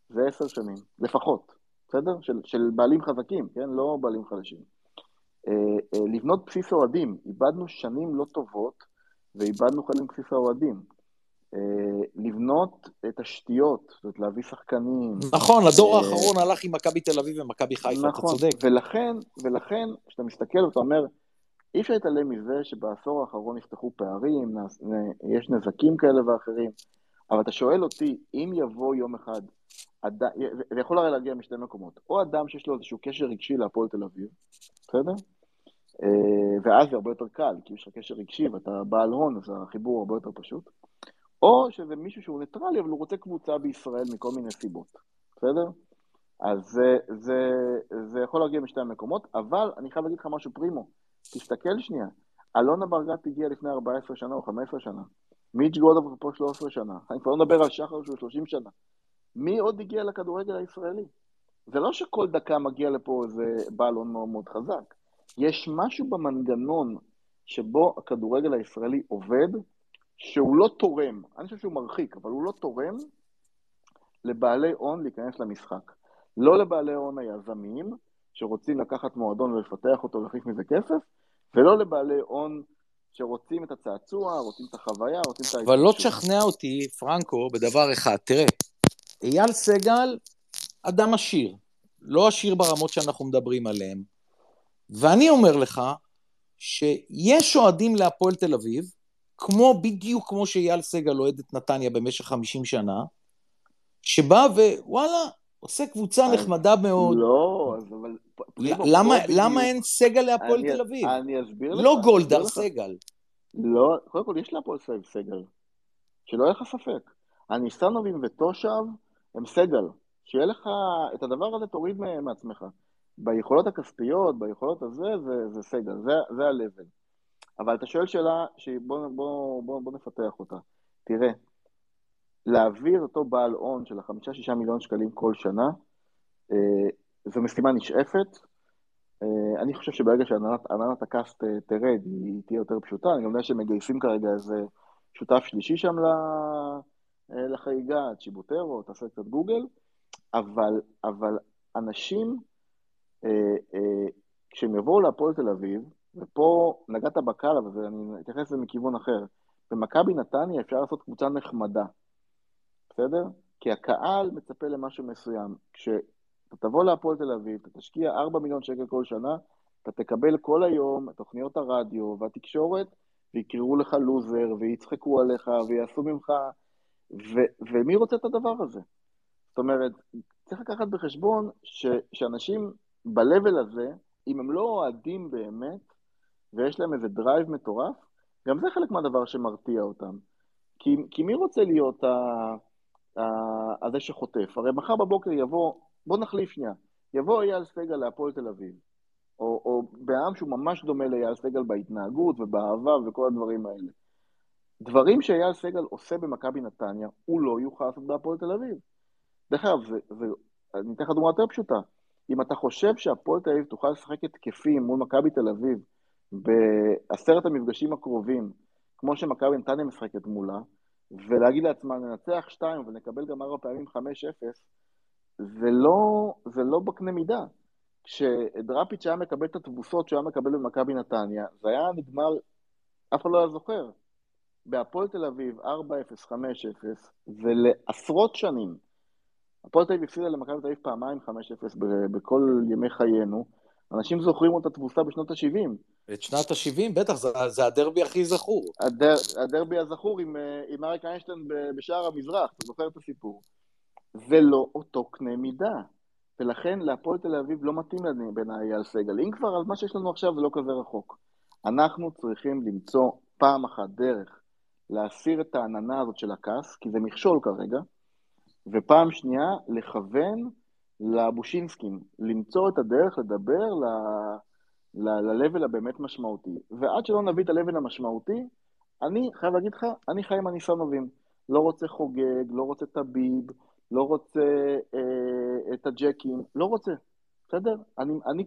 זה עשר שנים, לפחות, בסדר? של, של בעלים חזקים, כן? לא בעלים חדשים. אה, אה, לבנות בסיס אוהדים, איבדנו שנים לא טובות ואיבדנו חלק מבסיס האוהדים. אה, לבנות תשתיות, זאת אומרת להביא שחקנים. נכון, הדור האחרון הלך עם מכבי תל אביב ומכבי חיפה, אתה צודק. ולכן, ולכן, כשאתה מסתכל ואתה אומר, אי אפשר להתעלם מזה שבעשור האחרון נפתחו פערים, יש נזקים כאלה ואחרים, אבל אתה שואל אותי, אם יבוא יום אחד, זה יכול הרי להגיע משתי מקומות, או אדם שיש לו איזשהו קשר רגשי להפועל תל אביב, בסדר? ואז זה הרבה יותר קל, כי יש לך קשר רגשי ואתה בעל הון, אז החיבור הרבה יותר פשוט. או שזה מישהו שהוא ניטרלי, אבל הוא רוצה קבוצה בישראל מכל מיני סיבות, בסדר? אז זה, זה, זה יכול להגיע משתי המקומות, אבל אני חייב להגיד לך משהו פרימו, תסתכל שנייה, אלונה ברגת הגיע לפני 14 שנה או 15 שנה, מיץ' גולדבר פה 13 שנה, אני כבר לא מדבר על שחר שהוא 30 שנה, מי עוד הגיע לכדורגל הישראלי? זה לא שכל דקה מגיע לפה איזה בעל הון מאוד מאוד חזק, יש משהו במנגנון שבו הכדורגל הישראלי עובד, שהוא לא תורם, אני חושב שהוא מרחיק, אבל הוא לא תורם לבעלי הון להיכנס למשחק. לא לבעלי הון היזמיים, שרוצים לקחת מועדון ולפתח אותו ולהכניס מזה כסף, ולא לבעלי הון שרוצים את הצעצוע, רוצים את החוויה, רוצים את אבל לא. תשכנע אותי, פרנקו, בדבר אחד. תראה, אייל סגל, אדם עשיר. לא עשיר ברמות שאנחנו מדברים עליהן. ואני אומר לך, שיש אוהדים להפועל תל אביב, כמו, בדיוק כמו שאייל סגל אוהד את נתניה במשך 50 שנה, שבא ווואלה, עושה קבוצה נחמדה מאוד. לא, אז אבל... פרימו, למה, למה אין סגל להפועל תל אביב? אני אסביר לך. לא גולדהר. סגל. לא, קודם כל יש להפועל סגל סגל. שלא יהיה לך ספק. הניסנובים ותושב הם סגל. שיהיה לך את הדבר הזה, תוריד מעצמך. ביכולות הכספיות, ביכולות הזה, זה, זה סגל, זה, זה ה-level. אבל אתה שואל שאלה, שבוא בוא, בוא, בוא נפתח אותה. תראה, להעביר אותו בעל הון של החמישה-שישה מיליון שקלים כל שנה, אה, זו משימה נשאפת. אה, אני חושב שברגע שעננת הקאסט אה, תרד, היא תהיה יותר פשוטה. אני גם יודע שהם כרגע איזה שותף שלישי שם אה, לחגיגה, צ'יבוטרו, תעשה קצת גוגל, אבל, אבל אנשים, אה, אה, כשהם יבואו להפועל תל אביב, ופה נגעת בקהל, אבל אני אתייחס לזה מכיוון אחר. במכבי נתניה אפשר לעשות קבוצה נחמדה, בסדר? כי הקהל מצפה למשהו מסוים. כשאתה תבוא להפועל תל אביב, אתה תשקיע 4 מיליון שקל כל שנה, אתה תקבל כל היום את תוכניות הרדיו והתקשורת, ויקראו לך לוזר, ויצחקו עליך, ויעשו ממך... ו- ומי רוצה את הדבר הזה? זאת אומרת, צריך לקחת בחשבון ש- שאנשים ב-level הזה, אם הם לא אוהדים באמת, ויש להם איזה דרייב מטורף, גם זה חלק מהדבר שמרתיע אותם. כי, כי מי רוצה להיות ה- ה- הזה שחוטף? הרי מחר בבוקר יבוא, בוא נחליף שנייה, יבוא אייל סגל להפועל תל אביב, או, או בן אדם שהוא ממש דומה לאייל סגל בהתנהגות ובאהבה וכל הדברים האלה. דברים שאייל סגל עושה במכבי נתניה, הוא לא יוכל לעשות בהפועל תל אביב. דרך אגב, זה, זה, אני אתן לך דוגמה יותר פשוטה. אם אתה חושב שהפועל תל אביב תוכל לשחק התקפים מול מכבי תל אביב בעשרת המפגשים הקרובים, כמו שמכבי נתניה משחקת מולה, ולהגיד לעצמה, ננצח שתיים ונקבל גם ארבע פעמים חמש אפס, זה לא, זה לא בקנה מידה. כשדראפיץ' היה מקבל את התבוסות שהוא היה מקבל במכבי נתניה, זה היה נגמר, אף אחד לא היה זוכר. בהפועל תל אביב 4-0, 5-0, ולעשרות שנים. הפועל תל אביב הפסידה למכבי תל אביב פעמיים 5-0 ב- בכל ימי חיינו. אנשים זוכרים אותה תבוסה בשנות ה-70. את שנת ה-70, בטח, זה, זה הדרבי הכי זכור. הדר, הדרבי הזכור עם, אה, עם אריק איינשטיין בשער המזרח, אתה זוכר את הסיפור. זה לא אותו קנה מידה. ולכן להפועל תל אביב לא מתאים לנו בעיניי אייל סגל. אם כבר, אז מה שיש לנו עכשיו זה לא כזה רחוק. אנחנו צריכים למצוא פעם אחת דרך להסיר את העננה הזאת של הכעס, כי זה מכשול כרגע, ופעם שנייה, לכוון לבושינסקים, למצוא את הדרך לדבר ל... ל-level הבאמת משמעותי. ועד שלא נביא את ה-level המשמעותי, אני חייב להגיד לך, אני חי עם הניסנובים. לא רוצה חוגג, לא רוצה טביב, לא רוצה אה, את הג'קים, לא רוצה, בסדר? אני, אני,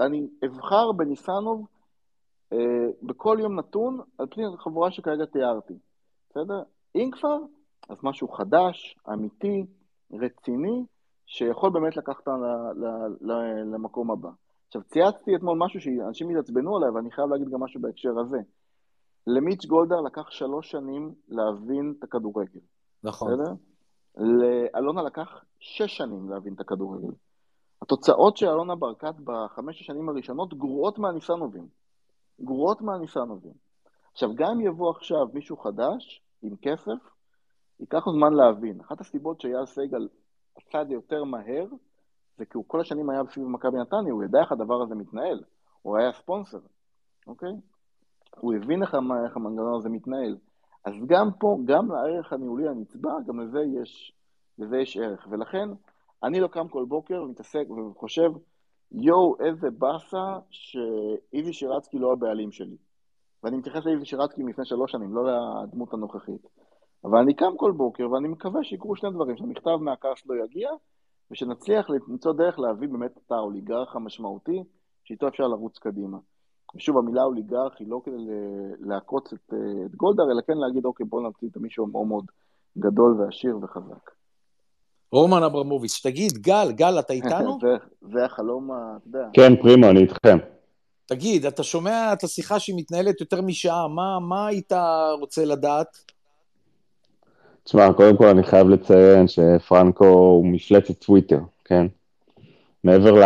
אני אבחר בניסנוב אה, בכל יום נתון על פני החבורה שכרגע תיארתי, בסדר? אם כבר, אז משהו חדש, אמיתי, רציני, שיכול באמת לקחת למקום הבא. עכשיו, צייצתי אתמול משהו שאנשים התעצבנו עליי, ואני חייב להגיד גם משהו בהקשר הזה. למיץ' גולדהר לקח שלוש שנים להבין את הכדורגל, נכון. בסדר? לאלונה לקח שש שנים להבין את הכדורגל. התוצאות של אלונה ברקת בחמש השנים הראשונות גרועות מהניסנובים. גרועות מהניסנובים. עכשיו, גם אם יבוא עכשיו מישהו חדש, עם כסף, ייקח לו זמן להבין. אחת הסיבות שאייל סגל עשה את זה יותר מהר, זה כי הוא כל השנים היה סביב מכבי נתניה, הוא ידע איך הדבר הזה מתנהל. הוא היה ספונסר, אוקיי? הוא הבין איך, איך המנגנון הזה מתנהל. אז גם פה, גם לערך הניהולי הנצבר, גם לזה יש, לזה יש ערך. ולכן, אני לא קם כל בוקר ומתעסק וחושב, יואו, איזה באסה שאיזי שירצקי לא הבעלים שלי. ואני מתייחס לאיזי שירצקי מלפני שלוש שנים, לא לדמות הנוכחית. אבל אני קם כל בוקר ואני מקווה שיקרו שני דברים, שהמכתב מהכעס לא יגיע, ושנצליח למצוא דרך להביא באמת את האוליגרך המשמעותי, שאיתו אפשר לרוץ קדימה. ושוב, המילה אוליגרך היא לא כדי לעקוץ את, אה, את גולדהר, אלא כן להגיד, אוקיי, בואו נמציא את מישהו מאוד מאוד גדול ועשיר וחזק. רומן אברמוביץ', תגיד, גל, גל, אתה איתנו? זה, זה החלום, אתה יודע, כן, פרימו, אני איתכם. תגיד, אתה שומע את השיחה שהיא מתנהלת יותר משעה, מה, מה היית רוצה לדעת? תשמע, קודם כל אני חייב לציין שפרנקו הוא מפלצת טוויטר, כן? מעבר ל...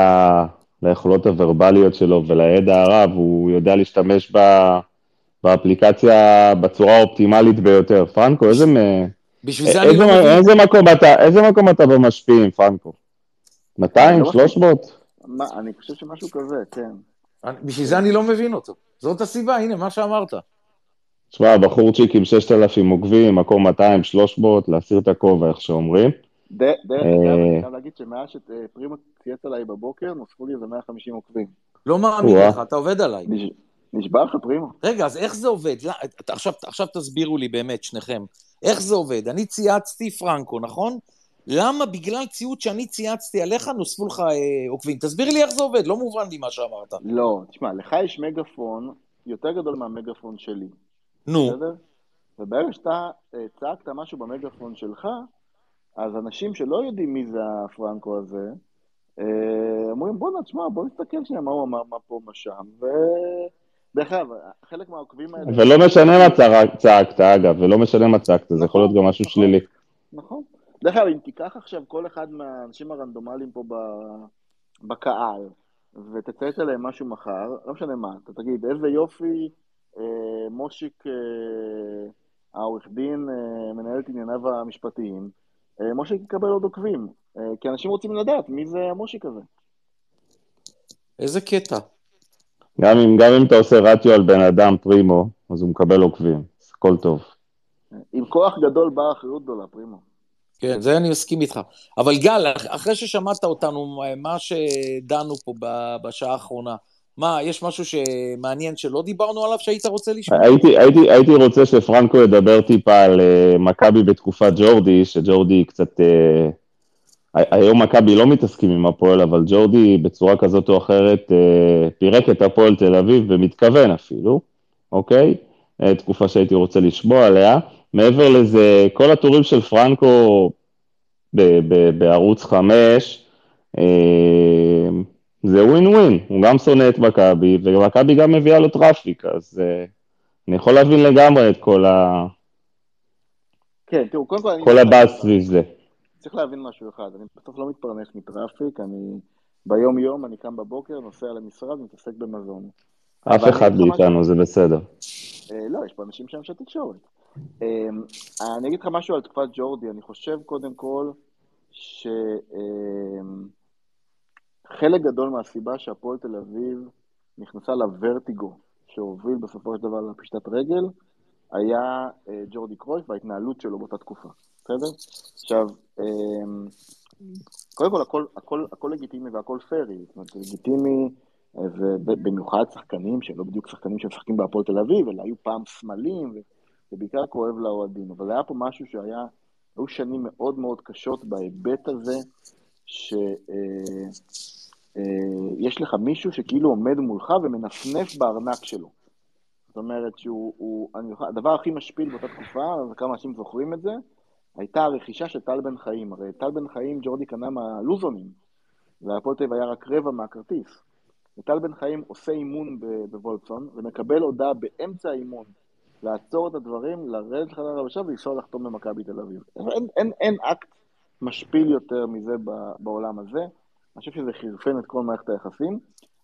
ליכולות הוורבליות שלו ולידע הרב, הוא יודע להשתמש ב... באפליקציה בצורה האופטימלית ביותר. פרנקו, איזה, בשביל זה איזה, אני לא מבין. איזה, מקום אתה, איזה מקום אתה במשפיעים, פרנקו? 200, לא 300? מה, אני חושב שמשהו כזה, כן. אני- בשביל זה אני לא מבין אותו. זאת הסיבה, הנה, מה שאמרת. תשמע, בחורצ'יק עם 6,000 עוקבים, מקום 200, 300, להסיר את הכובע, איך שאומרים. דרך אה. אגב, אני חייב להגיד שמאז שפרימו צייץ עליי בבוקר, נוספו לי איזה 150 עוקבים. לא מאמין. לך, אתה עובד עליי. נש- נשבע לך, פרימו. רגע, אז איך זה עובד? לא, עכשיו תסבירו לי באמת, שניכם. איך זה עובד? אני צייצתי פרנקו, נכון? למה בגלל ציוץ שאני צייצתי עליך נוספו לך אה, עוקבים? תסביר לי איך זה עובד, לא מובן לי מה שאמרת. לא, תשמע, לך יש מגפון יותר גדול מהמגפון שלי, נו, בסדר? וברגע שאתה אה, צעקת משהו במגפון שלך, אז אנשים שלא יודעים מי זה הפרנקו הזה, אה, אומרים, בואנה, תשמע, בוא נסתכל שנייה מה הוא אמר, מה פה, מה שם, ו... דרך אגב, חלק מהעוקבים האלה... ולא משנה מה צעק- צעקת, אגב, ולא משנה מה צעקת, זה יכול להיות גם משהו נכון. שלילי. נכון. דרך אגב, אם תיקח עכשיו כל אחד מהאנשים הרנדומליים פה ב- בקהל, ותצייץ עליהם משהו מחר, לא משנה מה, אתה תגיד, איזה יופי, מושיק, אה, העורך דין, אה, מנהל את ענייניו המשפטיים, אה, מושיק יקבל עוד עוקבים, אה, כי אנשים רוצים לדעת מי זה המושיק הזה. איזה קטע. גם אם, גם אם אתה עושה רטיו על בן אדם פרימו, אז הוא מקבל עוקבים, אז הכל טוב. עם כוח גדול באה אחריות גדולה, פרימו. כן, זה אני מסכים איתך. אבל גל, אח- אחרי ששמעת אותנו, מה שדנו פה ב- בשעה האחרונה, מה, יש משהו שמעניין שלא דיברנו עליו שהיית רוצה לשמוע? הייתי, הייתי, הייתי רוצה שפרנקו ידבר טיפה על אה, מכבי בתקופת ג'ורדי, שג'ורדי קצת... ה- היום מכבי לא מתעסקים עם הפועל, אבל ג'ורדי בצורה כזאת או אחרת אה, פירק את הפועל תל אביב, במתכוון אפילו, אוקיי? אה, תקופה שהייתי רוצה לשמוע עליה. מעבר לזה, כל הטורים של פרנקו ב- ב- בערוץ 5, אה, זה ווין ווין, הוא גם שונא את מכבי, ומכבי גם מביאה לו traffic, אז אה, אני יכול להבין לגמרי את כל, ה... כן, תראו, קודם כל... כל הבאז סביב זה. צריך להבין משהו אחד, אני בסוף לא מתפרנס מ traffic, אני ביום-יום, אני קם בבוקר, נוסע למשרד, מתעסק במזון. אף אחד מאיתנו, זה בסדר. אה, לא, יש פה אנשים שהם אנשי תקשורת. אה, אני אגיד לך משהו על תקופת ג'ורדי, אני חושב קודם כל שחלק גדול מהסיבה שהפועל תל אביב נכנסה לוורטיגו שהוביל בסופו של דבר לפשטת רגל, היה אה, ג'ורדי קרויף וההתנהלות שלו באותה תקופה, בסדר? עכשיו, אה, קודם כל הכל, הכל, הכל לגיטימי והכל פיירי, זאת אומרת, לגיטימי, אה, ובמיוחד שחקנים שהם לא בדיוק שחקנים שמשחקים בהפועל תל אביב, אלא היו פעם סמלים, זה בעיקר כואב לאוהדים, אבל היה פה משהו שהיה, היו שנים מאוד מאוד קשות בהיבט הזה, שיש לך מישהו שכאילו עומד מולך ומנפנף בארנק שלו. זאת אומרת שהוא, הוא, אני, הדבר הכי משפיל באותה תקופה, וכמה אנשים זוכרים את זה, הייתה הרכישה של טל בן חיים. הרי טל בן חיים, ג'ורדי קנה מהלוזונים, והפועל תל אביב היה רק רבע מהכרטיס. וטל בן חיים עושה אימון בוולפסון, ומקבל הודעה באמצע האימון לעצור את הדברים, לרדת לחדר הלבשה ולנסוע לחתום במכבי תל אביב. אין, אין, אין אקט משפיל יותר מזה בעולם הזה. אני חושב שזה חירפן את כל מערכת היחסים.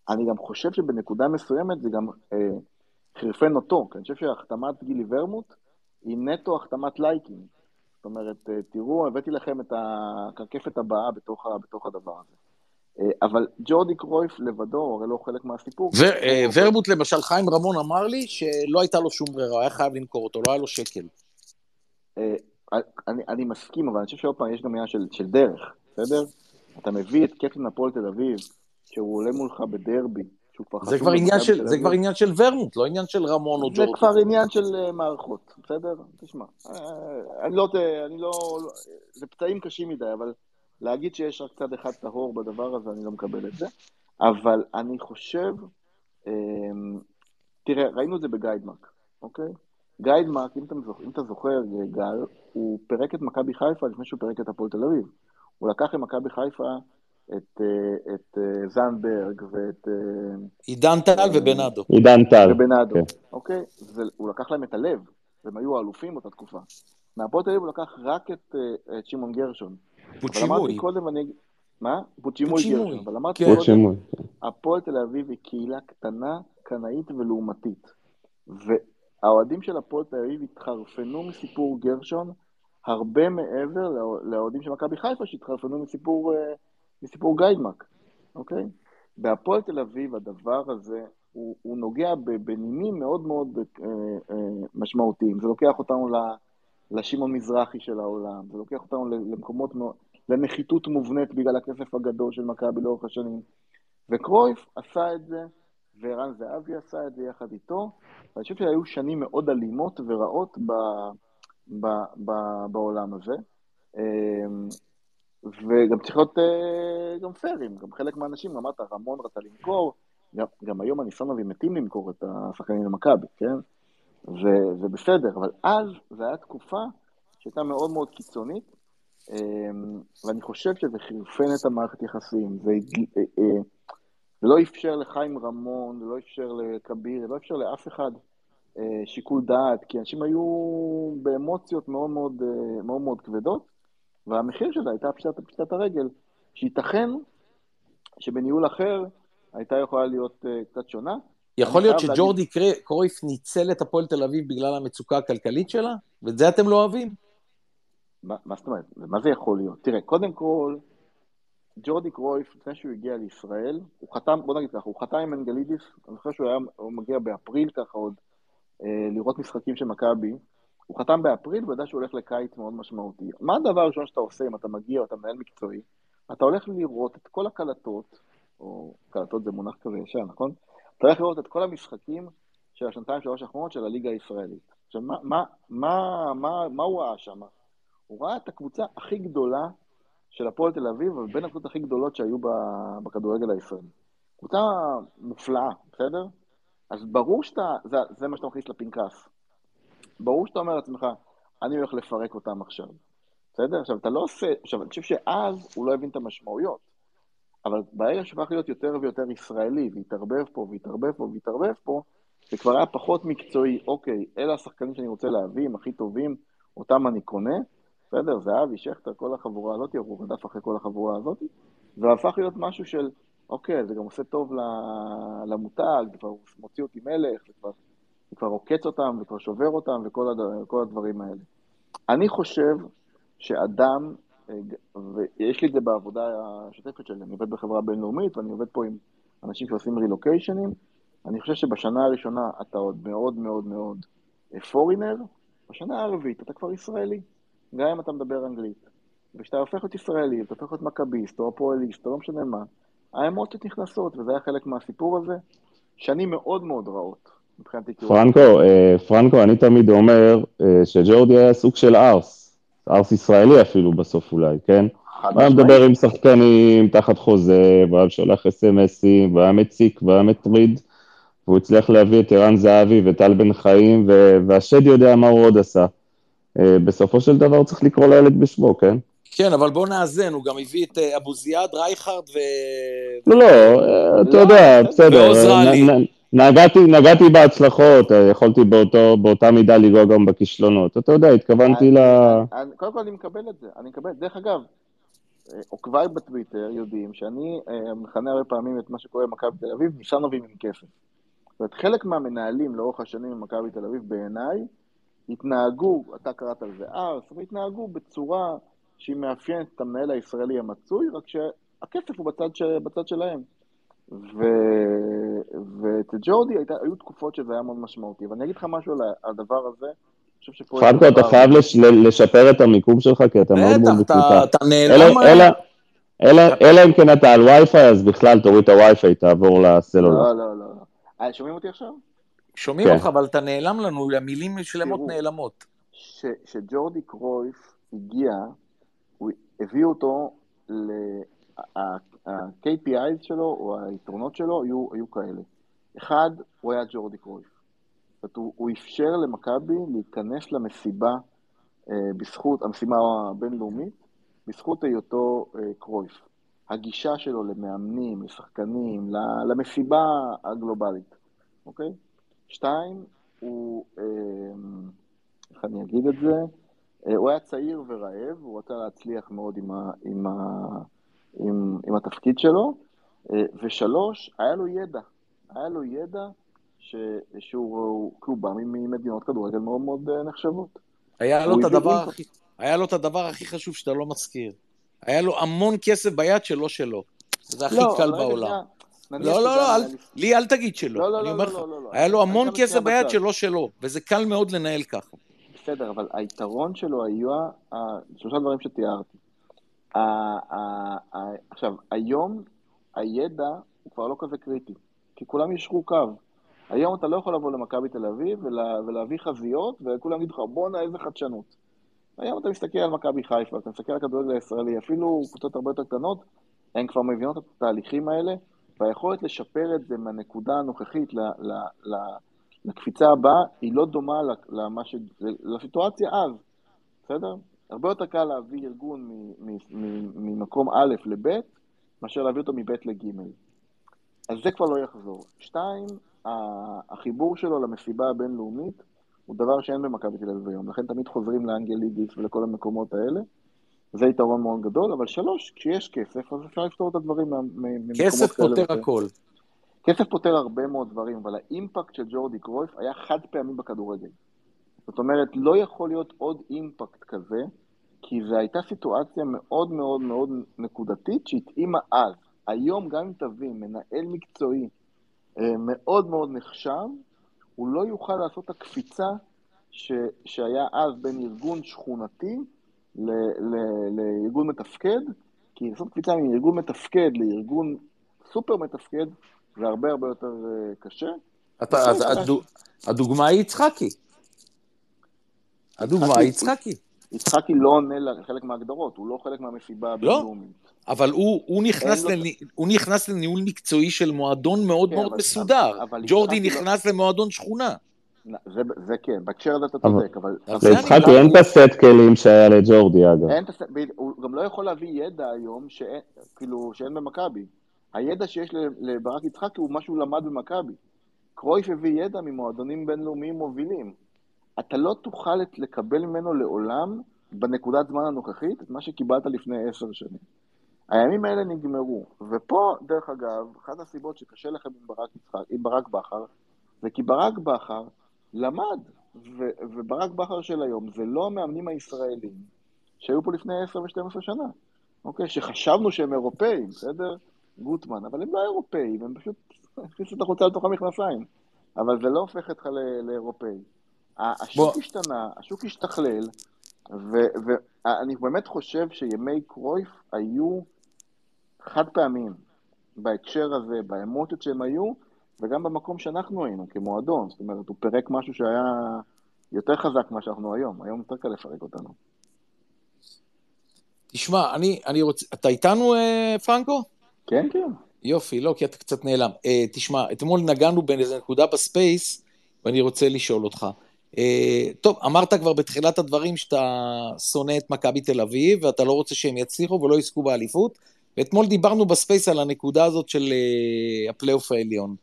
אני גם חושב שבנקודה מסוימת זה גם אה, חירפן אותו, כי אני חושב שהחתמת גילי ורמוט היא נטו החתמת לייקים. זאת אומרת, תראו, הבאתי לכם את הקרקפת הבאה בתוך, בתוך הדבר הזה. אבל ג'ורדי קרויף לבדו, הרי לא חלק מהסיפור. ורמוט למשל, חיים רמון אמר לי שלא הייתה לו שום ברירה, היה חייב למכור אותו, לא היה לו שקל. אני, אני מסכים, אבל אני חושב שעוד פעם, יש גם עניין של, של דרך, בסדר? אתה מביא את קפטן הפועל תל אביב, שהוא עולה מולך בדרבי, שהוא כבר זה כבר, עניין של, זה כבר עניין של ורמוט, לא עניין של רמון או ג'ורדי. זה כבר עניין של uh, מערכות, בסדר? תשמע, uh, אני לא, אני לא, זה פצעים קשים מדי, אבל להגיד שיש רק צד אחד טהור בדבר הזה, אני לא מקבל את זה. אבל אני חושב, um, תראה, ראינו את זה בגיידמרק, אוקיי? גיידמרק, אם, אם אתה זוכר, גל, הוא פירק את מכבי חיפה לפני שהוא פירק את הפועל תל אביב. הוא לקח עם מכבי חיפה את, אה, את אה, זנדברג ואת... אה, עידן טל ובנאדו. עידן טל. ובנאדו, כן. אוקיי? זה, הוא לקח להם את הלב, והם היו אלופים באותה תקופה. מהפועל תל אביב הוא לקח רק את, את שמעון גרשון. אבל אמרתי בוצ'ימוי. קודם, ואני... אגיד- מה? בוצ'ימוי גרשון. אבל אמרתי כן. קודם, שימוי. הפועל תל אביב היא קהילה קטנה, קנאית ולעומתית. והאוהדים של הפועל תל אביב התחרפנו מסיפור גרשון הרבה מעבר לאוה- לאוהדים של מכבי חיפה שהתחרפנו מסיפור, אה, מסיפור גיידמק, אוקיי? בהפועל תל אביב הדבר הזה, הוא, הוא נוגע בנימים מאוד מאוד אה, אה, משמעותיים. זה לוקח אותנו לשמעון מזרחי של העולם, זה לוקח אותנו למקומות לנחיתות מובנית בגלל הכסף הגדול של מכבי לאורך השנים. וקרויף עשה את זה, וערן זהבי עשה את זה יחד איתו, ואני חושב שהיו שנים מאוד אלימות ורעות ב, ב, ב, בעולם הזה. אמ, וגם צריך להיות אה, גם פיירים, גם חלק מהאנשים, אמרת, רמון רצה למכור, גם, גם היום הניסונובים מתים למכור את השחקנים למכבי, כן? וזה בסדר, אבל אז זו הייתה תקופה שהייתה מאוד מאוד קיצונית, אמ, ואני חושב שזה חירפן את המערכת יחסים, זה, אה, אה, זה לא אפשר לחיים רמון, זה לא אפשר לכביר, זה לא אפשר לאף אחד שיקול דעת, כי אנשים היו באמוציות מאוד מאוד, אה, מאוד, מאוד כבדות, והמחיר שלה הייתה פשיטת, פשיטת הרגל, שייתכן שבניהול אחר הייתה יכולה להיות אה, קצת שונה. יכול להיות שג'ורדי קרי- קרויף ניצל את הפועל תל אביב בגלל המצוקה הכלכלית שלה? ואת זה אתם לא אוהבים? מה, מה זאת אומרת? מה זה יכול להיות? תראה, קודם כל, ג'ורדי קרויף, לפני שהוא הגיע לישראל, הוא חתם, בוא נגיד ככה, הוא חתם עם אנגלידיס, אני חושב שהוא היה, הוא מגיע באפריל ככה עוד, אה, לראות משחקים של מכבי, הוא חתם באפריל ויודע שהוא הולך לקיץ מאוד משמעותי. מה הדבר הראשון שאתה עושה אם אתה מגיע או אתה מנהל מקצועי? אתה הולך לראות את כל הקלטות, או קלטות זה מונח כזה ישן, נכון? אתה הולך לראות את כל המשחקים של השנתיים שלוש האחרונות של הליגה הישראלית. עכשיו, מה, מה, מה, מה, מה הוא ראה שם? הוא ראה את הקבוצה הכי גדולה של הפועל תל אביב, אבל בין הקבוצות הכי גדולות שהיו בכדורגל הישראלי. קבוצה מופלאה, בסדר? אז ברור שאתה, זה, זה מה שאתה מכניס לפנקס. ברור שאתה אומר לעצמך, אני הולך לפרק אותם עכשיו. בסדר? עכשיו, אתה לא עושה... עכשיו, אני חושב שאז הוא לא הבין את המשמעויות. אבל ברגע שהפך להיות יותר ויותר ישראלי, והתערבב פה, והתערבב פה, והתערבב פה, זה כבר היה פחות מקצועי. אוקיי, אלה השחקנים שאני רוצה להביא, הם הכי טובים, אותם אני קונה. בסדר, זהבי, שכטר, כל החבורה הזאת, הוא רדף אחרי כל החבורה הזאת, והפך להיות משהו של, אוקיי, זה גם עושה טוב למותג, זה כבר מוציא אותי מלך, זה כבר, זה כבר עוקץ אותם, וכבר שובר אותם, וכל הד... כל הדברים האלה. אני חושב שאדם, אה, ויש לי את זה בעבודה השוטפת שלי, אני עובד בחברה בינלאומית, ואני עובד פה עם אנשים שעושים רילוקיישנים, אני חושב שבשנה הראשונה אתה עוד מאוד מאוד מאוד פורינר, בשנה הרביעית אתה כבר ישראלי. גם אם אתה מדבר אנגלית. וכשאתה הופך להיות ישראלי, אתה הופך להיות מכביסט, או הפועליסט, או לא משנה מה, האמוציות נכנסות, וזה היה חלק מהסיפור הזה. שנים מאוד מאוד רעות, מבחינתי. פרנקו, אה, פרנקו, אני תמיד אומר אה, שג'ורדי היה סוג של ארס, ארס ישראלי אפילו בסוף אולי, כן? הוא היה. מדבר עם שחקנים תחת חוזה, והיה שולח אס.אם.אסים, והיה מציק, והיה מטריד, והוא הצליח להביא את ערן זהבי וטל בן חיים, והשד יודע מה הוא עוד עשה. אה, בסופו של דבר צריך לקרוא לילד בשמו, כן? כן, אבל בוא נאזן, הוא גם הביא את אה, אבו זיאד, רייכרד ו... לא, לא, אתה לא, יודע, בסדר. בסדר. אה, נ- נגעתי, נגעתי בהצלחות, אה, יכולתי באותו, באותה מידה לנגוע גם בכישלונות. אתה יודע, התכוונתי ל... אני- קודם כל אני מקבל את זה, אני מקבל. דרך אגב, עוקביי בטוויטר יודעים שאני מכנה הרבה פעמים את מה שקורה במכבי תל אביב, ניסנובים עם כסף. זאת אומרת, חלק מהמנהלים לאורך השנים במכבי תל אביב, בעיניי, התנהגו, אתה קראת על זה ארס, אבל התנהגו בצורה שהיא מאפיינת את המנהל הישראלי המצוי, רק שהכסף הוא בצד, ש... בצד שלהם. ו... ואצל ג'ורדי הייתה, היו תקופות שזה היה מאוד משמעותי. אבל אני אגיד לך משהו על הדבר הזה, חושב שפה... פרנקו, אתה דבר- חייב לש- ל- לשפר את המיקום שלך, כי אתה מאוד מאוד בטח, אתה- מקוטע. אתה אלא- נעלם... אלא- אלא אלא אם כן אתה על וי-פיי, אז בכלל תוריד את הווי-פיי, תעבור לסלולר. לא, לא, לא. אה, שומעים אותי עכשיו? שומעים כן. אותך, אבל אתה נעלם לנו, המילים שלמות. נעלמות. ש, שג'ורדי קרויף הגיע, הוא הביא אותו, ל... ה-KPI שלו, או היתרונות שלו, היו, היו כאלה. אחד, הוא היה ג'ורדי קרויף. זאת אומרת, הוא, הוא אפשר למכבי להיכנס למסיבה אה, בזכות, המשימה הבינלאומית, בזכות היותו אה, קרויף. הגישה שלו למאמנים, לשחקנים, למסיבה הגלובלית, אוקיי? שתיים, הוא, אה, איך אני אגיד את זה? אה, הוא היה צעיר ורעב, הוא רצה להצליח מאוד עם, ה, עם, ה, עם, עם התפקיד שלו. אה, ושלוש, היה לו ידע. היה לו ידע ש, שהוא הוא בא ממדינות כדורגל מאוד מאוד נחשבות. היה לו, את הדבר הכי, היה לו את הדבר הכי חשוב שאתה לא מזכיר. היה לו המון כסף ביד שלא שלו. זה הכי לא, קל בעולם. לא, לא, לא, אל, לי אל תגיד שלא. לא, לא, אני אומר לך, לא, לא, לא, היה לו המון כסף ביד שלא שלו, וזה קל מאוד לנהל ככה. בסדר, אבל היתרון שלו היה שלושה דברים שתיארתי. עכשיו, היום הידע הוא כבר לא כזה קריטי, כי כולם ישרו קו. היום אתה לא יכול לבוא למכבי תל אביב ולהביא חזיות, וכולם יגידו לך, בואנה, איזה חדשנות. היום אתה מסתכל על מכבי חיפה, אתה מסתכל על הכדורגל הישראלי, אפילו קבוצות הרבה יותר קטנות, הן כבר מבינות את התהליכים האלה, והיכולת לשפר את זה מהנקודה הנוכחית ל, ל, ל, לקפיצה הבאה, היא לא דומה למה ש... לסיטואציה אז, בסדר? הרבה יותר קל להביא ארגון ממקום א' לב', מאשר להביא אותו מב' לג'. אז זה כבר לא יחזור. שתיים, החיבור שלו למסיבה הבינלאומית הוא דבר שאין במכבי תל אביב היום, לכן תמיד חוזרים לאנגלידיס ולכל המקומות האלה. זה יתרון מאוד גדול, אבל שלוש, כשיש כסף, אז אפשר לפתור את הדברים ממקומות כאלה. כסף פותר הכל. כסף פותר הרבה מאוד דברים, אבל האימפקט של ג'ורדי קרויף היה חד פעמי בכדורגל. זאת אומרת, לא יכול להיות עוד אימפקט כזה, כי זו הייתה סיטואציה מאוד מאוד מאוד נקודתית שהתאימה אז. היום, גם אם תבין, מנהל מקצועי אה, מאוד מאוד נחשב, הוא לא יוכל לעשות את הקפיצה ש, שהיה אז בין ארגון שכונתי ל, ל, לארגון מתפקד, כי לעשות קפיצה מארגון מתפקד לארגון סופר מתפקד, זה הרבה הרבה יותר אה, קשה. אתה, אז הדוג... הדוגמה היא יצחקי. הדוגמה היא יצחקי. יצחקי לא עונה לחלק מההגדרות, הוא לא חלק מהמסיבה לא, הבינלאומית. לא, אבל הוא, הוא, נכנס לו... לני... הוא נכנס לניהול מקצועי של מועדון מאוד כן, מאוד אבל, מסודר. אבל, ג'ורדי לא- נכנס לא... למועדון שכונה. זה, זה כן, בהקשר הזה אתה צודק, אבל... ליצחקי אין את הסט כלים שהיה לג'ורדי, אגב. אין את הסט, הוא גם לא יכול להביא ידע היום, שאין, כאילו, שאין במכבי. הידע שיש לברק יצחקי הוא מה שהוא למד במכבי. קרויף הביא ידע ממועדונים בינלאומיים מובילים. אתה לא תוכל לקבל ממנו לעולם, בנקודת זמן הנוכחית, את מה שקיבלת לפני עשר שנים. הימים האלה נגמרו. ופה, דרך אגב, אחת הסיבות שקשה לכם עם ברק, יצחק, עם ברק בכר, זה כי ברק בכר למד, ו- וברק בכר של היום זה לא המאמנים הישראלים שהיו פה לפני 10 ו-12 שנה, אוקיי? שחשבנו שהם אירופאים, בסדר? גוטמן, אבל הם לא אירופאים, הם פשוט הכניסו את החולצה לתוך המכנסיים. אבל זה לא הופך אותך לאירופאי. השוק בוא. השתנה, השוק השתכלל, ואני באמת חושב שימי קרויף היו חד פעמיים בהקשר הזה, באמוציות שהם היו, וגם במקום שאנחנו היינו, כמועדון. זאת אומרת, הוא פירק משהו שהיה יותר חזק ממה שאנחנו היום. היום יותר קל לפרק אותנו. תשמע, אני, אני רוצה... אתה איתנו, אה, פרנקו? כן, כן. יופי, לא, כי אתה קצת נעלם. אה, תשמע, אתמול נגענו באיזה נקודה ב space, ואני רוצה לשאול אותך. אה, טוב, אמרת כבר בתחילת הדברים שאתה שונא את מכבי תל אביב, ואתה לא רוצה שהם יצליחו ולא יזכו באליפות, ואתמול דיברנו ב space על הנקודה הזאת של אה, הפלייאוף העליון.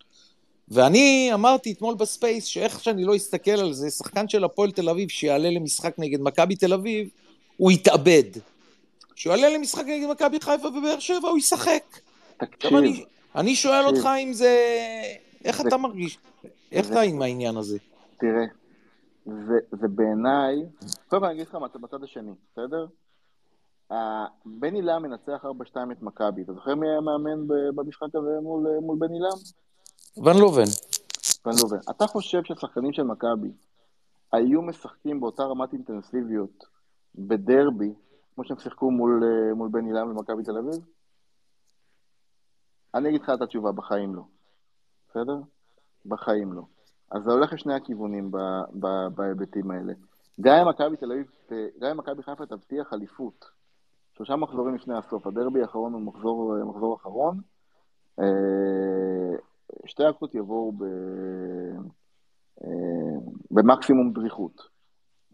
ואני אמרתי אתמול ב space, שאיך שאני לא אסתכל על זה, שחקן של הפועל תל אביב שיעלה למשחק נגד מכבי תל אביב, הוא יתאבד. כשהוא יעלה למשחק נגד מכבי חיפה ובאר שבע, הוא ישחק. תקשיב. אני, אני שואל תקשיב. אותך אם זה... איך זה... אתה מרגיש? איך אתה עם העניין הזה? תראה, זה, זה בעיניי... קודם כל אני אגיד לך בצד השני, בסדר? בני לם מנצח 4-2 את מכבי. אתה זוכר מי היה מאמן במשחק הזה מול, מול בני לם? ון לובן. ון לובן. אתה חושב שהשחקנים של מכבי היו משחקים באותה רמת אינטנסיביות בדרבי, כמו שהם שיחקו מול, מול בני לם ומכבי תל אביב? אני אגיד לך את התשובה, בחיים לא. בסדר? בחיים לא. אז זה הולך לשני הכיוונים בהיבטים האלה. גם אם מכבי תל אביב, גם אם מכבי חיפה תבטיח אליפות, שלושה מחזורים לפני הסוף, הדרבי האחרון הוא מחזור, מחזור אחרון, אה, שתי הקבוצות יבואו ב... אה, במקסימום דריכות.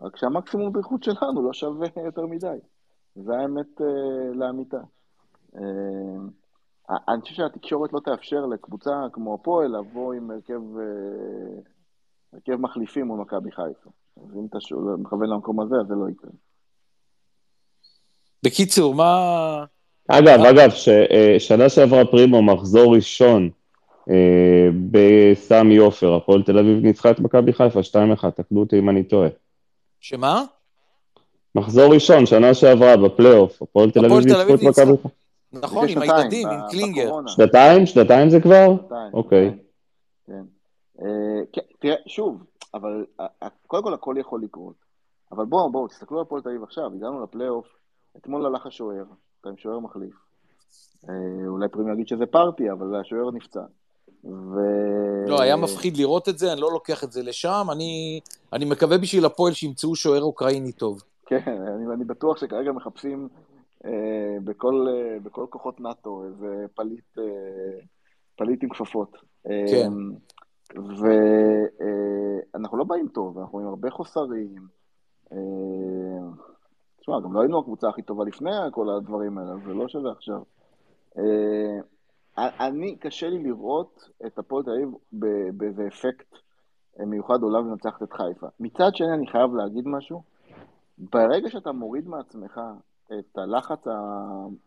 רק שהמקסימום דריכות שלנו לא שווה יותר מדי. זה האמת אה, לאמיתה. אה, אני חושב שהתקשורת לא תאפשר לקבוצה כמו הפועל לבוא עם הרכב, אה, הרכב מחליפים מול מכבי חיפה. אז אם אתה מכוון למקום הזה, אז זה לא יקרה. בקיצור, מה... אגב, אגב, שנה שעברה פרימו מחזור ראשון אה, בסמי עופר, הפועל תל אביב ניצחה את מכבי חיפה 2-1, תקדו אותי אם אני טועה. שמה? מחזור ראשון, שנה שעברה בפלייאוף, הפועל תל אביב ניצחו את מכבי חיפה. נכון, עם הילדים, עם קלינגר. שנתיים? שנתיים זה כבר? שנתיים. אוקיי. כן. אה, כן. תראה, שוב, אבל קודם כל הכל יכול לקרות. אבל בואו, בואו, תסתכלו על הפועל תל אביב עכשיו, הגענו לפלייאוף, אתמול הלך השוער, אתה עם שוער מחליף. אה, אולי פרימי יגיד שזה פארטי, אבל השוער נפצע. ו... לא, היה מפחיד לראות את זה, אני לא לוקח את זה לשם. אני, אני מקווה בשביל הפועל שימצאו שוער אוקראיני טוב. כן, אני, אני בטוח שכרגע מחפשים אה, בכל, אה, בכל כוחות נאט"ו איזה פליט, אה, פליט עם כפפות. אה, כן. ואנחנו אה, לא באים טוב, אנחנו עם הרבה חוסרים. אה, תשמע, גם לא היינו הקבוצה הכי טובה לפני כל הדברים האלה, זה לא שזה עכשיו. אה, אני, קשה לי לראות את הפועל תל אביב באיזה אפקט מיוחד עולה ומנצחת את חיפה. מצד שני, אני חייב להגיד משהו. ברגע שאתה מוריד מעצמך את הלחץ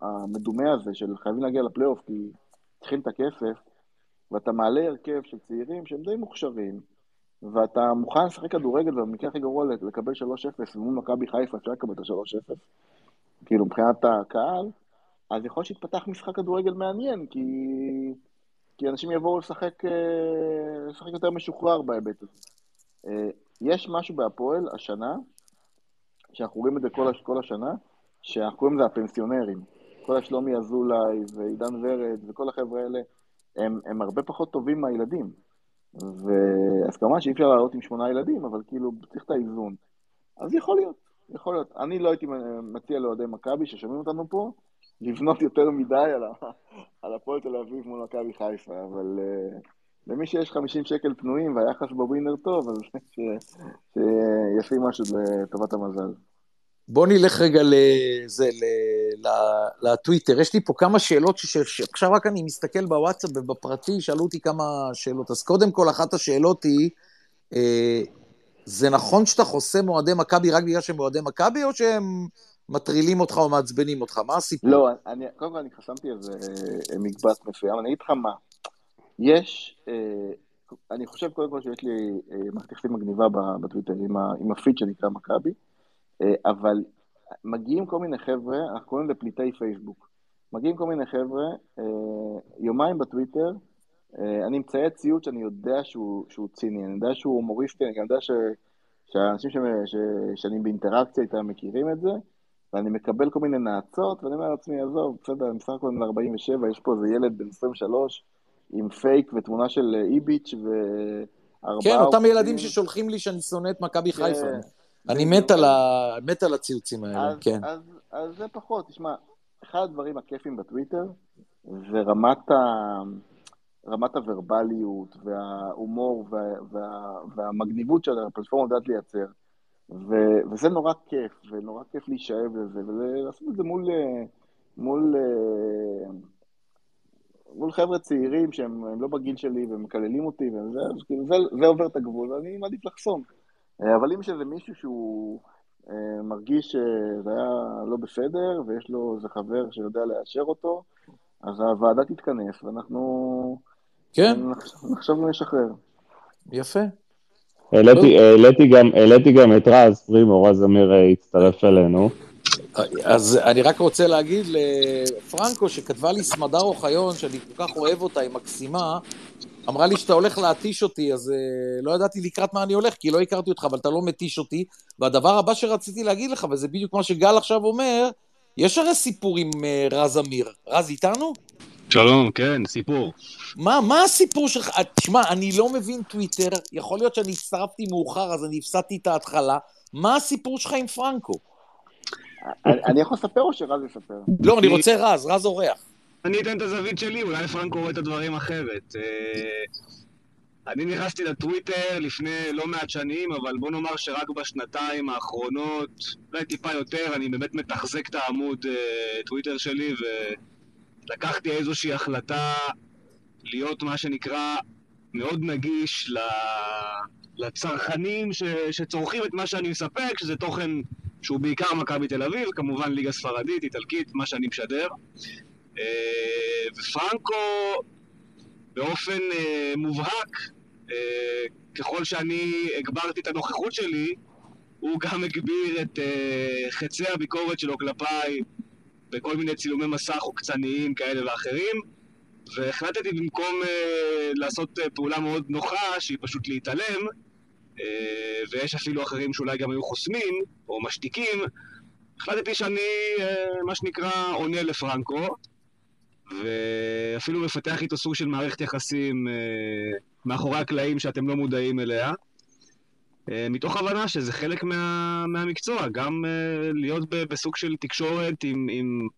המדומה הזה של חייבים להגיע לפלייאוף כי צריכים את הכסף, ואתה מעלה הרכב של צעירים שהם די מוכשרים, ואתה מוכן לשחק כדורגל, ובמקרה הכי גרוע לקבל 3-0 מול מכבי חיפה, אפשר לקבל את ה-3-0, כאילו מבחינת הקהל, אז יכול להיות שיתפתח משחק כדורגל מעניין, כי, כי אנשים יבואו לשחק, אה, לשחק יותר משוחרר בהיבט הזה. אה, יש משהו בהפועל השנה, שאנחנו רואים את זה כל, כל השנה, שאנחנו קוראים לזה הפנסיונרים. כל השלומי אזולאי ועידן ורד וכל החבר'ה האלה, הם, הם הרבה פחות טובים מהילדים. אז כמובן שאי אפשר לעלות עם שמונה ילדים, אבל כאילו צריך את האיזון. אז יכול להיות, יכול להיות. אני לא הייתי מציע לאוהדי מכבי ששומעים אותנו פה, לבנות יותר מדי על, ה, על הפועל תל אביב מול מכבי חיפה, אבל uh, למי שיש 50 שקל פנויים והיחס בווינר טוב, אז שישים משהו לטובת המזל. בוא נלך רגע לזה, לטוויטר. יש לי פה כמה שאלות שעכשיו רק אני מסתכל בוואטסאפ ובפרטי, שאלו אותי כמה שאלות. אז קודם כל, אחת השאלות היא, אה, זה נכון שאתה חוסם אוהדי מכבי רק בגלל שהם אוהדי מכבי, או שהם מטרילים אותך או מעצבנים אותך? מה הסיפור? לא, אני, קודם כל אני חסמתי איזה אה, מקבץ מסוים. אני אגיד לך מה, יש, אה, אני חושב קודם כל שיש לי מערכת יחסים מגניבה בטוויטר עם הפיד שנקרא מכבי. אה, אבל מגיעים כל מיני חבר'ה, אנחנו קוראים לזה פליטי פייסבוק. מגיעים כל מיני חבר'ה, אה, יומיים בטוויטר, אה, אני מציית ציוד שאני יודע שהוא, שהוא ציני, אני יודע שהוא הומוריסטי, אני גם יודע ש, שהאנשים ש, ש, שאני באינטראקציה איתם מכירים את זה, ואני מקבל כל מיני נאצות, ואני אומר לעצמי, עזוב, בסדר, אני בסך הכל בן 47, יש פה איזה ילד בן 23 עם פייק ותמונה של איביץ' וארבעה... כן, אותם ילדים ששולחים לי שאני שונא את מכבי כן. חיפה. אני מת על, ה... מת על הציוצים האלה, אז, כן. אז, אז זה פחות, תשמע, אחד הדברים הכיפים בטוויטר זה רמת, ה... רמת הוורבליות וההומור וה... וה... והמגניבות שהפלטפורמה יודעת לייצר. ו... וזה נורא כיף, ונורא כיף להישאב לזה, ולעשות את זה מול, מול, מול חבר'ה צעירים שהם לא בגיל שלי ומקללים אותי, וזה, כאילו, זה, זה עובר את הגבול, ואני מעדיף לחסום. אה, אבל אם יש איזה מישהו שהוא אה, מרגיש שזה היה לא בסדר, ויש לו איזה חבר שיודע לאשר אותו, אז הוועדה תתכנס, ואנחנו כן. נחשוב לשחרר. יפה. העליתי גם, גם את רז פרימו, רז אמיר אה, הצטרף אלינו. אז אני רק רוצה להגיד לפרנקו, שכתבה לי סמדר אוחיון, שאני כל כך אוהב אותה, היא מקסימה, אמרה לי שאתה הולך להתיש אותי, אז uh, לא ידעתי לקראת מה אני הולך, כי לא הכרתי אותך, אבל אתה לא מתיש אותי. והדבר הבא שרציתי להגיד לך, וזה בדיוק מה שגל עכשיו אומר, יש הרי סיפור עם uh, רז אמיר. רז איתנו? שלום, כן, סיפור. מה, מה הסיפור שלך? אה, תשמע, אני לא מבין טוויטר, יכול להיות שאני הצטרפתי מאוחר, אז אני הפסדתי את ההתחלה. מה הסיפור שלך עם פרנקו? אני יכול לספר או שרז יספר? לא, אני רוצה רז, רז אורח. אני אתן את הזווית שלי, אולי פרנקו רואה את הדברים אחרת. אה, אני נכנסתי לטוויטר לפני לא מעט שנים, אבל בוא נאמר שרק בשנתיים האחרונות, אולי טיפה יותר, אני באמת מתחזק את העמוד אה, טוויטר שלי, לקחתי איזושהי החלטה להיות מה שנקרא מאוד נגיש לצרכנים ש, שצורכים את מה שאני מספק, שזה תוכן שהוא בעיקר מכבי תל אביב, כמובן ליגה ספרדית, איטלקית, מה שאני משדר. ופרנקו באופן אה, מובהק, אה, ככל שאני הגברתי את הנוכחות שלי, הוא גם הגביר את חצי הביקורת שלו כלפיי בכל מיני צילומי מסך עוקצניים כאלה ואחרים. והחלטתי במקום לעשות פעולה מאוד נוחה, שהיא פשוט להתעלם, ויש אפילו אחרים שאולי גם היו חוסמים, או משתיקים, החלטתי שאני, מה שנקרא, עונה לפרנקו, ואפילו מפתח איתו סוג של מערכת יחסים uh, מאחורי הקלעים שאתם לא מודעים אליה. Uh, מתוך הבנה שזה חלק מה, מהמקצוע, גם uh, להיות בסוג של תקשורת עם, עם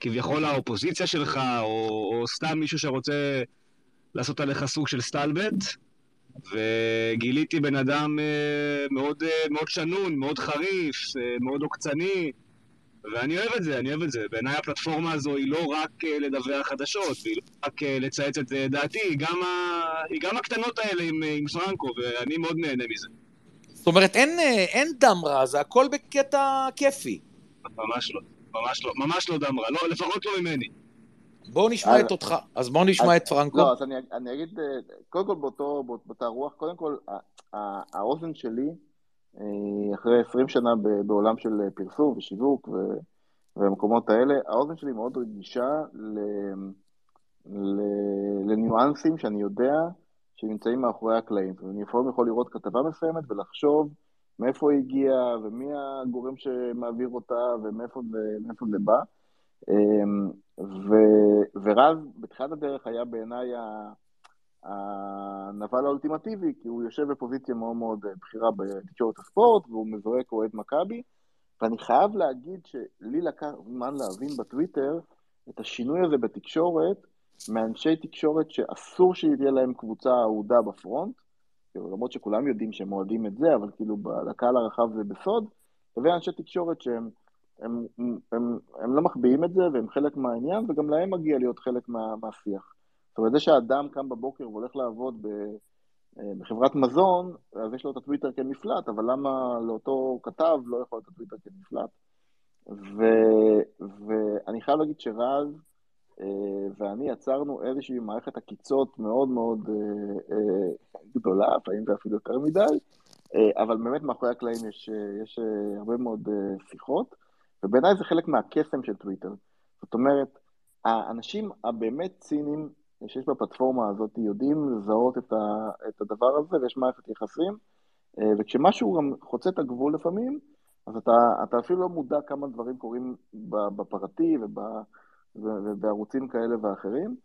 כביכול האופוזיציה שלך, או, או סתם מישהו שרוצה לעשות עליך סוג של סטלבט, וגיליתי בן אדם אה, מאוד, אה, מאוד שנון, מאוד חריף, אה, מאוד עוקצני, ואני אוהב את זה, אני אוהב את זה. בעיניי הפלטפורמה הזו היא לא רק לדווח חדשות, והיא לא רק לצייץ את דעתי, היא גם, ה... היא גם הקטנות האלה עם, עם פרנקו, ואני מאוד נהנה מזה. זאת אומרת, אין, אין דם רע, זה הכל בקטע כיפי. ממש לא. ממש לא, ממש לא דמרה, לא, לפחות לא ממני. בואו נשמע את אותך, אז בואו נשמע את פרנקו. לא, אז אני, אני אגיד, קודם כל באותו, באותה רוח, קודם כל, האוזן שלי, אחרי 20 שנה בעולם של פרסום ושיווק והמקומות האלה, האוזן שלי מאוד רגישה ל, ל, לניואנסים שאני יודע שנמצאים מאחורי הקלעים. אני לפעמים יכול לראות כתבה מסוימת ולחשוב מאיפה היא הגיעה, ומי הגורם שמעביר אותה, ומאיפה זה, זה בא. אמ, ו, ורז בתחילת הדרך היה בעיניי הנבל האולטימטיבי, כי הוא יושב בפוזיציה מאוד מאוד בכירה בתקשורת הספורט, והוא מזוהה כאוהד מכבי, ואני חייב להגיד שלי לקח זמן להבין בטוויטר את השינוי הזה בתקשורת, מאנשי תקשורת שאסור שתהיה להם קבוצה אהודה בפרונט, כאילו, למרות שכולם יודעים שהם אוהדים את זה, אבל כאילו לקהל הרחב זה בסוד, לבין אנשי תקשורת שהם הם, הם, הם, הם לא מחביאים את זה והם חלק מהעניין, וגם להם מגיע להיות חלק מה, מהשיח. זאת אומרת, זה שאדם קם בבוקר והולך לעבוד ב, אה, בחברת מזון, אז יש לו את הטוויטר כמפלט, אבל למה לאותו כתב לא יכול להיות הטוויטר כמפלט? ו, ואני חייב להגיד שרז, אה, ואני יצרנו איזושהי מערכת עקיצות מאוד מאוד אה, גדולה, לפעמים זה אפילו יותר מדי, אבל באמת מאחורי הקלעים יש, יש הרבה מאוד שיחות, ובעיניי זה חלק מהקסם של טוויטר. זאת אומרת, האנשים הבאמת ציניים שיש בפלטפורמה הזאת יודעים לזהות את, ה, את הדבר הזה, ויש מערכת יחסים, וכשמשהו גם חוצה את הגבול לפעמים, אז אתה, אתה אפילו לא מודע כמה דברים קורים בפרטי וב... ובערוצים כאלה ואחרים.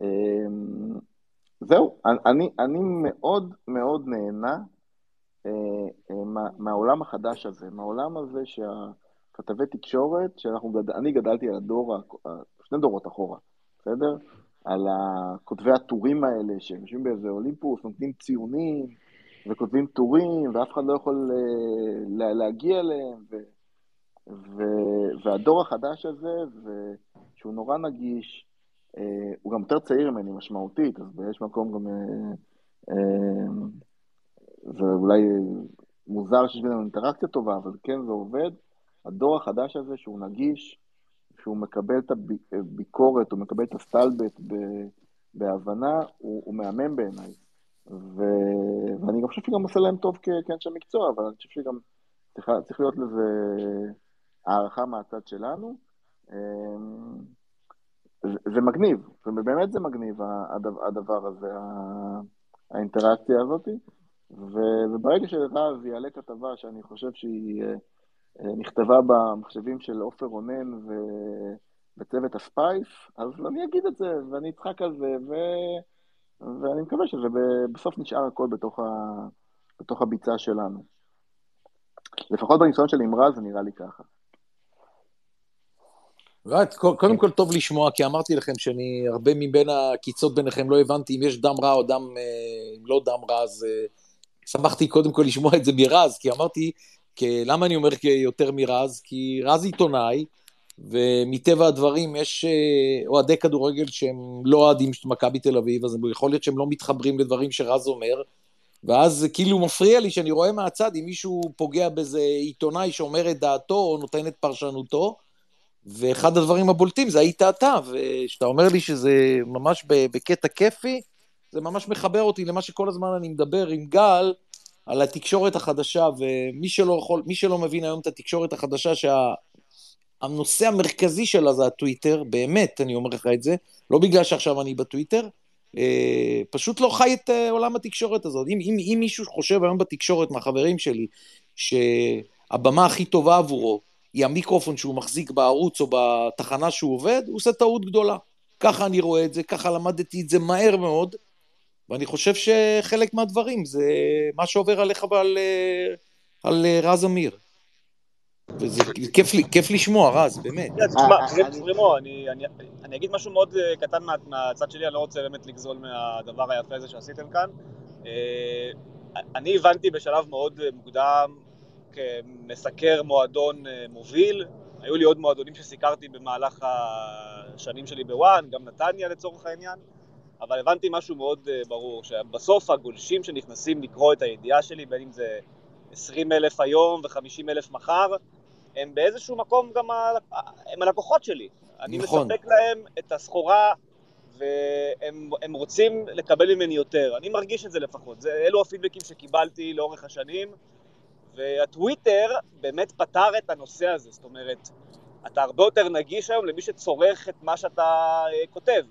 אמ, זהו, אני, אני מאוד מאוד נהנה אה, אה, מהעולם החדש הזה, מהעולם הזה שהכתבי תקשורת, גד... אני גדלתי על הדור, שני דורות אחורה, בסדר? על כותבי הטורים האלה, שהם יושבים באיזה אולימפוס, נותנים ציונים, וכותבים טורים, ואף אחד לא יכול אה, להגיע אליהם, ו... ו... והדור החדש הזה, ו... שהוא נורא נגיש, אה, הוא גם יותר צעיר ממני משמעותית, אז יש מקום גם... אה, זה אולי מוזר שיש בינינו אינטראקציה טובה, אבל כן, זה עובד. הדור החדש הזה, שהוא נגיש, שהוא מקבל את הביקורת, הוא מקבל את הסטלבט בהבנה, הוא, הוא מהמם בעיניי. ו... ואני גם חושב שגם עושה להם טוב כאנשי מקצוע, אבל אני חושב שגם צריך, צריך להיות לזה הערכה מהצד שלנו. אמ, זה מגניב, ובאמת זה מגניב הדבר הזה, האינטראקציה הזאת, וברגע שרז יעלה כתבה שאני חושב שהיא אה, אה, נכתבה במחשבים של עופר רונן ובצוות הספייס, אז אני אגיד את זה, ואני אצחק על זה, ו... ואני מקווה שזה בסוף נשאר הכל בתוך, ה... בתוך הביצה שלנו. לפחות בניסיון עם רז זה נראה לי ככה. right, קודם כל טוב לשמוע, כי אמרתי לכם שאני, הרבה מבין הקיצות ביניכם לא הבנתי אם יש דם רע או דם, אה, אם לא דם רע, אז אה, שמחתי קודם כל לשמוע את זה מרז, כי אמרתי, למה אני אומר יותר מרז? כי רז עיתונאי, ומטבע הדברים יש אה, אוהדי כדורגל שהם לא אוהדים של מכבי תל אביב, אז יכול להיות שהם לא מתחברים לדברים שרז אומר, ואז כאילו מפריע לי שאני רואה מהצד אם מישהו פוגע באיזה עיתונאי שאומר את דעתו או נותן את פרשנותו, ואחד הדברים הבולטים זה היית אתה, וכשאתה אומר לי שזה ממש בקטע כיפי, זה ממש מחבר אותי למה שכל הזמן אני מדבר עם גל, על התקשורת החדשה, ומי שלא, יכול, שלא מבין היום את התקשורת החדשה, שהנושא שה, המרכזי שלה זה הטוויטר, באמת, אני אומר לך את זה, לא בגלל שעכשיו אני בטוויטר, אה, פשוט לא חי את אה, עולם התקשורת הזאת. אם, אם, אם מישהו חושב היום בתקשורת, מהחברים שלי, שהבמה הכי טובה עבורו היא המיקרופון שהוא מחזיק בערוץ או בתחנה שהוא עובד, הוא עושה טעות גדולה. ככה אני רואה את זה, ככה למדתי את זה מהר מאוד, ואני חושב שחלק מהדברים זה מה שעובר עליך ועל אה, על אה, רז אמיר. וזה כיף, לי, כיף לשמוע, רז, באמת. פרימו, אני אגיד משהו מאוד אה, קטן מהצד שלי, אני לא רוצה באמת לגזול מהדבר היפה הזה שעשיתם כאן. אני הבנתי בשלב מאוד מוקדם כמסקר מועדון מוביל, היו לי עוד מועדונים שסיקרתי במהלך השנים שלי בוואן, גם נתניה לצורך העניין. אבל הבנתי משהו מאוד uh, ברור, שבסוף הגולשים שנכנסים לקרוא את הידיעה שלי, בין אם זה 20 אלף היום ו-50 אלף מחר, הם באיזשהו מקום גם ה... הם הלקוחות שלי. אני נכון. מספק להם את הסחורה והם רוצים לקבל ממני יותר. אני מרגיש את זה לפחות. זה, אלו הפידבקים שקיבלתי לאורך השנים, והטוויטר באמת פתר את הנושא הזה. זאת אומרת, אתה הרבה יותר נגיש היום למי שצורך את מה שאתה אה, כותב.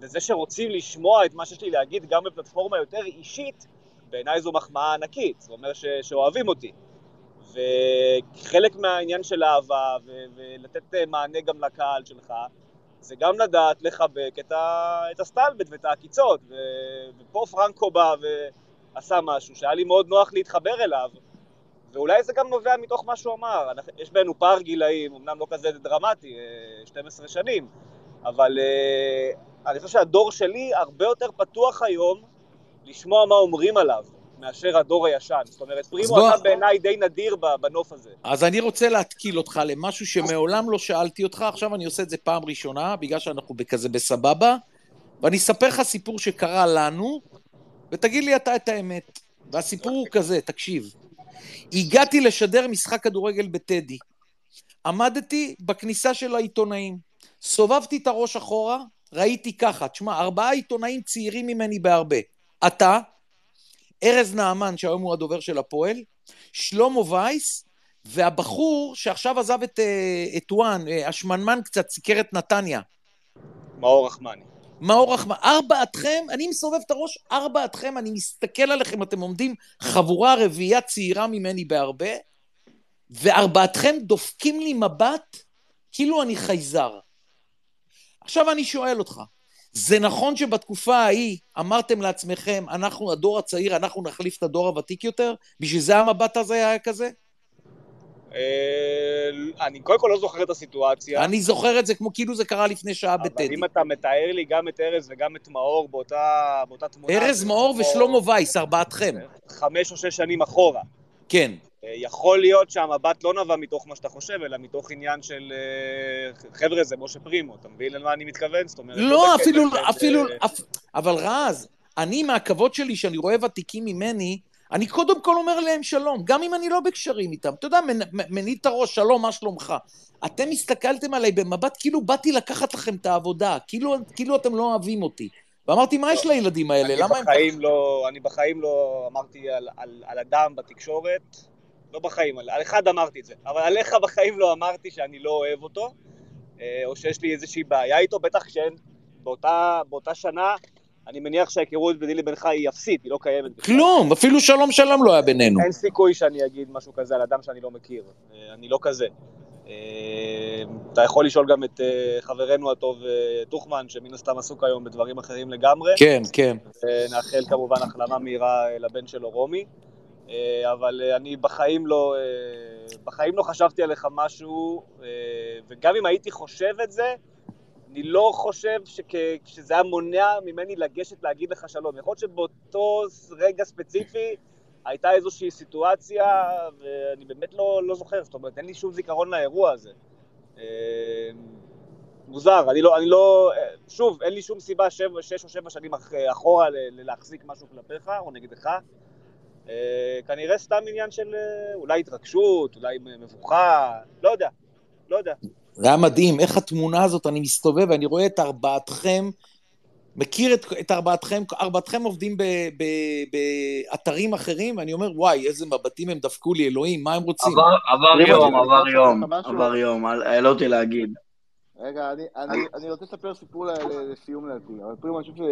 וזה שרוצים לשמוע את מה שיש לי להגיד גם בפלטפורמה יותר אישית, בעיניי זו מחמאה ענקית, זה אומר ש, שאוהבים אותי. וחלק מהעניין של אהבה ו- ולתת מענה גם לקהל שלך, זה גם לדעת לחבק את, ה- את הסטלבט ואת העקיצות. ו- ופה פרנקו בא ועשה משהו שהיה לי מאוד נוח להתחבר אליו, ואולי זה גם נובע מתוך מה שהוא אמר. יש בינינו פער גילאים, אמנם לא כזה דרמטי, 12 אה, שנים, אבל uh, אני חושב שהדור שלי הרבה יותר פתוח היום לשמוע מה אומרים עליו. מאשר הדור הישן. זאת אומרת, פרימו בוא... אתה בעיניי די נדיר בנוף הזה. אז אני רוצה להתקיל אותך למשהו שמעולם לא שאלתי אותך, עכשיו אני עושה את זה פעם ראשונה, בגלל שאנחנו כזה בסבבה, ואני אספר לך סיפור שקרה לנו, ותגיד לי אתה את האמת. והסיפור הוא כזה, תקשיב. הגעתי לשדר משחק כדורגל בטדי. עמדתי בכניסה של העיתונאים. סובבתי את הראש אחורה, ראיתי ככה, תשמע, ארבעה עיתונאים צעירים ממני בהרבה. אתה, ארז נעמן, שהיום הוא הדובר של הפועל, שלמה וייס, והבחור שעכשיו עזב את, אה, את וואן, אה, השמנמן קצת, סיקר את נתניה. מאור רחמני. מאור רחמני. ארבעתכם, אני מסובב את הראש, ארבעתכם, אני מסתכל עליכם, אתם עומדים חבורה רביעייה צעירה ממני בהרבה, וארבעתכם דופקים לי מבט כאילו אני חייזר. עכשיו אני שואל אותך, זה נכון שבתקופה ההיא אמרתם לעצמכם, אנחנו הדור הצעיר, אנחנו נחליף את הדור הוותיק יותר? בשביל זה המבט הזה היה כזה? אה, אני קודם כל לא זוכר את הסיטואציה. אני זוכר את זה כמו כאילו זה קרה לפני שעה בטדי. אבל אם אתה מתאר לי גם את ארז וגם את מאור באותה, תמונה... ארז, מאור ושלמה וייס, ארבעתכם. חמש או שש שנים אחורה. כן. אה, יכול להיות שהמבט לא נבע מתוך מה שאתה חושב, אלא מתוך עניין של אה, חבר'ה, זה משה פרימו, אתה מבין למה אני מתכוון? זאת אומרת... לא, לא אפילו, אפילו, אבל רז, אני מהכבוד שלי, שאני רואה ותיקים ממני, אני קודם כל אומר להם שלום, גם אם אני לא בקשרים איתם. אתה יודע, מנית הראש, שלום, מה שלומך? אתם הסתכלתם עליי במבט כאילו באתי לקחת לכם את העבודה, כאילו, כאילו אתם לא אוהבים אותי. ואמרתי, מה יש לא, לילדים האלה? למה הם... לא, אני בחיים לא אמרתי על, על, על אדם בתקשורת, לא בחיים, על, אחד אמרתי את זה, אבל עליך בחיים לא אמרתי שאני לא אוהב אותו, אה, או שיש לי איזושהי בעיה איתו, בטח כשאין, באותה, באותה שנה, אני מניח שההיכרות ביני לבינך היא אפסית, היא לא קיימת. כלום, אפילו שלום שלום לא היה בינינו. אין סיכוי שאני אגיד משהו כזה על אדם שאני לא מכיר, אה, אני לא כזה. אה, אתה יכול לשאול גם את חברנו הטוב טוחמן, שמן הסתם עסוק היום בדברים אחרים לגמרי. כן, כן. נאחל כמובן החלמה מהירה לבן שלו רומי. אה, אבל אה, אני בחיים לא, אה, בחיים לא חשבתי עליך משהו, וגם אם הייתי חושב את זה, אני לא חושב שכ, שזה היה מונע ממני לגשת להגיד לך שלום. יכול להיות שבאותו רגע ספציפי הייתה איזושהי סיטואציה, ואני באמת לא, לא זוכר, זאת אומרת, אין לי שום זיכרון לאירוע הזה. מוזר, אני לא, אני לא, שוב, אין לי שום סיבה שש או שבע שנים אחורה להחזיק משהו כלפיך או נגדך. כנראה סתם עניין של אולי התרגשות, אולי מבוכה, לא יודע, לא יודע. זה היה מדהים, איך התמונה הזאת, אני מסתובב ואני רואה את ארבעתכם מכיר את, את ארבעתכם, ארבעתכם עובדים באתרים אחרים, ואני אומר, וואי, איזה מבטים הם דפקו לי, אלוהים, מה הם רוצים? עבר, עבר יום, עבר יום, עבר יום, העלה אותי להגיד. רגע, אני, אני, אני רוצה לספר סיפור לסיום לדעתי, אבל פרימו, אני חושב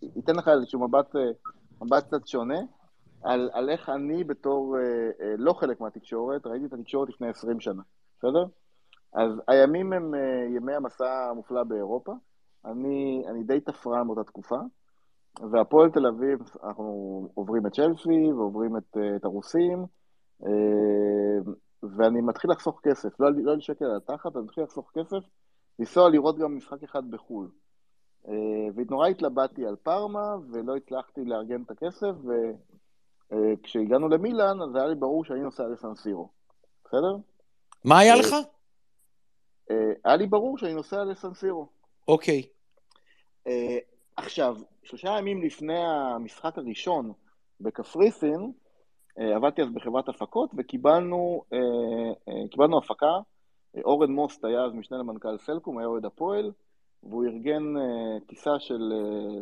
שייתן לך איזשהו מבט, מבט קצת שונה, על, על איך אני בתור אה, אה, לא חלק מהתקשורת, ראיתי את התקשורת לפני 20 שנה, בסדר? אז הימים הם אה, ימי המסע המופלא באירופה, אני, אני די תפרן באותה תקופה, והפועל תל אביב, אנחנו עוברים את צ'לסי ועוברים את, את הרוסים, אה, ואני מתחיל לחסוך כסף, לא, לא שקל על התחת, אני מתחיל לחסוך כסף, לנסוע לראות גם משחק אחד בחו"ל. אה, ונורא התלבטתי על פארמה, ולא הצלחתי לארגן את הכסף, וכשהגענו אה, למילאן, אז היה לי ברור שאני נוסע לסנסירו, בסדר? מה היה לך? היה לי ברור שאני נוסע לסנסירו. אוקיי. עכשיו, שלושה ימים לפני המשחק הראשון בקפריסין, עבדתי אז בחברת הפקות וקיבלנו קיבלנו הפקה, אורן מוסט היה אז משנה למנכ"ל סלקום, היה אוהד הפועל, והוא ארגן טיסה של,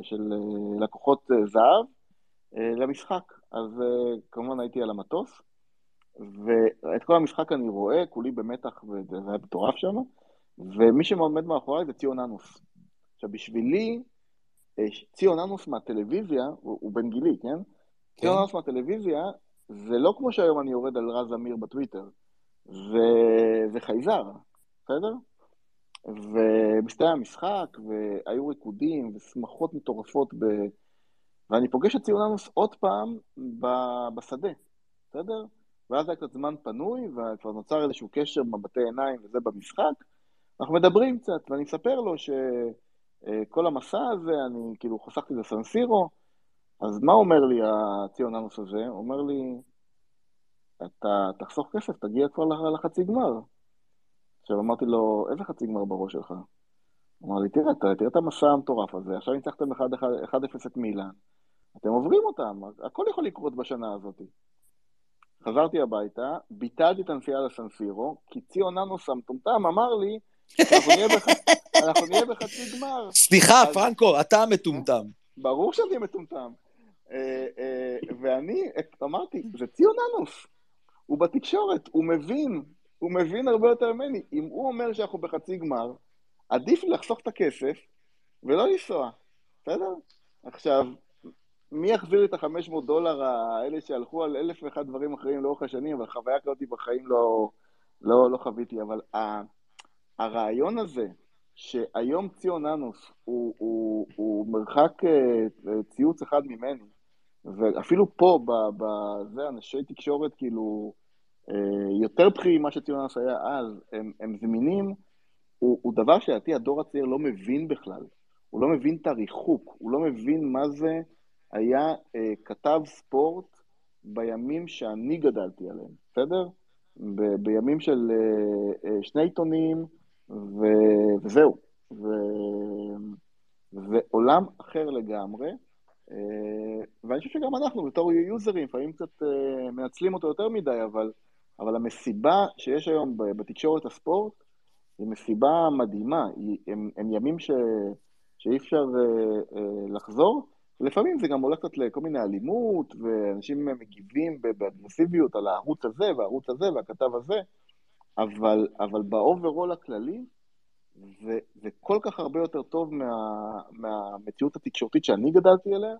של לקוחות זהב למשחק. אז uh, כמובן הייתי על המטוס, ואת כל המשחק אני רואה, כולי במתח, וזה היה מטורף שם, ומי שעומד מאחוריי זה ציון אנוס. עכשיו, בשבילי, אה, ציון אנוס מהטלוויזיה, הוא, הוא בן גילי, כן? כן? ציון אנוס מהטלוויזיה, זה לא כמו שהיום אני יורד על רז אמיר בטוויטר, זה, זה חייזר, בסדר? ומסתיים המשחק, והיו ריקודים ושמחות מטורפות, ב... ואני פוגש את ציון אנוס עוד פעם ב... בשדה, בסדר? ואז היה קצת זמן פנוי, וכבר נוצר איזשהו קשר מבטי עיניים וזה במשחק. אנחנו מדברים קצת, ואני אספר לו ש... אה, המסע הזה, אני כאילו חסכתי לסנסירו, אז מה אומר לי הציוננוס הזה? הוא אומר לי, אתה תחסוך כסף, תגיע כבר לחצי גמר. עכשיו אמרתי לו, איזה חצי גמר בראש שלך? הוא אמר לי, תראה, תראה את המסע המטורף הזה, עכשיו ניצחתם 1-0 את מילאן, אתם עוברים אותם, הכל יכול לקרות בשנה הזאת. חזרתי הביתה, ביטלתי את הנסיעה לסנסירו, כי ציוננוס המטומטם אמר לי, אנחנו נהיה בחצי גמר. סליחה, פרנקו, אתה המטומטם. ברור שאני מטומטם. אה, אה, ואני אמרתי, זה ציון אנוס. הוא בתקשורת, הוא מבין, הוא מבין הרבה יותר ממני. אם הוא אומר שאנחנו בחצי גמר, עדיף לי לחסוך את הכסף ולא לנסוע, בסדר? עכשיו, מי יחזיר לי את ה-500 דולר האלה שהלכו על אלף ואחד דברים אחרים לאורך השנים, אבל חוויה כזאת בחיים לא, לא, לא חוויתי, אבל הרעיון הזה, שהיום ציון אנוס הוא, הוא, הוא מרחק אה, ציוץ אחד ממני, ואפילו פה, בזה, אנשי תקשורת כאילו אה, יותר בכירים ממה שציון אנוס היה אז, הם, הם זמינים, הוא, הוא דבר שלדעתי הדור הצעיר לא מבין בכלל. הוא לא מבין את הריחוק, הוא לא מבין מה זה היה אה, כתב ספורט בימים שאני גדלתי עליהם, בסדר? ב, בימים של אה, אה, שני עיתונים, ו... וזהו. ו... זה עולם אחר לגמרי, אה, ואני חושב שגם אנחנו בתור יוזרים, לפעמים קצת אה, מנצלים אותו יותר מדי, אבל, אבל המסיבה שיש היום בתקשורת הספורט, היא מסיבה מדהימה, הם, הם ימים ש, שאי אפשר אה, לחזור, לפעמים זה גם עולה קצת לכל מיני אלימות, ואנשים מגיבים באגרסיביות על הערוץ הזה והערוץ הזה והכתב הזה, אבל, אבל ב overall הכללי, זה, זה כל כך הרבה יותר טוב מה, מהמציאות התקשורתית שאני גדלתי אליה,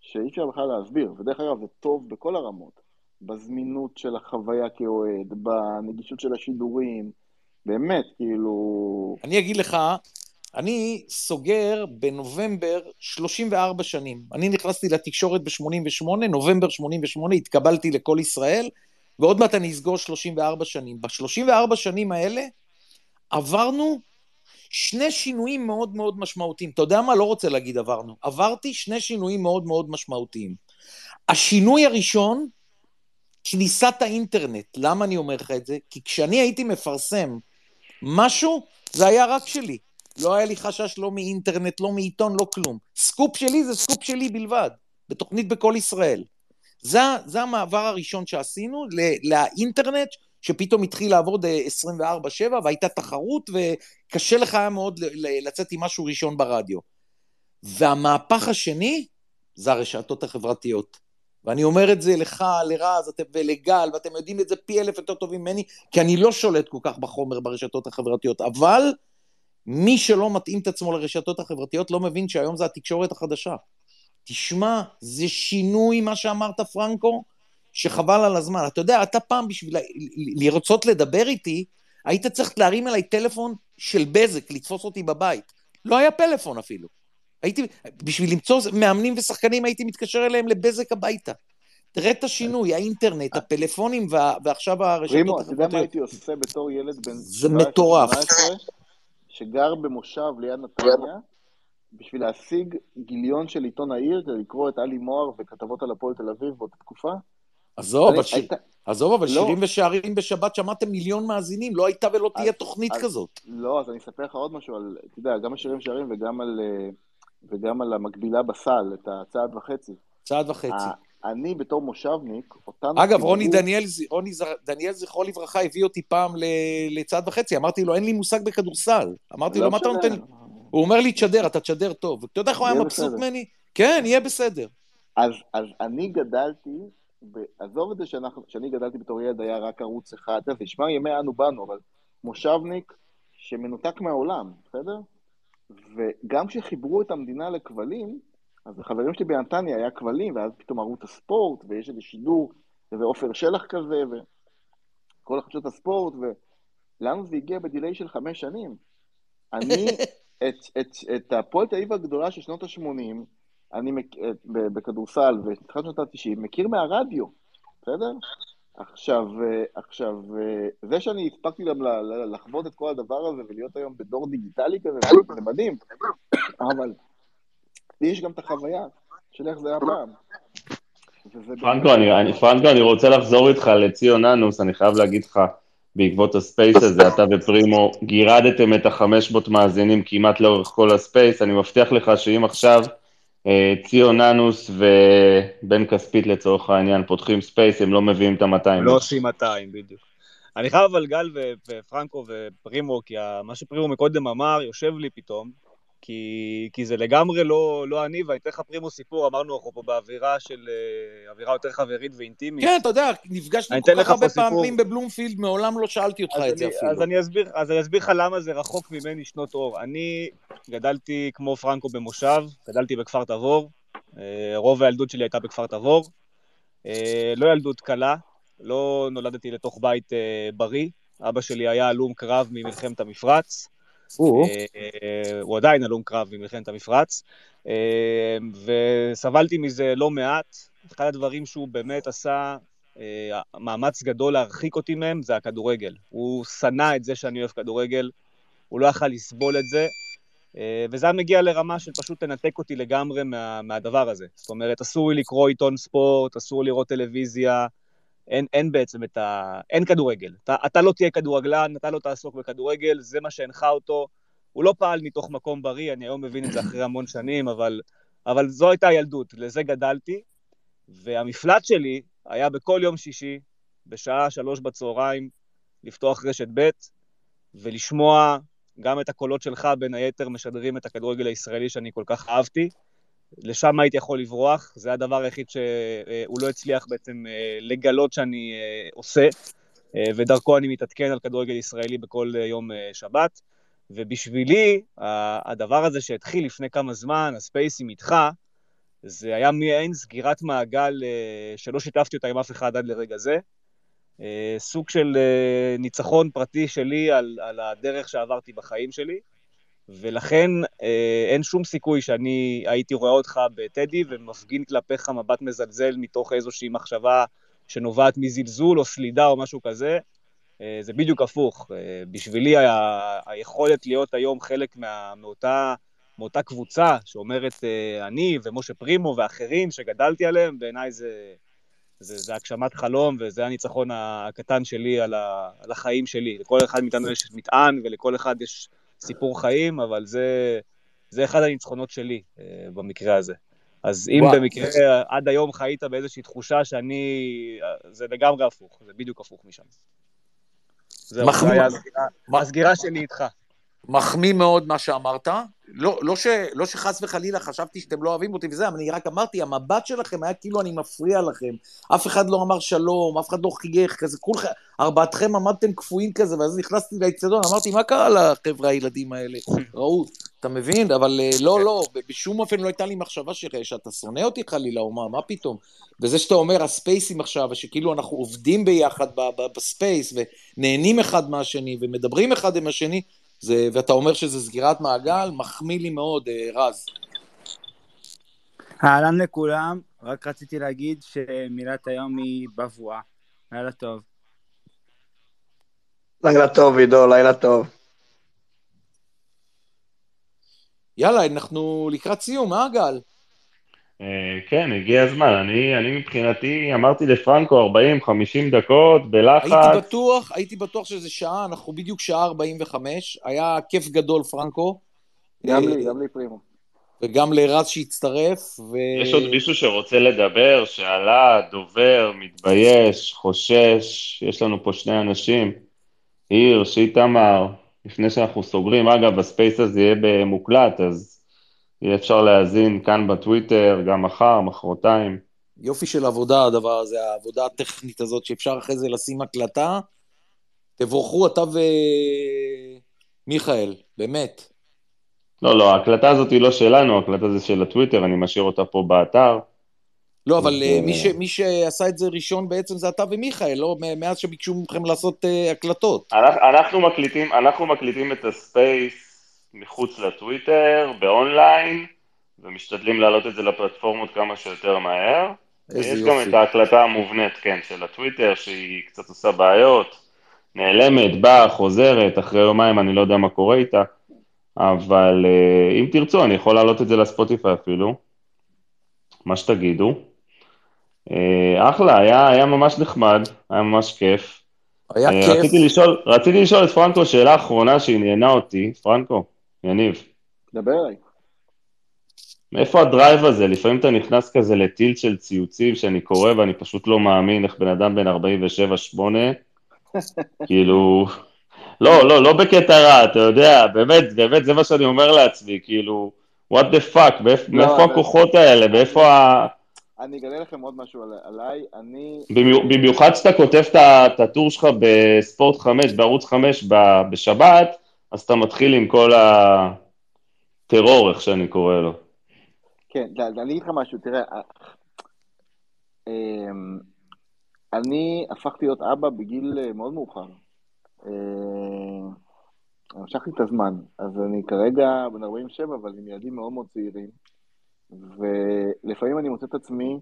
שאי אפשר בכלל להסביר. ודרך אגב, זה טוב בכל הרמות. בזמינות של החוויה כאוהד, בנגישות של השידורים, באמת, כאילו... אני אגיד לך, אני סוגר בנובמבר 34 שנים. אני נכנסתי לתקשורת ב-88, נובמבר 88, התקבלתי לכל ישראל, ועוד מעט אני אסגור 34 שנים. ב-34 שנים האלה עברנו שני שינויים מאוד מאוד משמעותיים. אתה יודע מה? לא רוצה להגיד עברנו. עברתי שני שינויים מאוד מאוד משמעותיים. השינוי הראשון, כניסת האינטרנט. למה אני אומר לך את זה? כי כשאני הייתי מפרסם משהו, זה היה רק שלי. לא היה לי חשש לא מאינטרנט, לא מעיתון, לא כלום. סקופ שלי זה סקופ שלי בלבד, בתוכנית בכל ישראל. זה, זה המעבר הראשון שעשינו לאינטרנט, שפתאום התחיל לעבוד 24-7 אה, והייתה תחרות וקשה לך היה מאוד לצאת עם משהו ראשון ברדיו. והמהפך השני זה הרשתות החברתיות. ואני אומר את זה לך, לרז ולגל, ואתם יודעים את זה פי אלף יותר טובים ממני, כי אני לא שולט כל כך בחומר ברשתות החברתיות, אבל מי שלא מתאים את עצמו לרשתות החברתיות לא מבין שהיום זה התקשורת החדשה. תשמע, זה שינוי מה שאמרת, פרנקו, שחבל על הזמן. אתה יודע, אתה פעם בשביל לרצות לדבר איתי, היית צריך להרים אליי טלפון של בזק, לתפוס אותי בבית. לא היה פלאפון אפילו. הייתי, בשביל למצוא מאמנים ושחקנים הייתי מתקשר אליהם לבזק הביתה. תראה את השינוי, האינטרנט, הפלאפונים ועכשיו הרשתות החברתיות. רימו, אתה יודע מה הייתי עושה בתור ילד בן... זה מטורף. שגר במושב ליד נתניה, בשביל להשיג גיליון של עיתון העיר, כדי לקרוא את עלי מוהר וכתבות על הפועל תל אביב באותה תקופה. עזוב, אבל, היית... עזוב, אבל לא. שירים ושערים בשבת שמעתם מיליון מאזינים, לא הייתה ולא תהיה תוכנית אז, כזאת. לא, אז אני אספר לך עוד משהו על, אתה יודע, גם על שירים ושערים וגם על, אה, וגם על המקבילה בסל, את הצעד וחצי. צעד וחצי. אני בתור מושבניק, אותנו... אגב, רוני דניאל, רוני דניאל, זכרו לברכה, הביא אותי פעם לצעד וחצי, אמרתי לו, אין לי מושג בכדורסל. אמרתי לו, לא מה אתה נותן לי? הוא אומר לי, תשדר, אתה תשדר טוב. אתה יודע איך הוא היה מבסוט ממני? כן, יהיה בסדר. אז, אז אני גדלתי, עזוב את זה שאנחנו, שאני גדלתי בתור ילד, היה רק ערוץ אחד, זה נשמע ימי אנו באנו, אבל מושבניק שמנותק מהעולם, בסדר? וגם כשחיברו את המדינה לכבלים, אז החברים שלי בנתניה היה כבלים, ואז פתאום ערוץ הספורט, ויש איזה שידור, ועופר שלח כזה, וכל החדשות הספורט, ולנו זה הגיע בדיליי של חמש שנים. אני, את, את, את הפועל תל אביב הגדולה של שנות ה-80, אני מק... בכדורסל, ותחילת שנות ה-90, מכיר מהרדיו, בסדר? עכשיו, עכשיו, זה שאני הספקתי גם לחוות את כל הדבר הזה ולהיות היום בדור דיגיטלי כזה, זה מדהים, אבל לי יש גם את החוויה של איך זה היה פעם. פרנקו, אני, פרנקו, אני רוצה לחזור איתך לציון אנוס, אני חייב להגיד לך, בעקבות ה space הזה, אתה ופרימו גירדתם את החמש מאות מאזינים כמעט לאורך כל ה space, אני מבטיח לך שאם עכשיו אה, ציון אנוס ובן כספית לצורך העניין פותחים space, הם לא מביאים את ה-200. לא עושים 200, בדיוק. אני חייב אבל גל ופרנקו ופרימו, כי מה שפרימו מקודם אמר, יושב לי פתאום, כי, כי זה לגמרי לא, לא אני, ואני אתן לך פרימו סיפור, אמרנו אנחנו פה באווירה של, אה, אווירה יותר חברית ואינטימית. כן, אתה יודע, נפגשנו כל כך הרבה סיפור... פעמים בבלומפילד, מעולם לא שאלתי אותך את זה אפילו. אז אני, אסביר, אז אני אסביר לך למה זה רחוק ממני שנות אור. אני גדלתי כמו פרנקו במושב, גדלתי בכפר תבור, אה, רוב הילדות שלי הייתה בכפר תבור. אה, לא ילדות קלה, לא נולדתי לתוך בית בריא. אבא שלי היה הלום קרב ממלחמת המפרץ. אה, הוא עדיין הלום קרב במלחמת המפרץ, אה, וסבלתי מזה לא מעט. אחד הדברים שהוא באמת עשה אה, מאמץ גדול להרחיק אותי מהם זה הכדורגל. הוא שנא את זה שאני אוהב כדורגל, הוא לא יכל לסבול את זה, וזה היה מגיע לרמה של פשוט תנתק אותי לגמרי מה, מהדבר הזה. זאת אומרת, אסור לי לקרוא עיתון ספורט, אסור לראות טלוויזיה, אין, אין בעצם את ה... אין כדורגל. אתה, אתה לא תהיה כדורגלן, אתה לא תעסוק בכדורגל, זה מה שהנחה אותו. הוא לא פעל מתוך מקום בריא, אני היום מבין את זה אחרי המון שנים, אבל, אבל זו הייתה הילדות, לזה גדלתי. והמפלט שלי היה בכל יום שישי, בשעה שלוש בצהריים, לפתוח רשת ב' ולשמוע גם את הקולות שלך, בין היתר, משדרים את הכדורגל הישראלי שאני כל כך אהבתי. לשם הייתי יכול לברוח, זה הדבר היחיד שהוא לא הצליח בעצם אה, לגלות שאני אה, עושה, אה, ודרכו אני מתעדכן על כדורגל ישראלי בכל יום שבת. ובשבילי, הדבר הזה שהתחיל לפני כמה זמן, הספייסים איתך, זה היה מעין סגירת מעגל שלא שיתפתי אותה עם אף אחד עד לרגע זה. סוג של ניצחון פרטי שלי על, על הדרך שעברתי בחיים שלי. ולכן אה, אין שום סיכוי שאני הייתי רואה אותך בטדי ומפגין כלפיך מבט מזלזל מתוך איזושהי מחשבה שנובעת מזלזול או סלידה או משהו כזה. אה, זה בדיוק הפוך. אה, בשבילי ה- היכולת להיות היום חלק מה- מאותה, מאותה קבוצה שאומרת אה, אני ומשה פרימו ואחרים שגדלתי עליהם, בעיניי זה, זה, זה הגשמת חלום, וזה הניצחון הקטן שלי על, ה, על החיים שלי. לכל אחד מאיתנו יש מטען, ולכל אחד יש סיפור חיים, אבל זה, זה אחד הניצחונות שלי אה, במקרה הזה. אז אם וואו. במקרה עד היום חיית באיזושהי תחושה שאני... זה לגמרי הפוך, זה בדיוק הפוך משם. זהו, זה היה הסגירה, הסגירה שלי איתך. מחמיא מאוד מה שאמרת. לא, לא, ש, לא שחס וחלילה חשבתי שאתם לא אוהבים אותי וזה, אבל אני רק אמרתי, המבט שלכם היה כאילו אני מפריע לכם. אף אחד לא אמר שלום, אף אחד לא חייך, כזה, כולכם, ארבעתכם עמדתם קפואים כזה, ואז נכנסתי לאצטדיון, אמרתי, מה קרה לחבר'ה הילדים האלה? ראו, אתה מבין? אבל אה, לא, לא, בשום אופן לא הייתה לי מחשבה שאתה שונא אותי חלילה, או מה, מה פתאום? וזה שאתה אומר, הספייסים עכשיו, ושכאילו אנחנו עובדים ביחד ב space, ונהנים אחד מהשני, ומדברים אחד עם השני, זה, ואתה אומר שזה סגירת מעגל, מחמיא לי מאוד, אה, רז. אהלן לכולם, רק רציתי להגיד שמילת היום היא בבואה. לילה טוב. לילה טוב, עידו, לילה טוב. יאללה, אנחנו לקראת סיום, אה, גל? אה, כן, הגיע הזמן. אני, אני מבחינתי אמרתי לפרנקו 40-50 דקות בלחץ. הייתי בטוח, הייתי בטוח שזה שעה, אנחנו בדיוק שעה 45. היה כיף גדול, פרנקו. גם לי, גם לי פרימו. וגם לרז שהצטרף. ו... יש עוד מישהו שרוצה לדבר, שעלה, דובר, מתבייש, חושש, יש לנו פה שני אנשים. הירש, איתמר, לפני שאנחנו סוגרים, אגב, הספייס הזה יהיה במוקלט, אז יהיה אפשר להאזין כאן בטוויטר, גם מחר, מחרתיים. יופי של עבודה הדבר הזה, העבודה הטכנית הזאת, שאפשר אחרי זה לשים הקלטה. תבורכו אתה ומיכאל, באמת. לא, לא, ההקלטה הזאת היא לא שלנו, ההקלטה זה של הטוויטר, אני משאיר אותה פה באתר. לא, אבל ו... אה, מי, ש, מי שעשה את זה ראשון בעצם זה אתה ומיכאל, לא? מאז שביקשו מכם לעשות uh, הקלטות. אנחנו, אנחנו, מקליטים, אנחנו מקליטים את הספייס מחוץ לטוויטר, באונליין, ומשתדלים להעלות את זה לפלטפורמות כמה שיותר מהר. יש יופי. גם את ההקלטה המובנית, כן, של הטוויטר, שהיא קצת עושה בעיות, נעלמת, באה, חוזרת, אחרי יומיים אני לא יודע מה קורה איתה, אבל uh, אם תרצו, אני יכול להעלות את זה לספוטיפיי אפילו, מה שתגידו. Uh, אחלה, היה, היה ממש נחמד, היה ממש כיף. היה uh, כיף. רציתי לשאול, רציתי לשאול את פרנקו שאלה אחרונה שעניינה אותי, פרנקו, יניב. דבר אליי. מאיפה הדרייב הזה? לפעמים אתה נכנס כזה לטילט של ציוצים שאני קורא ואני פשוט לא מאמין איך בן אדם בן 47-8, כאילו, לא, לא, לא בקטע רע, אתה יודע, באמת, באמת, זה מה שאני אומר לעצמי, כאילו, what the fuck, מאיפה לא, הכוחות האלה, מאיפה ה... אני אגלה לכם עוד משהו עליי, אני... במיוחד שאתה כותב את הטור שלך בספורט 5, בערוץ 5 בשבת, אז אתה מתחיל עם כל הטרור, איך שאני קורא לו. כן, אני אגיד לך משהו, תראה, אה, אמ, אני הפכתי להיות אבא בגיל אה, מאוד מאוחר. אה, המשכתי את הזמן, אז אני כרגע בן 47, אבל עם ילדים מאוד מאוד צעירים, ולפעמים אני מוצא את עצמי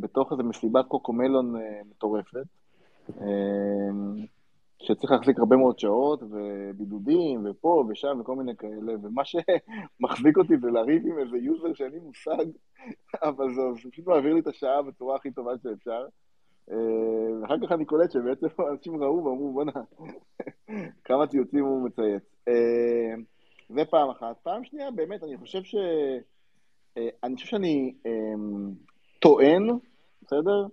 בתוך איזו מסיבת קוקומלון מטורפת. שצריך להחזיק הרבה מאוד שעות, ובידודים, ופה ושם, וכל מיני כאלה, ומה שמחזיק אותי זה לריב עם איזה user שאין לי מושג, אבל זה פשוט מעביר לי את השעה בצורה הכי טובה שאפשר. אה, ואחר כך אני קולט שבעצם אנשים ראו ואמרו, בואנה, כמה ציוצים הוא מצייץ. אה, זה פעם אחת. פעם שנייה, באמת, אני חושב ש... אה, אני חושב שאני טוען, בסדר?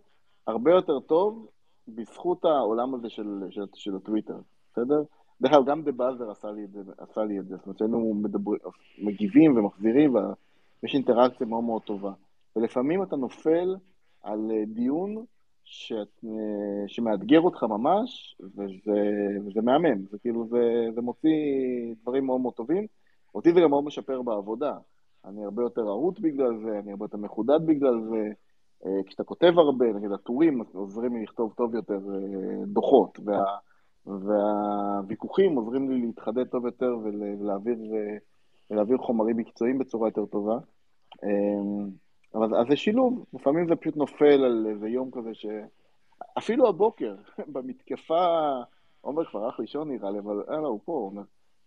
הרבה יותר טוב בזכות העולם הזה של, של, של הטוויטר, בסדר? דרך אגב, גם דה באזר עשה לי את זה, עשה לי את זה, זאת אומרת שהיינו מדבר, מגיבים ומחזירים, ויש אינטראקציה מאוד מאוד טובה. ולפעמים אתה נופל על אה, דיון ש, אה, שמאתגר אותך ממש, וזה, וזה מהמם, זה כאילו, זה, זה מוציא דברים מאוד מאוד טובים. אותי זה גם מאוד משפר בעבודה. אני הרבה יותר ערוץ בגלל זה, אני הרבה יותר מחודד בגלל זה. אה, כשאתה כותב הרבה, נגיד הטורים עוזרים לי לכתוב טוב יותר אה, דוחות, וה, והוויכוחים עוזרים לי להתחדד טוב יותר ולהעביר, אה, ולהעביר חומרים מקצועיים בצורה יותר טובה. אבל אז זה שילוב, לפעמים זה פשוט נופל על איזה יום כזה ש... אפילו הבוקר, במתקפה, עומר כבר הלך לישון נראה לי, אבל אה, לא, הוא פה, עומר.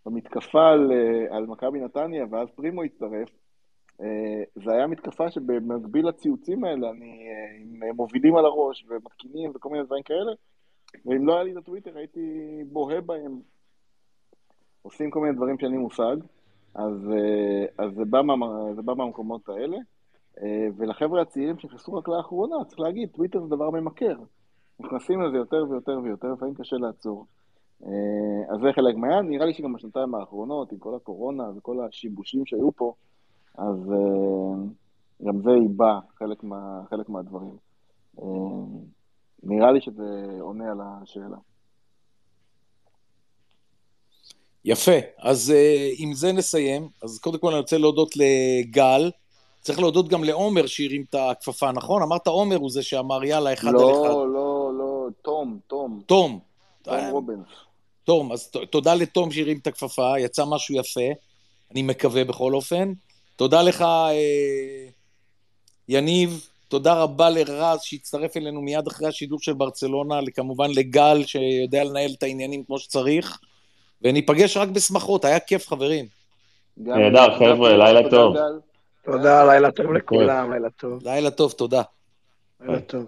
במתקפה על, על מכבי נתניה, ואז פרימו הצטרף, זה היה מתקפה שבמקביל לציוצים האלה, אני, אה, עם אה, מובילים על הראש ומתקינים וכל מיני דברים כאלה, ואם לא היה לי את הטוויטר הייתי בוהה בהם. עושים כל מיני דברים שאין לי מושג, אז, אז זה, בא מה, זה בא מהמקומות האלה. ולחבר'ה הצעירים שנכנסו רק לאחרונה, צריך להגיד, טוויטר זה דבר ממכר. נכנסים לזה יותר ויותר ויותר, לפעמים קשה לעצור. אז זה חלק מהעניין, נראה לי שגם בשנתיים האחרונות, עם כל הקורונה וכל השיבושים שהיו פה, אז גם זה ייבא חלק, מה, חלק מהדברים. נראה לי שזה עונה על השאלה. יפה, אז עם זה נסיים. אז קודם כל אני רוצה להודות לגל. צריך להודות גם לעומר שהרים את הכפפה, נכון? אמרת עומר הוא זה שאמר יאללה, אחד לא, על אחד. לא, לא, לא, תום, תום. תום. תום רובנס. תום, אז תודה לתום שהרים את הכפפה, יצא משהו יפה, אני מקווה בכל אופן. תודה לך, אה, יניב, תודה רבה לרז שהצטרף אלינו מיד אחרי השידור של ברצלונה, כמובן לגל שיודע לנהל את העניינים כמו שצריך, וניפגש רק בשמחות, היה כיף חברים. נהדר, חבר'ה, לילה טוב. תודה, לילה טוב לכולם, לילה טוב. לילה טוב, תודה. לילה טוב.